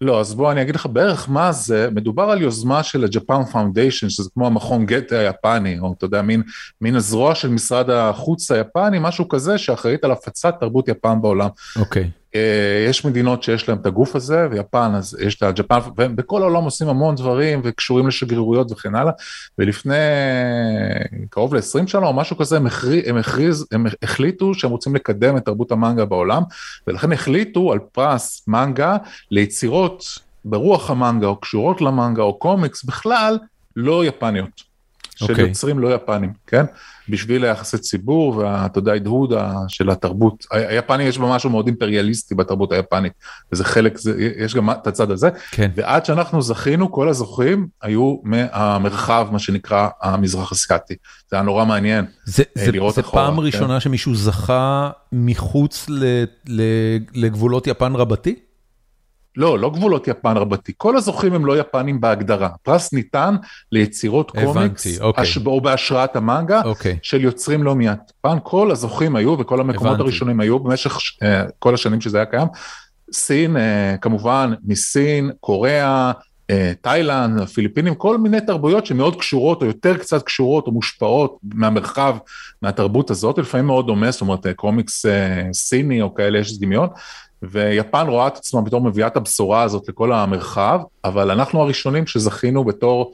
לא, אז בוא אני אגיד לך בערך מה זה, מדובר על יוזמה של ה-Japan Foundation, שזה כמו המכון גתה היפני, או אתה יודע, מין, מין הזרוע של משרד החוץ היפני, משהו כזה, שאחראית על הפצת תרבות יפן בעולם. אוקיי. Okay. אה, יש מדינות שיש להם את הגוף הזה, ויפן, אז יש את הג'פן, ובכל העולם עושים המון דברים, וקשורים לשגרירויות וכן הלאה, ולפני קרוב ל-20 שנה או משהו כזה, הם, הכריז, הם, הכריז, הם החליטו שהם רוצים לקדם את תרבות המנגה בעולם, ולכן החליטו על פרס מנגה ליצירות ברוח המנגה, או קשורות למנגה, או קומיקס, בכלל לא יפניות. של okay. אוקיי. יוצרים לא יפנים, כן? בשביל היחסי ציבור ואתה יודע, הדהוד של התרבות. היפני יש בה משהו מאוד אימפריאליסטי בתרבות היפנית, וזה חלק, זה, יש גם את הצד הזה. כן. ועד שאנחנו זכינו, כל הזוכים היו מהמרחב, מה שנקרא המזרח אסיאתי. זה היה נורא מעניין זה, אה, לראות זה, אחורה. זה פעם כן? ראשונה שמישהו זכה מחוץ ל, ל, לגבולות יפן רבתי? לא, לא גבולות יפן רבתי, כל הזוכים הם לא יפנים בהגדרה. פרס ניתן ליצירות קומיקס, אוקיי. הש... או בהשראת המנגה, אוקיי. של יוצרים לא מיפן, כל הזוכים היו וכל המקומות הבנתי. הראשונים היו במשך uh, כל השנים שזה היה קיים. סין, uh, כמובן, מסין, קוריאה, uh, תאילנד, הפיליפינים, כל מיני תרבויות שמאוד קשורות או יותר קצת קשורות או מושפעות מהמרחב, מהתרבות הזאת, לפעמים מאוד דומה, זאת אומרת קומיקס סיני או כאלה, יש דמיון. ויפן רואה את עצמה בתור מביאה את הבשורה הזאת לכל המרחב, אבל אנחנו הראשונים שזכינו בתור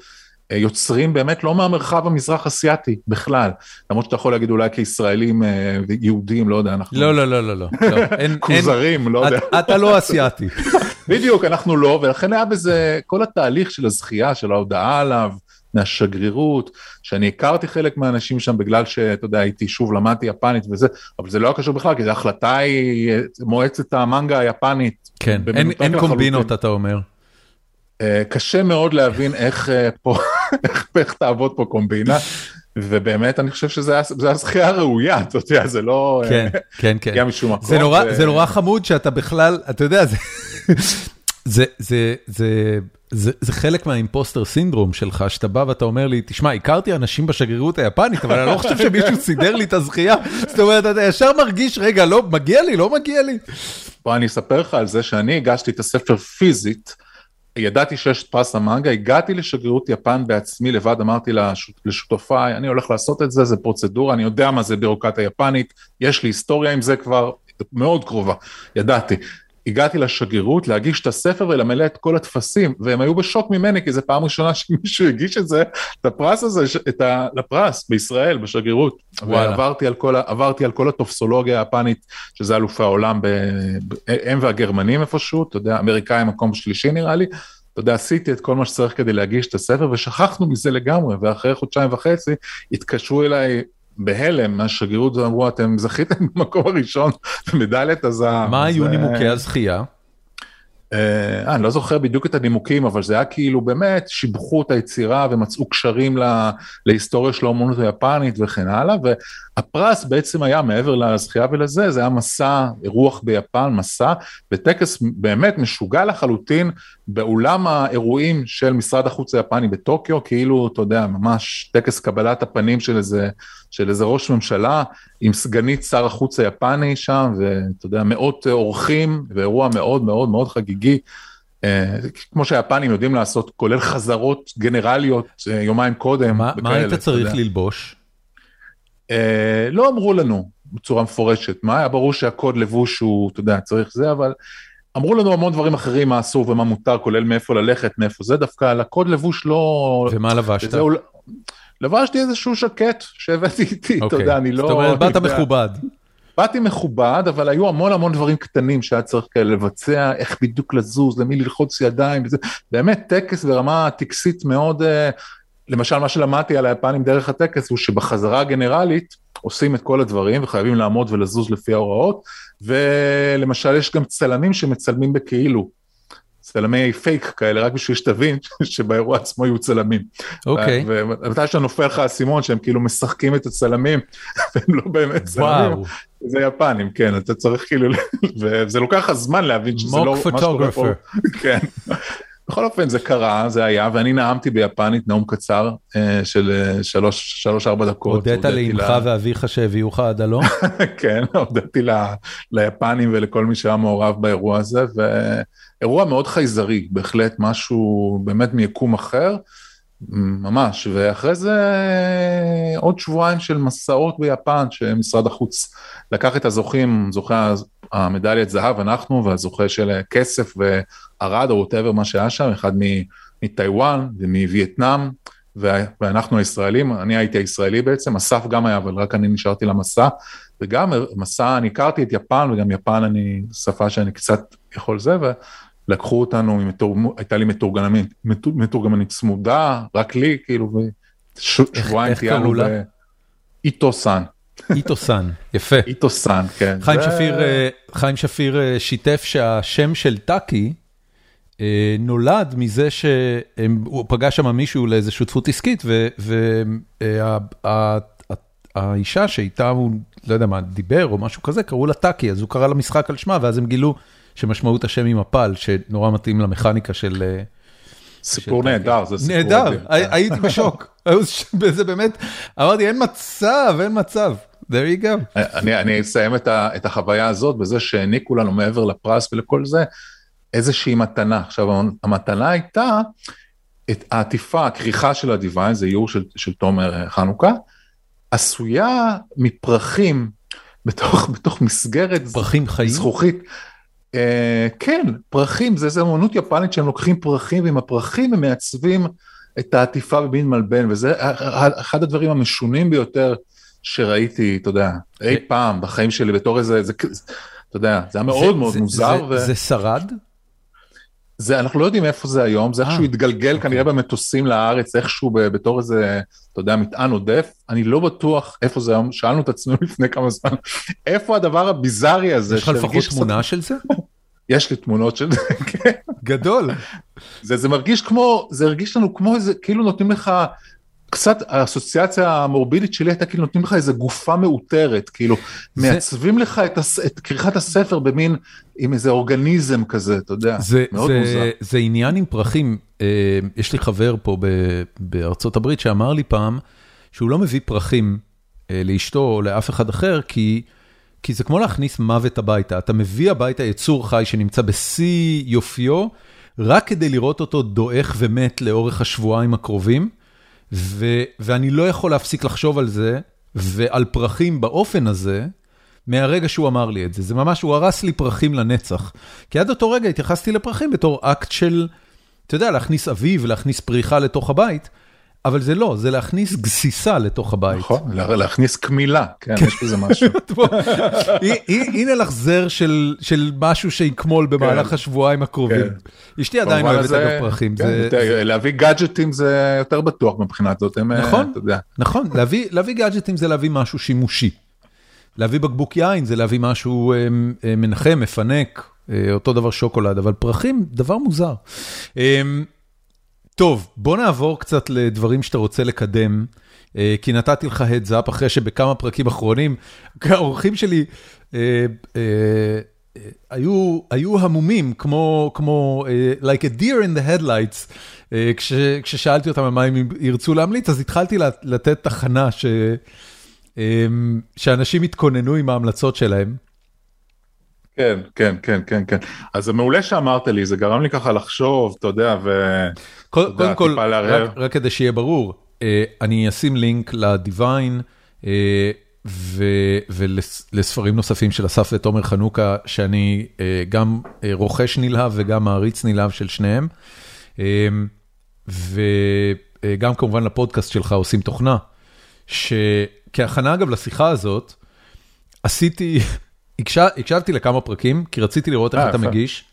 אה, יוצרים באמת לא מהמרחב המזרח אסיאתי בכלל, למרות שאתה יכול להגיד אולי כישראלים אה, ויהודים, לא יודע, אנחנו... לא, לא, לא, לא, לא. כוזרים, לא יודע. אתה לא אסיאתי. בדיוק, אנחנו לא, ולכן היה בזה כל התהליך של הזכייה, של ההודעה עליו. מהשגרירות, שאני הכרתי חלק מהאנשים שם בגלל שאתה יודע, הייתי שוב למדתי יפנית וזה, אבל זה לא היה קשור בכלל, כי זו החלטה היא מועצת המנגה היפנית. כן, אין, אין קומבינות אתה אומר. אה, קשה מאוד להבין איך אה, פה, איך, איך תעבוד פה קומבינה. ובאמת אני חושב שזה הזכייה הראויה, אתה יודע, זה לא... אה, כן, כן, כן. הגיע משום מקום. זה נורא, ו... זה נורא חמוד שאתה בכלל, אתה יודע, זה... זה, זה, זה, זה, זה חלק מהאימפוסטר סינדרום שלך, שאתה בא ואתה אומר לי, תשמע, הכרתי אנשים בשגרירות היפנית, אבל אני לא חושב שמישהו סידר לי את הזכייה. זאת אומרת, אתה ישר מרגיש, רגע, לא, מגיע לי, לא מגיע לי. בוא, אני אספר לך על זה שאני הגשתי את הספר פיזית, ידעתי שיש פרס המנגה, הגעתי לשגרירות יפן בעצמי לבד, אמרתי לשותפיי, אני הולך לעשות את זה, זה פרוצדורה, אני יודע מה זה בירוקרטיה יפנית, יש לי היסטוריה עם זה כבר מאוד קרובה, ידעתי. הגעתי לשגרירות להגיש את הספר ולמלא את כל הטפסים, והם היו בשוק ממני, כי זו פעם ראשונה שמישהו הגיש את זה, את הפרס הזה, את ה, לפרס בישראל, בשגרירות. ועברתי על כל, על כל הטופסולוגיה היפנית, שזה אלופי העולם, ב, ב, הם והגרמנים איפשהו, אתה יודע, אמריקאים מקום שלישי נראה לי. אתה יודע, עשיתי את כל מה שצריך כדי להגיש את הספר, ושכחנו מזה לגמרי, ואחרי חודשיים וחצי התקשרו אליי בהלם מהשגרירות ואמרו אתם זכיתם במקום הראשון במדליית הזהב. מה היו נימוקי הזכייה? אה, אני לא זוכר בדיוק את הנימוקים, אבל זה היה כאילו באמת, שיבחו את היצירה ומצאו קשרים לה, להיסטוריה של האומנות היפנית וכן הלאה, והפרס בעצם היה מעבר לזכייה ולזה, זה היה מסע, אירוח ביפן, מסע, וטקס באמת משוגע לחלוטין באולם האירועים של משרד החוץ היפני בטוקיו, כאילו, אתה יודע, ממש טקס קבלת הפנים של איזה, של איזה ראש ממשלה, עם סגנית שר החוץ היפני שם, ואתה יודע, מאות אורחים, ואירוע מאוד מאוד מאוד חגיגי. אה, כמו שהיפנים יודעים לעשות, כולל חזרות גנרליות אה, יומיים קודם. מה, מה היית צריך ללבוש? אה, לא אמרו לנו בצורה מפורשת, מה היה ברור שהקוד לבוש הוא, אתה יודע, צריך זה, אבל אמרו לנו המון דברים אחרים מה אסור ומה מותר, כולל מאיפה ללכת, מאיפה זה, דווקא על הקוד לבוש לא... ומה לבשת? לבשתי איזשהו שקט שהבאתי איתי, אתה אוקיי. יודע, אני לא... זאת אומרת, באת מכובד. באתי מכובד, אבל היו המון המון דברים קטנים שהיה צריך כאלה לבצע, איך בדיוק לזוז, למי ללחוץ ידיים, וזה באמת טקס ברמה טקסית מאוד, אה, למשל מה שלמדתי על היפנים דרך הטקס הוא שבחזרה הגנרלית עושים את כל הדברים וחייבים לעמוד ולזוז לפי ההוראות, ולמשל יש גם צלמים שמצלמים בכאילו. צלמי פייק כאלה, רק בשביל שתבין שבאירוע עצמו יהיו צלמים. אוקיי. ומתי שאתה נופל לך האסימון שהם כאילו משחקים את הצלמים, והם לא באמת צלמים. זה יפנים, כן, אתה צריך כאילו, וזה לוקח לך זמן להבין שזה לא שקורה פה. כן. בכל אופן זה קרה, זה היה, ואני נאמתי ביפנית נאום קצר של שלוש ארבע דקות. הודית לאמך ואביך שהביאו לך עד הלום? כן, הודיתי ליפנים ולכל מי שהיה מעורב באירוע הזה, אירוע מאוד חייזרי, בהחלט משהו באמת מיקום אחר, ממש, ואחרי זה עוד שבועיים של מסעות ביפן, שמשרד החוץ לקח את הזוכים, זוכי המדליית זהב, אנחנו, והזוכה של כסף וערד או ווטאבר מה שהיה שם, אחד מטיוואן ומווייטנאם, ואנחנו הישראלים, אני הייתי הישראלי בעצם, אסף גם היה, אבל רק אני נשארתי למסע, וגם מסע, אני הכרתי את יפן, וגם יפן אני, שפה שאני קצת יכול זה, לקחו אותנו, הייתה לי מתורגמנית, מתורגמנית צמודה, רק לי, כאילו, ושבועיים טיילנו באיטו סאן. איטו סאן, יפה. איטו סאן, כן. חיים שפיר, אה, חיים שפיר אה, שיתף שהשם של טאקי אה, נולד מזה שהוא פגש שם מישהו לאיזה שותפות עסקית, והאישה שאיתה הוא, לא יודע מה, דיבר או משהו כזה, קראו לה טאקי, אז הוא קרא למשחק על שמה, ואז הם גילו שמשמעות השם היא מפל, שנורא מתאים למכניקה של... אה, סיפור נהדר, זה סיפור נהדר, הייתי בשוק. זה באמת, אמרתי, אין מצב, אין מצב. there you go. אני, אני אסיים את, ה, את החוויה הזאת בזה שהעניקו לנו מעבר לפרס ולכל זה, איזושהי מתנה. עכשיו, המתנה הייתה את העטיפה, הכריכה של הדיוויין, זה איור של, של תומר חנוכה, עשויה מפרחים בתוך, בתוך מסגרת פרחים חיים? זכוכית. אה, כן, פרחים, זה איזה אמנות יפנית שהם לוקחים פרחים, ועם הפרחים הם מעצבים את העטיפה במין מלבן, וזה אחד הדברים המשונים ביותר שראיתי, אתה יודע, אי פעם בחיים שלי בתור איזה, זה, אתה יודע, זה היה מאוד מאוד מוזר. זה שרד? זה, אנחנו לא יודעים איפה זה היום, זה איכשהו אה, התגלגל אוקיי. כנראה במטוסים לארץ, איכשהו בתור איזה, אתה יודע, מטען עודף, אני לא בטוח איפה זה היום, שאלנו את עצמנו לפני כמה זמן, איפה הדבר הביזארי הזה. יש לך לפחות תמונה של זה? יש לי תמונות של זה, כן. גדול. זה, זה מרגיש כמו, זה הרגיש לנו כמו איזה, כאילו נותנים לך קצת האסוציאציה המורבידית שלי הייתה כאילו נותנים לך איזה גופה מאותרת, כאילו זה... מעצבים לך את, הס... את כריכת הספר במין, עם איזה אורגניזם כזה, אתה יודע, זה, מאוד זה, מוזר. זה עניין עם פרחים, אה, יש לי חבר פה ב, בארצות הברית שאמר לי פעם, שהוא לא מביא פרחים אה, לאשתו או לאף אחד אחר, כי... כי זה כמו להכניס מוות הביתה, אתה מביא הביתה יצור חי שנמצא בשיא יופיו, רק כדי לראות אותו דועך ומת לאורך השבועיים הקרובים, ואני לא יכול להפסיק לחשוב על זה, ועל פרחים באופן הזה, מהרגע שהוא אמר לי את זה. זה ממש, הוא הרס לי פרחים לנצח. כי עד אותו רגע התייחסתי לפרחים בתור אקט של, אתה יודע, להכניס אביב, להכניס פריחה לתוך הבית. אבל זה לא, זה להכניס גסיסה לתוך הבית. נכון, להכניס קמילה, כן, יש בזה משהו. הנה לך זר של משהו שיקמול במהלך כן. השבועיים הקרובים. כן. אשתי עדיין אוהבת אגב פרחים. כן, להביא גאדג'טים זה יותר בטוח מבחינת זאת, אה, נכון, נכון, להביא גאדג'טים זה להביא משהו שימושי. להביא בקבוק יין זה להביא משהו אה, אה, מנחם, מפנק, אותו דבר שוקולד, אבל פרחים, דבר מוזר. טוב, בוא נעבור קצת לדברים שאתה רוצה לקדם, אה, כי נתתי לך heads up אחרי שבכמה פרקים אחרונים, האורחים שלי אה, אה, היו היו המומים, כמו כמו like a deer in the headlights, כש, כששאלתי אותם על מה הם ירצו להמליץ, אז התחלתי לתת תחנה ש, שאנשים התכוננו עם ההמלצות שלהם. כן, כן, כן, כן, כן. אז זה מעולה שאמרת לי, זה גרם לי ככה לחשוב, אתה יודע, ו... קודם כל, רק, רק כדי שיהיה ברור, אה, אני אשים לינק לדיוויין אה, ולספרים נוספים של אסף ותומר חנוכה, שאני אה, גם רוכש נלהב וגם מעריץ נלהב של שניהם. וגם כמובן לפודקאסט שלך עושים תוכנה, שכהכנה אגב לשיחה הזאת, עשיתי, הקשבתי לכמה פרקים, כי רציתי לראות איך אתה מגיש,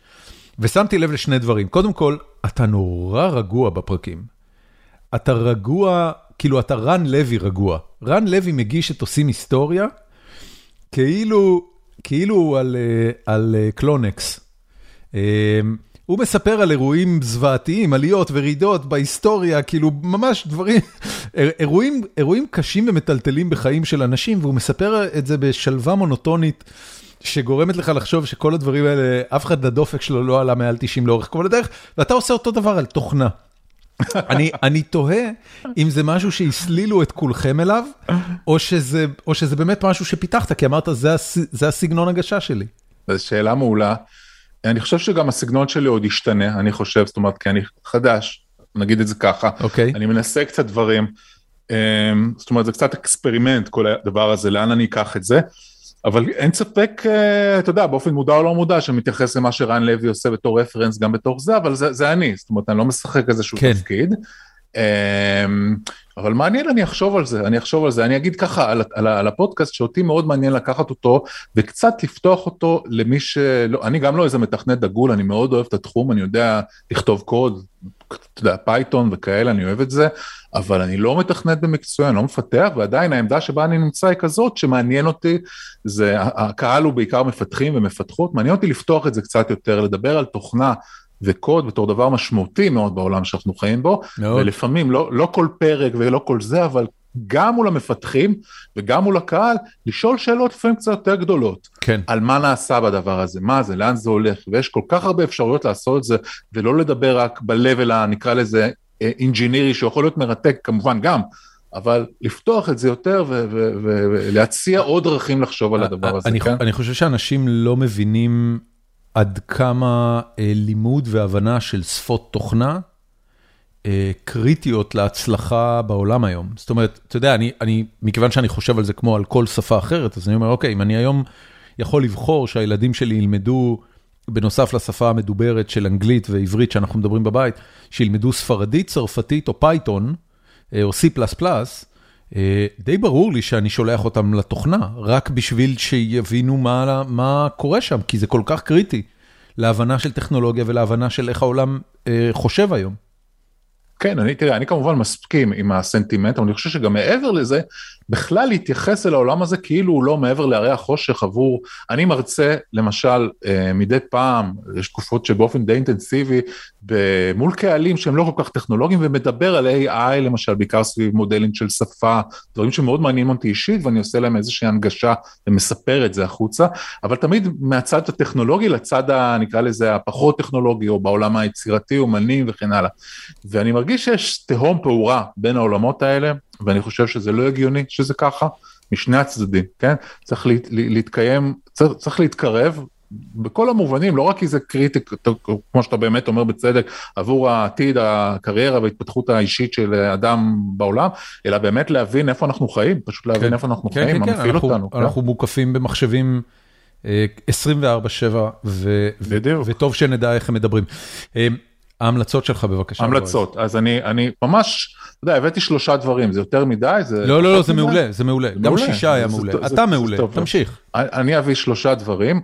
ושמתי לב לשני דברים. קודם כל, אתה נורא רגוע בפרקים. אתה רגוע, כאילו אתה רן לוי רגוע. רן לוי מגיש את עושים היסטוריה, כאילו, כאילו על, אה, על אה, קלונקס. אה, הוא מספר על אירועים זוועתיים, עליות ורידות בהיסטוריה, כאילו ממש דברים, אירועים, אירועים קשים ומטלטלים בחיים של אנשים, והוא מספר את זה בשלווה מונוטונית. שגורמת לך לחשוב שכל הדברים האלה, אף אחד לדופק שלו לא עלה מעל 90 לאורך כל הדרך, ואתה עושה אותו דבר על תוכנה. אני, אני תוהה אם זה משהו שהסלילו את כולכם אליו, או שזה, או שזה באמת משהו שפיתחת, כי אמרת, זה, הס, זה הסגנון הגשה שלי. זו שאלה מעולה. אני חושב שגם הסגנון שלי עוד ישתנה, אני חושב, זאת אומרת, כי אני חדש, נגיד את זה ככה. אוקיי. אני מנסה קצת דברים. אמ, זאת אומרת, זה קצת אקספרימנט, כל הדבר הזה, לאן אני אקח את זה. אבל אין ספק, אה, אתה יודע, באופן מודע או לא מודע, שמתייחס למה שרן לוי עושה בתור רפרנס גם בתור זה, אבל זה, זה אני, זאת אומרת, אני לא משחק איזשהו כן. תפקיד. אמ, אבל מעניין, אני אחשוב על זה, אני אחשוב על זה. אני אגיד ככה על, על, על הפודקאסט, שאותי מאוד מעניין לקחת אותו, וקצת לפתוח אותו למי שלא, אני גם לא איזה מתכנת דגול, אני מאוד אוהב את התחום, אני יודע לכתוב קוד, אתה יודע, Python וכאלה, אני אוהב את זה, אבל אני לא מתכנת במקצועי, אני לא מפתח, ועדיין העמדה שבה אני נמצא היא כזאת שמעניין אותי, זה, הקהל הוא בעיקר מפתחים ומפתחות, מעניין אותי לפתוח את זה קצת יותר, לדבר על תוכנה וקוד בתור דבר משמעותי מאוד בעולם שאנחנו חיים בו, מאוד. ולפעמים לא, לא כל פרק ולא כל זה, אבל גם מול המפתחים וגם מול הקהל, לשאול שאלות לפעמים קצת יותר גדולות. כן. על מה נעשה בדבר הזה, מה זה, לאן זה הולך, ויש כל כך הרבה אפשרויות לעשות את זה, ולא לדבר רק ב-level הנקרא לזה אינג'ינירי, שיכול להיות מרתק כמובן גם, אבל לפתוח את זה יותר ולהציע עוד דרכים לחשוב על הדבר הזה, אני, כן? אני חושב שאנשים לא מבינים עד כמה אה, לימוד והבנה של שפות תוכנה אה, קריטיות להצלחה בעולם היום. זאת אומרת, אתה יודע, אני, אני, מכיוון שאני חושב על זה כמו על כל שפה אחרת, אז אני אומר, אוקיי, אם אני היום יכול לבחור שהילדים שלי ילמדו, בנוסף לשפה המדוברת של אנגלית ועברית שאנחנו מדברים בבית, שילמדו ספרדית, צרפתית או Python, אה, או C++, אה, די ברור לי שאני שולח אותם לתוכנה, רק בשביל שיבינו מה, מה קורה שם, כי זה כל כך קריטי להבנה של טכנולוגיה ולהבנה של איך העולם חושב היום. כן, אני, תראה, אני כמובן מסכים עם הסנטימנט, אבל אני חושב שגם מעבר לזה, בכלל להתייחס אל העולם הזה כאילו הוא לא מעבר להרי החושך עבור, אני מרצה למשל אה, מדי פעם, יש תקופות שבאופן די אינטנסיבי, מול קהלים שהם לא כל כך טכנולוגיים, ומדבר על AI למשל, בעיקר סביב מודלים של שפה, דברים שמאוד מעניינים אותי אישית, ואני עושה להם איזושהי הנגשה ומספר את זה החוצה, אבל תמיד מהצד הטכנולוגי לצד, ה, נקרא לזה, הפחות טכנולוגי, או בעולם היצירתי, אומנים וכן הלאה. ואני מרגיש שיש תהום פעורה בין העולמות האלה, ואני חושב שזה לא הגיוני שזה ככה, משני הצדדים, כן? צריך לה, להתקיים, צריך, צריך להתקרב בכל המובנים, לא רק כי זה קריטי, כמו שאתה באמת אומר בצדק, עבור העתיד, הקריירה וההתפתחות האישית של אדם בעולם, אלא באמת להבין איפה אנחנו חיים, פשוט להבין כן, איפה אנחנו כן, חיים, כן, מה כן, אותנו. אנחנו כן? מוקפים במחשבים 24/7, ו- ו- וטוב שנדע איך הם מדברים. ההמלצות שלך בבקשה. המלצות, אז אני, אני ממש, אתה יודע, הבאתי שלושה דברים, זה יותר מדי? זה לא, לא, לא, זה מעולה, זה מעולה. גם שישה היה מעולה. אתה מעולה, תמשיך. אני אביא שלושה דברים.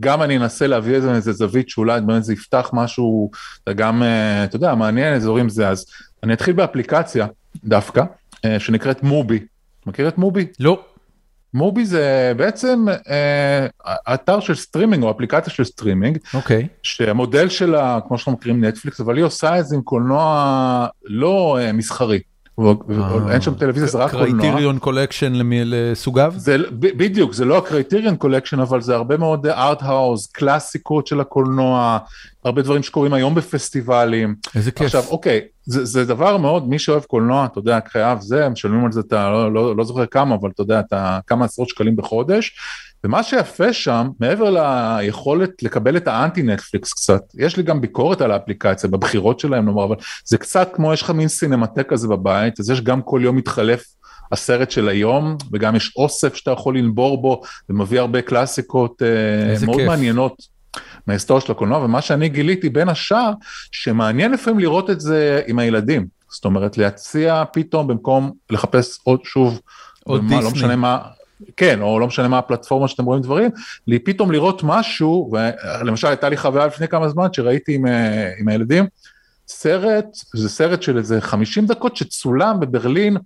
גם אני אנסה להביא איזה איזה זווית שאולי באמת זה יפתח משהו, גם, אה, אתה יודע, מעניין אזורים זה, אז אני אתחיל באפליקציה דווקא, אה, שנקראת MUBI. מכיר את MUBI? לא. MUBI זה בעצם אה, אתר של סטרימינג או אפליקציה של סטרימינג, אוקיי. Okay. שהמודל שלה, כמו שאנחנו מכירים נטפליקס, אבל היא עושה את זה עם קולנוע לא אה, מסחרי. אין שם טלוויזיה, זה רק קולנוע. קרייטיריון קולקשן לסוגיו? בדיוק, זה לא הקרייטיריון קולקשן, אבל זה הרבה מאוד art house, קלאסיקות של הקולנוע, הרבה דברים שקורים היום בפסטיבלים. איזה כיף. עכשיו, אוקיי, זה, זה דבר מאוד, מי שאוהב קולנוע, אתה יודע, חייב זה, משלמים על זה, אתה לא, לא, לא זוכר כמה, אבל אתה יודע, אתה כמה עשרות שקלים בחודש. ומה שיפה שם, מעבר ליכולת לקבל את האנטי נטפליקס קצת, יש לי גם ביקורת על האפליקציה, בבחירות שלהם נאמר, אבל זה קצת כמו יש לך מין סינמטק כזה בבית, אז יש גם כל יום מתחלף הסרט של היום, וגם יש אוסף שאתה יכול לנבור בו, ומביא הרבה קלאסיקות uh, מאוד כיף. מעניינות. מההיסטוריה של הקולנוע, ומה שאני גיליתי בין השאר, שמעניין לפעמים לראות את זה עם הילדים. זאת אומרת, להציע פתאום במקום לחפש עוד שוב, עוד במה, דיסני. לא משנה מה, כן, או לא משנה מה הפלטפורמה שאתם רואים דברים, לי פתאום לראות משהו, ולמשל הייתה לי חוויה לפני כמה זמן שראיתי עם, אה, עם הילדים, סרט, זה סרט של איזה 50 דקות שצולם בברלין,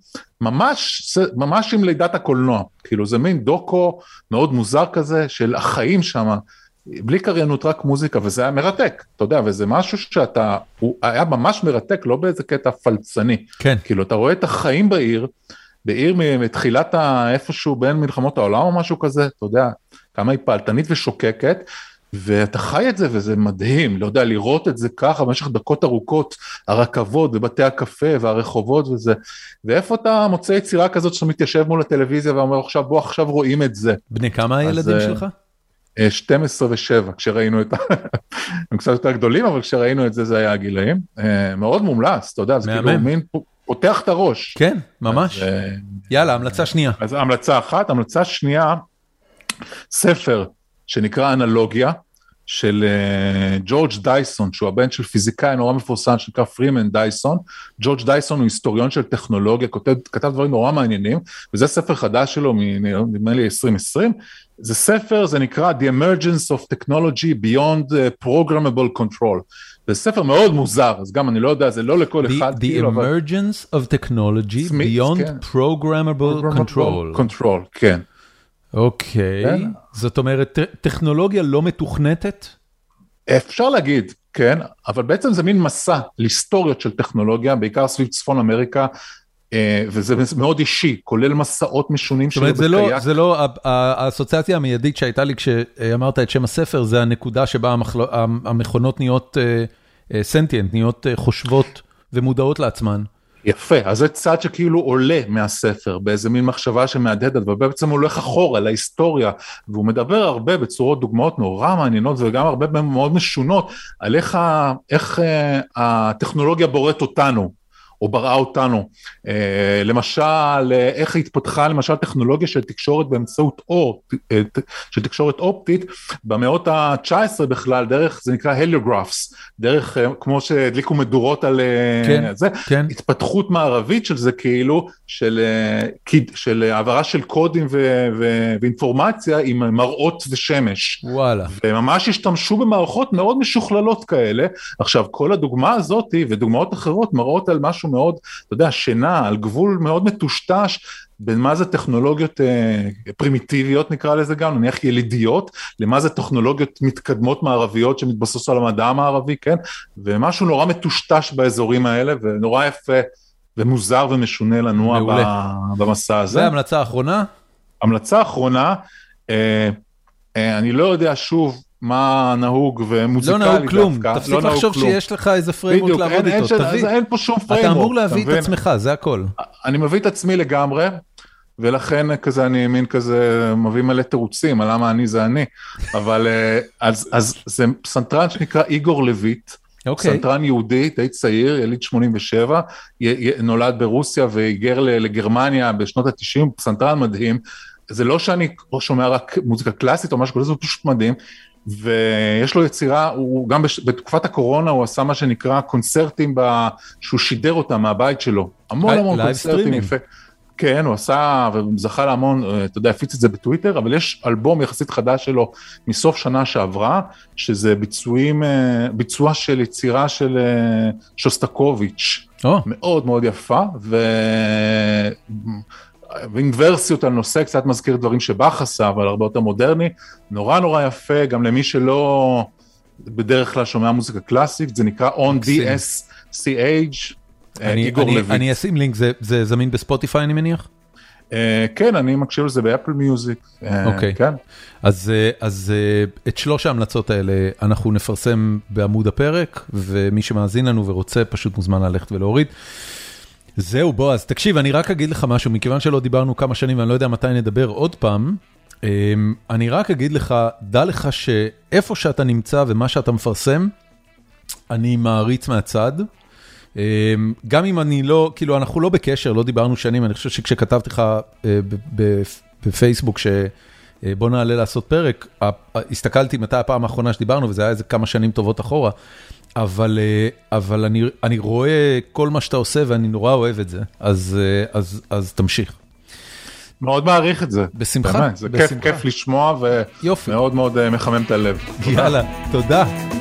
ממש, ממש עם לידת הקולנוע, כאילו זה מין דוקו מאוד מוזר כזה של החיים שם, בלי קריינות, רק מוזיקה, וזה היה מרתק, אתה יודע, וזה משהו שאתה, הוא היה ממש מרתק, לא באיזה קטע פלצני. כן. כאילו, אתה רואה את החיים בעיר, בעיר מתחילת ה... איפשהו בין מלחמות העולם או משהו כזה, אתה יודע, כמה היא פעלתנית ושוקקת, ואתה חי את זה וזה מדהים, לא יודע, לראות את זה ככה במשך דקות ארוכות, הרכבות ובתי הקפה והרחובות וזה, ואיפה אתה מוצא יצירה כזאת שאתה מתיישב מול הטלוויזיה ואומר עכשיו בוא עכשיו רואים את זה. בני כמה הילדים אה, שלך? 12 ו-7 כשראינו את ה... הם קצת יותר גדולים אבל כשראינו את זה זה היה הגילאים. אה, מאוד מומלץ, אתה יודע, זה כאילו מין פותח את הראש. כן, ממש. אז, אה, יאללה, המלצה שנייה. אז המלצה אחת, המלצה שנייה, ספר שנקרא אנלוגיה. של uh, ג'ורג' דייסון, שהוא הבן של פיזיקאי נורא מפורסם שנקרא פרימן דייסון. ג'ורג' דייסון הוא היסטוריון של טכנולוגיה, כותב, כתב דברים נורא מעניינים, וזה ספר חדש שלו, נדמה לי 2020. זה ספר, זה נקרא The Emergence of Technology Beyond uh, Programmable Control. זה ספר מאוד מוזר, אז גם אני לא יודע, זה לא לכל the, אחד. The כאילו, emergence אבל... of technology Smith, beyond כן. programmable, control. control, כן. אוקיי, כן. זאת אומרת, טכנולוגיה לא מתוכנתת? אפשר להגיד, כן, אבל בעצם זה מין מסע להיסטוריות של טכנולוגיה, בעיקר סביב צפון אמריקה, וזה מאוד אישי, כולל מסעות משונים שלו בקייק. זאת אומרת, זה לא, זה לא, האסוציאציה המיידית שהייתה לי כשאמרת את שם הספר, זה הנקודה שבה המכונות נהיות סנטיאנט, אה, נהיות אה, חושבות ומודעות לעצמן. יפה, אז זה צד שכאילו עולה מהספר באיזה מין מחשבה שמהדהדת, ובעצם הוא הולך אחורה להיסטוריה, והוא מדבר הרבה בצורות דוגמאות נורא מעניינות וגם הרבה מאוד משונות, על איך, איך אה, הטכנולוגיה בוראת אותנו, או בראה אותנו. למשל, איך התפתחה למשל טכנולוגיה של תקשורת באמצעות אור, של תקשורת אופטית, במאות ה-19 בכלל, דרך, זה נקרא הליוגרפס, דרך, כמו שהדליקו מדורות על כן, זה, כן. התפתחות מערבית של זה כאילו, של, של העברה של קודים ו, ו, ואינפורמציה עם מראות ושמש. וואלה. וממש השתמשו במערכות מאוד משוכללות כאלה. עכשיו, כל הדוגמה הזאתי ודוגמאות אחרות מראות על משהו מאוד, אתה יודע, שינה, על גבול מאוד מטושטש בין מה זה טכנולוגיות אה, פרימיטיביות נקרא לזה גם, נניח ילידיות, למה זה טכנולוגיות מתקדמות מערביות שמתבססות על המדע המערבי, כן? ומשהו נורא מטושטש באזורים האלה ונורא יפה ומוזר ומשונה לנוע במסע הזה. זה המלצה אחרונה? המלצה אחרונה, אה, אה, אני לא יודע שוב מה נהוג ומוזיקלי דווקא. לא נהוג כלום, תפסיק לא לחשוב כלום. שיש לך איזה framework לעבוד איתו, תביא. אין פה שום framework. אתה אמור להביא את עצמך, זה הכל. אני מביא את עצמי לגמרי, ולכן כזה אני מין כזה מביא מלא תירוצים על למה אני זה אני, אבל אה, אז, אז זה פסנתרן שנקרא איגור לויט. אוקיי. פסנתרן יהודי, די צעיר, יליד 87, נולד ברוסיה והיגר לגרמניה בשנות ה-90, פסנתרן מדהים. זה לא שאני שומע רק מוזיקה קלאסית או משהו כזה, זה פשוט מדהים. ויש לו יצירה, הוא גם בש, בתקופת הקורונה הוא עשה מה שנקרא קונצרטים ב, שהוא שידר אותם מהבית שלו. המון המון קונצרטים יפה. כן, הוא עשה וזכה להמון, אתה יודע, הפיץ את זה בטוויטר, אבל יש אלבום יחסית חדש שלו מסוף שנה שעברה, שזה ביצועים, אה, ביצוע של יצירה של אה, שוסטקוביץ', oh. מאוד מאוד יפה, ו... ואינוורסיות על נושא קצת מזכיר דברים שבאך עשה, אבל הרבה יותר מודרני, נורא נורא יפה, גם למי שלא בדרך כלל שומע מוזיקה קלאסית, זה נקרא On DSCH, אה, איגור לויט. אני אשים לינק, זה זה זמין בספוטיפיי אני מניח? Uh, כן, אני מקשיב לזה באפל מיוזיק. אה, אוקיי. כן. אז אז את שלוש ההמלצות האלה אנחנו נפרסם בעמוד הפרק, ומי שמאזין לנו ורוצה פשוט מוזמן ללכת ולהוריד. זהו בועז, תקשיב, אני רק אגיד לך משהו, מכיוון שלא דיברנו כמה שנים ואני לא יודע מתי נדבר עוד פעם, אמ, אני רק אגיד לך, דע לך שאיפה שאתה נמצא ומה שאתה מפרסם, אני מעריץ מהצד. אמ, גם אם אני לא, כאילו אנחנו לא בקשר, לא דיברנו שנים, אני חושב שכשכתבתי לך אה, בפייסבוק שבוא אה, נעלה לעשות פרק, הסתכלתי מתי הפעם האחרונה שדיברנו וזה היה איזה כמה שנים טובות אחורה. אבל, אה, אבל אני, אני רואה כל מה שאתה עושה ואני נורא אוהב את זה, אז, אה, אז, אז תמשיך. מאוד מעריך את זה. בשמחה. באמת, זה בשמחה. כיף, כיף לשמוע ומאוד מאוד אה, מחמם את הלב. יאללה, תודה. תודה.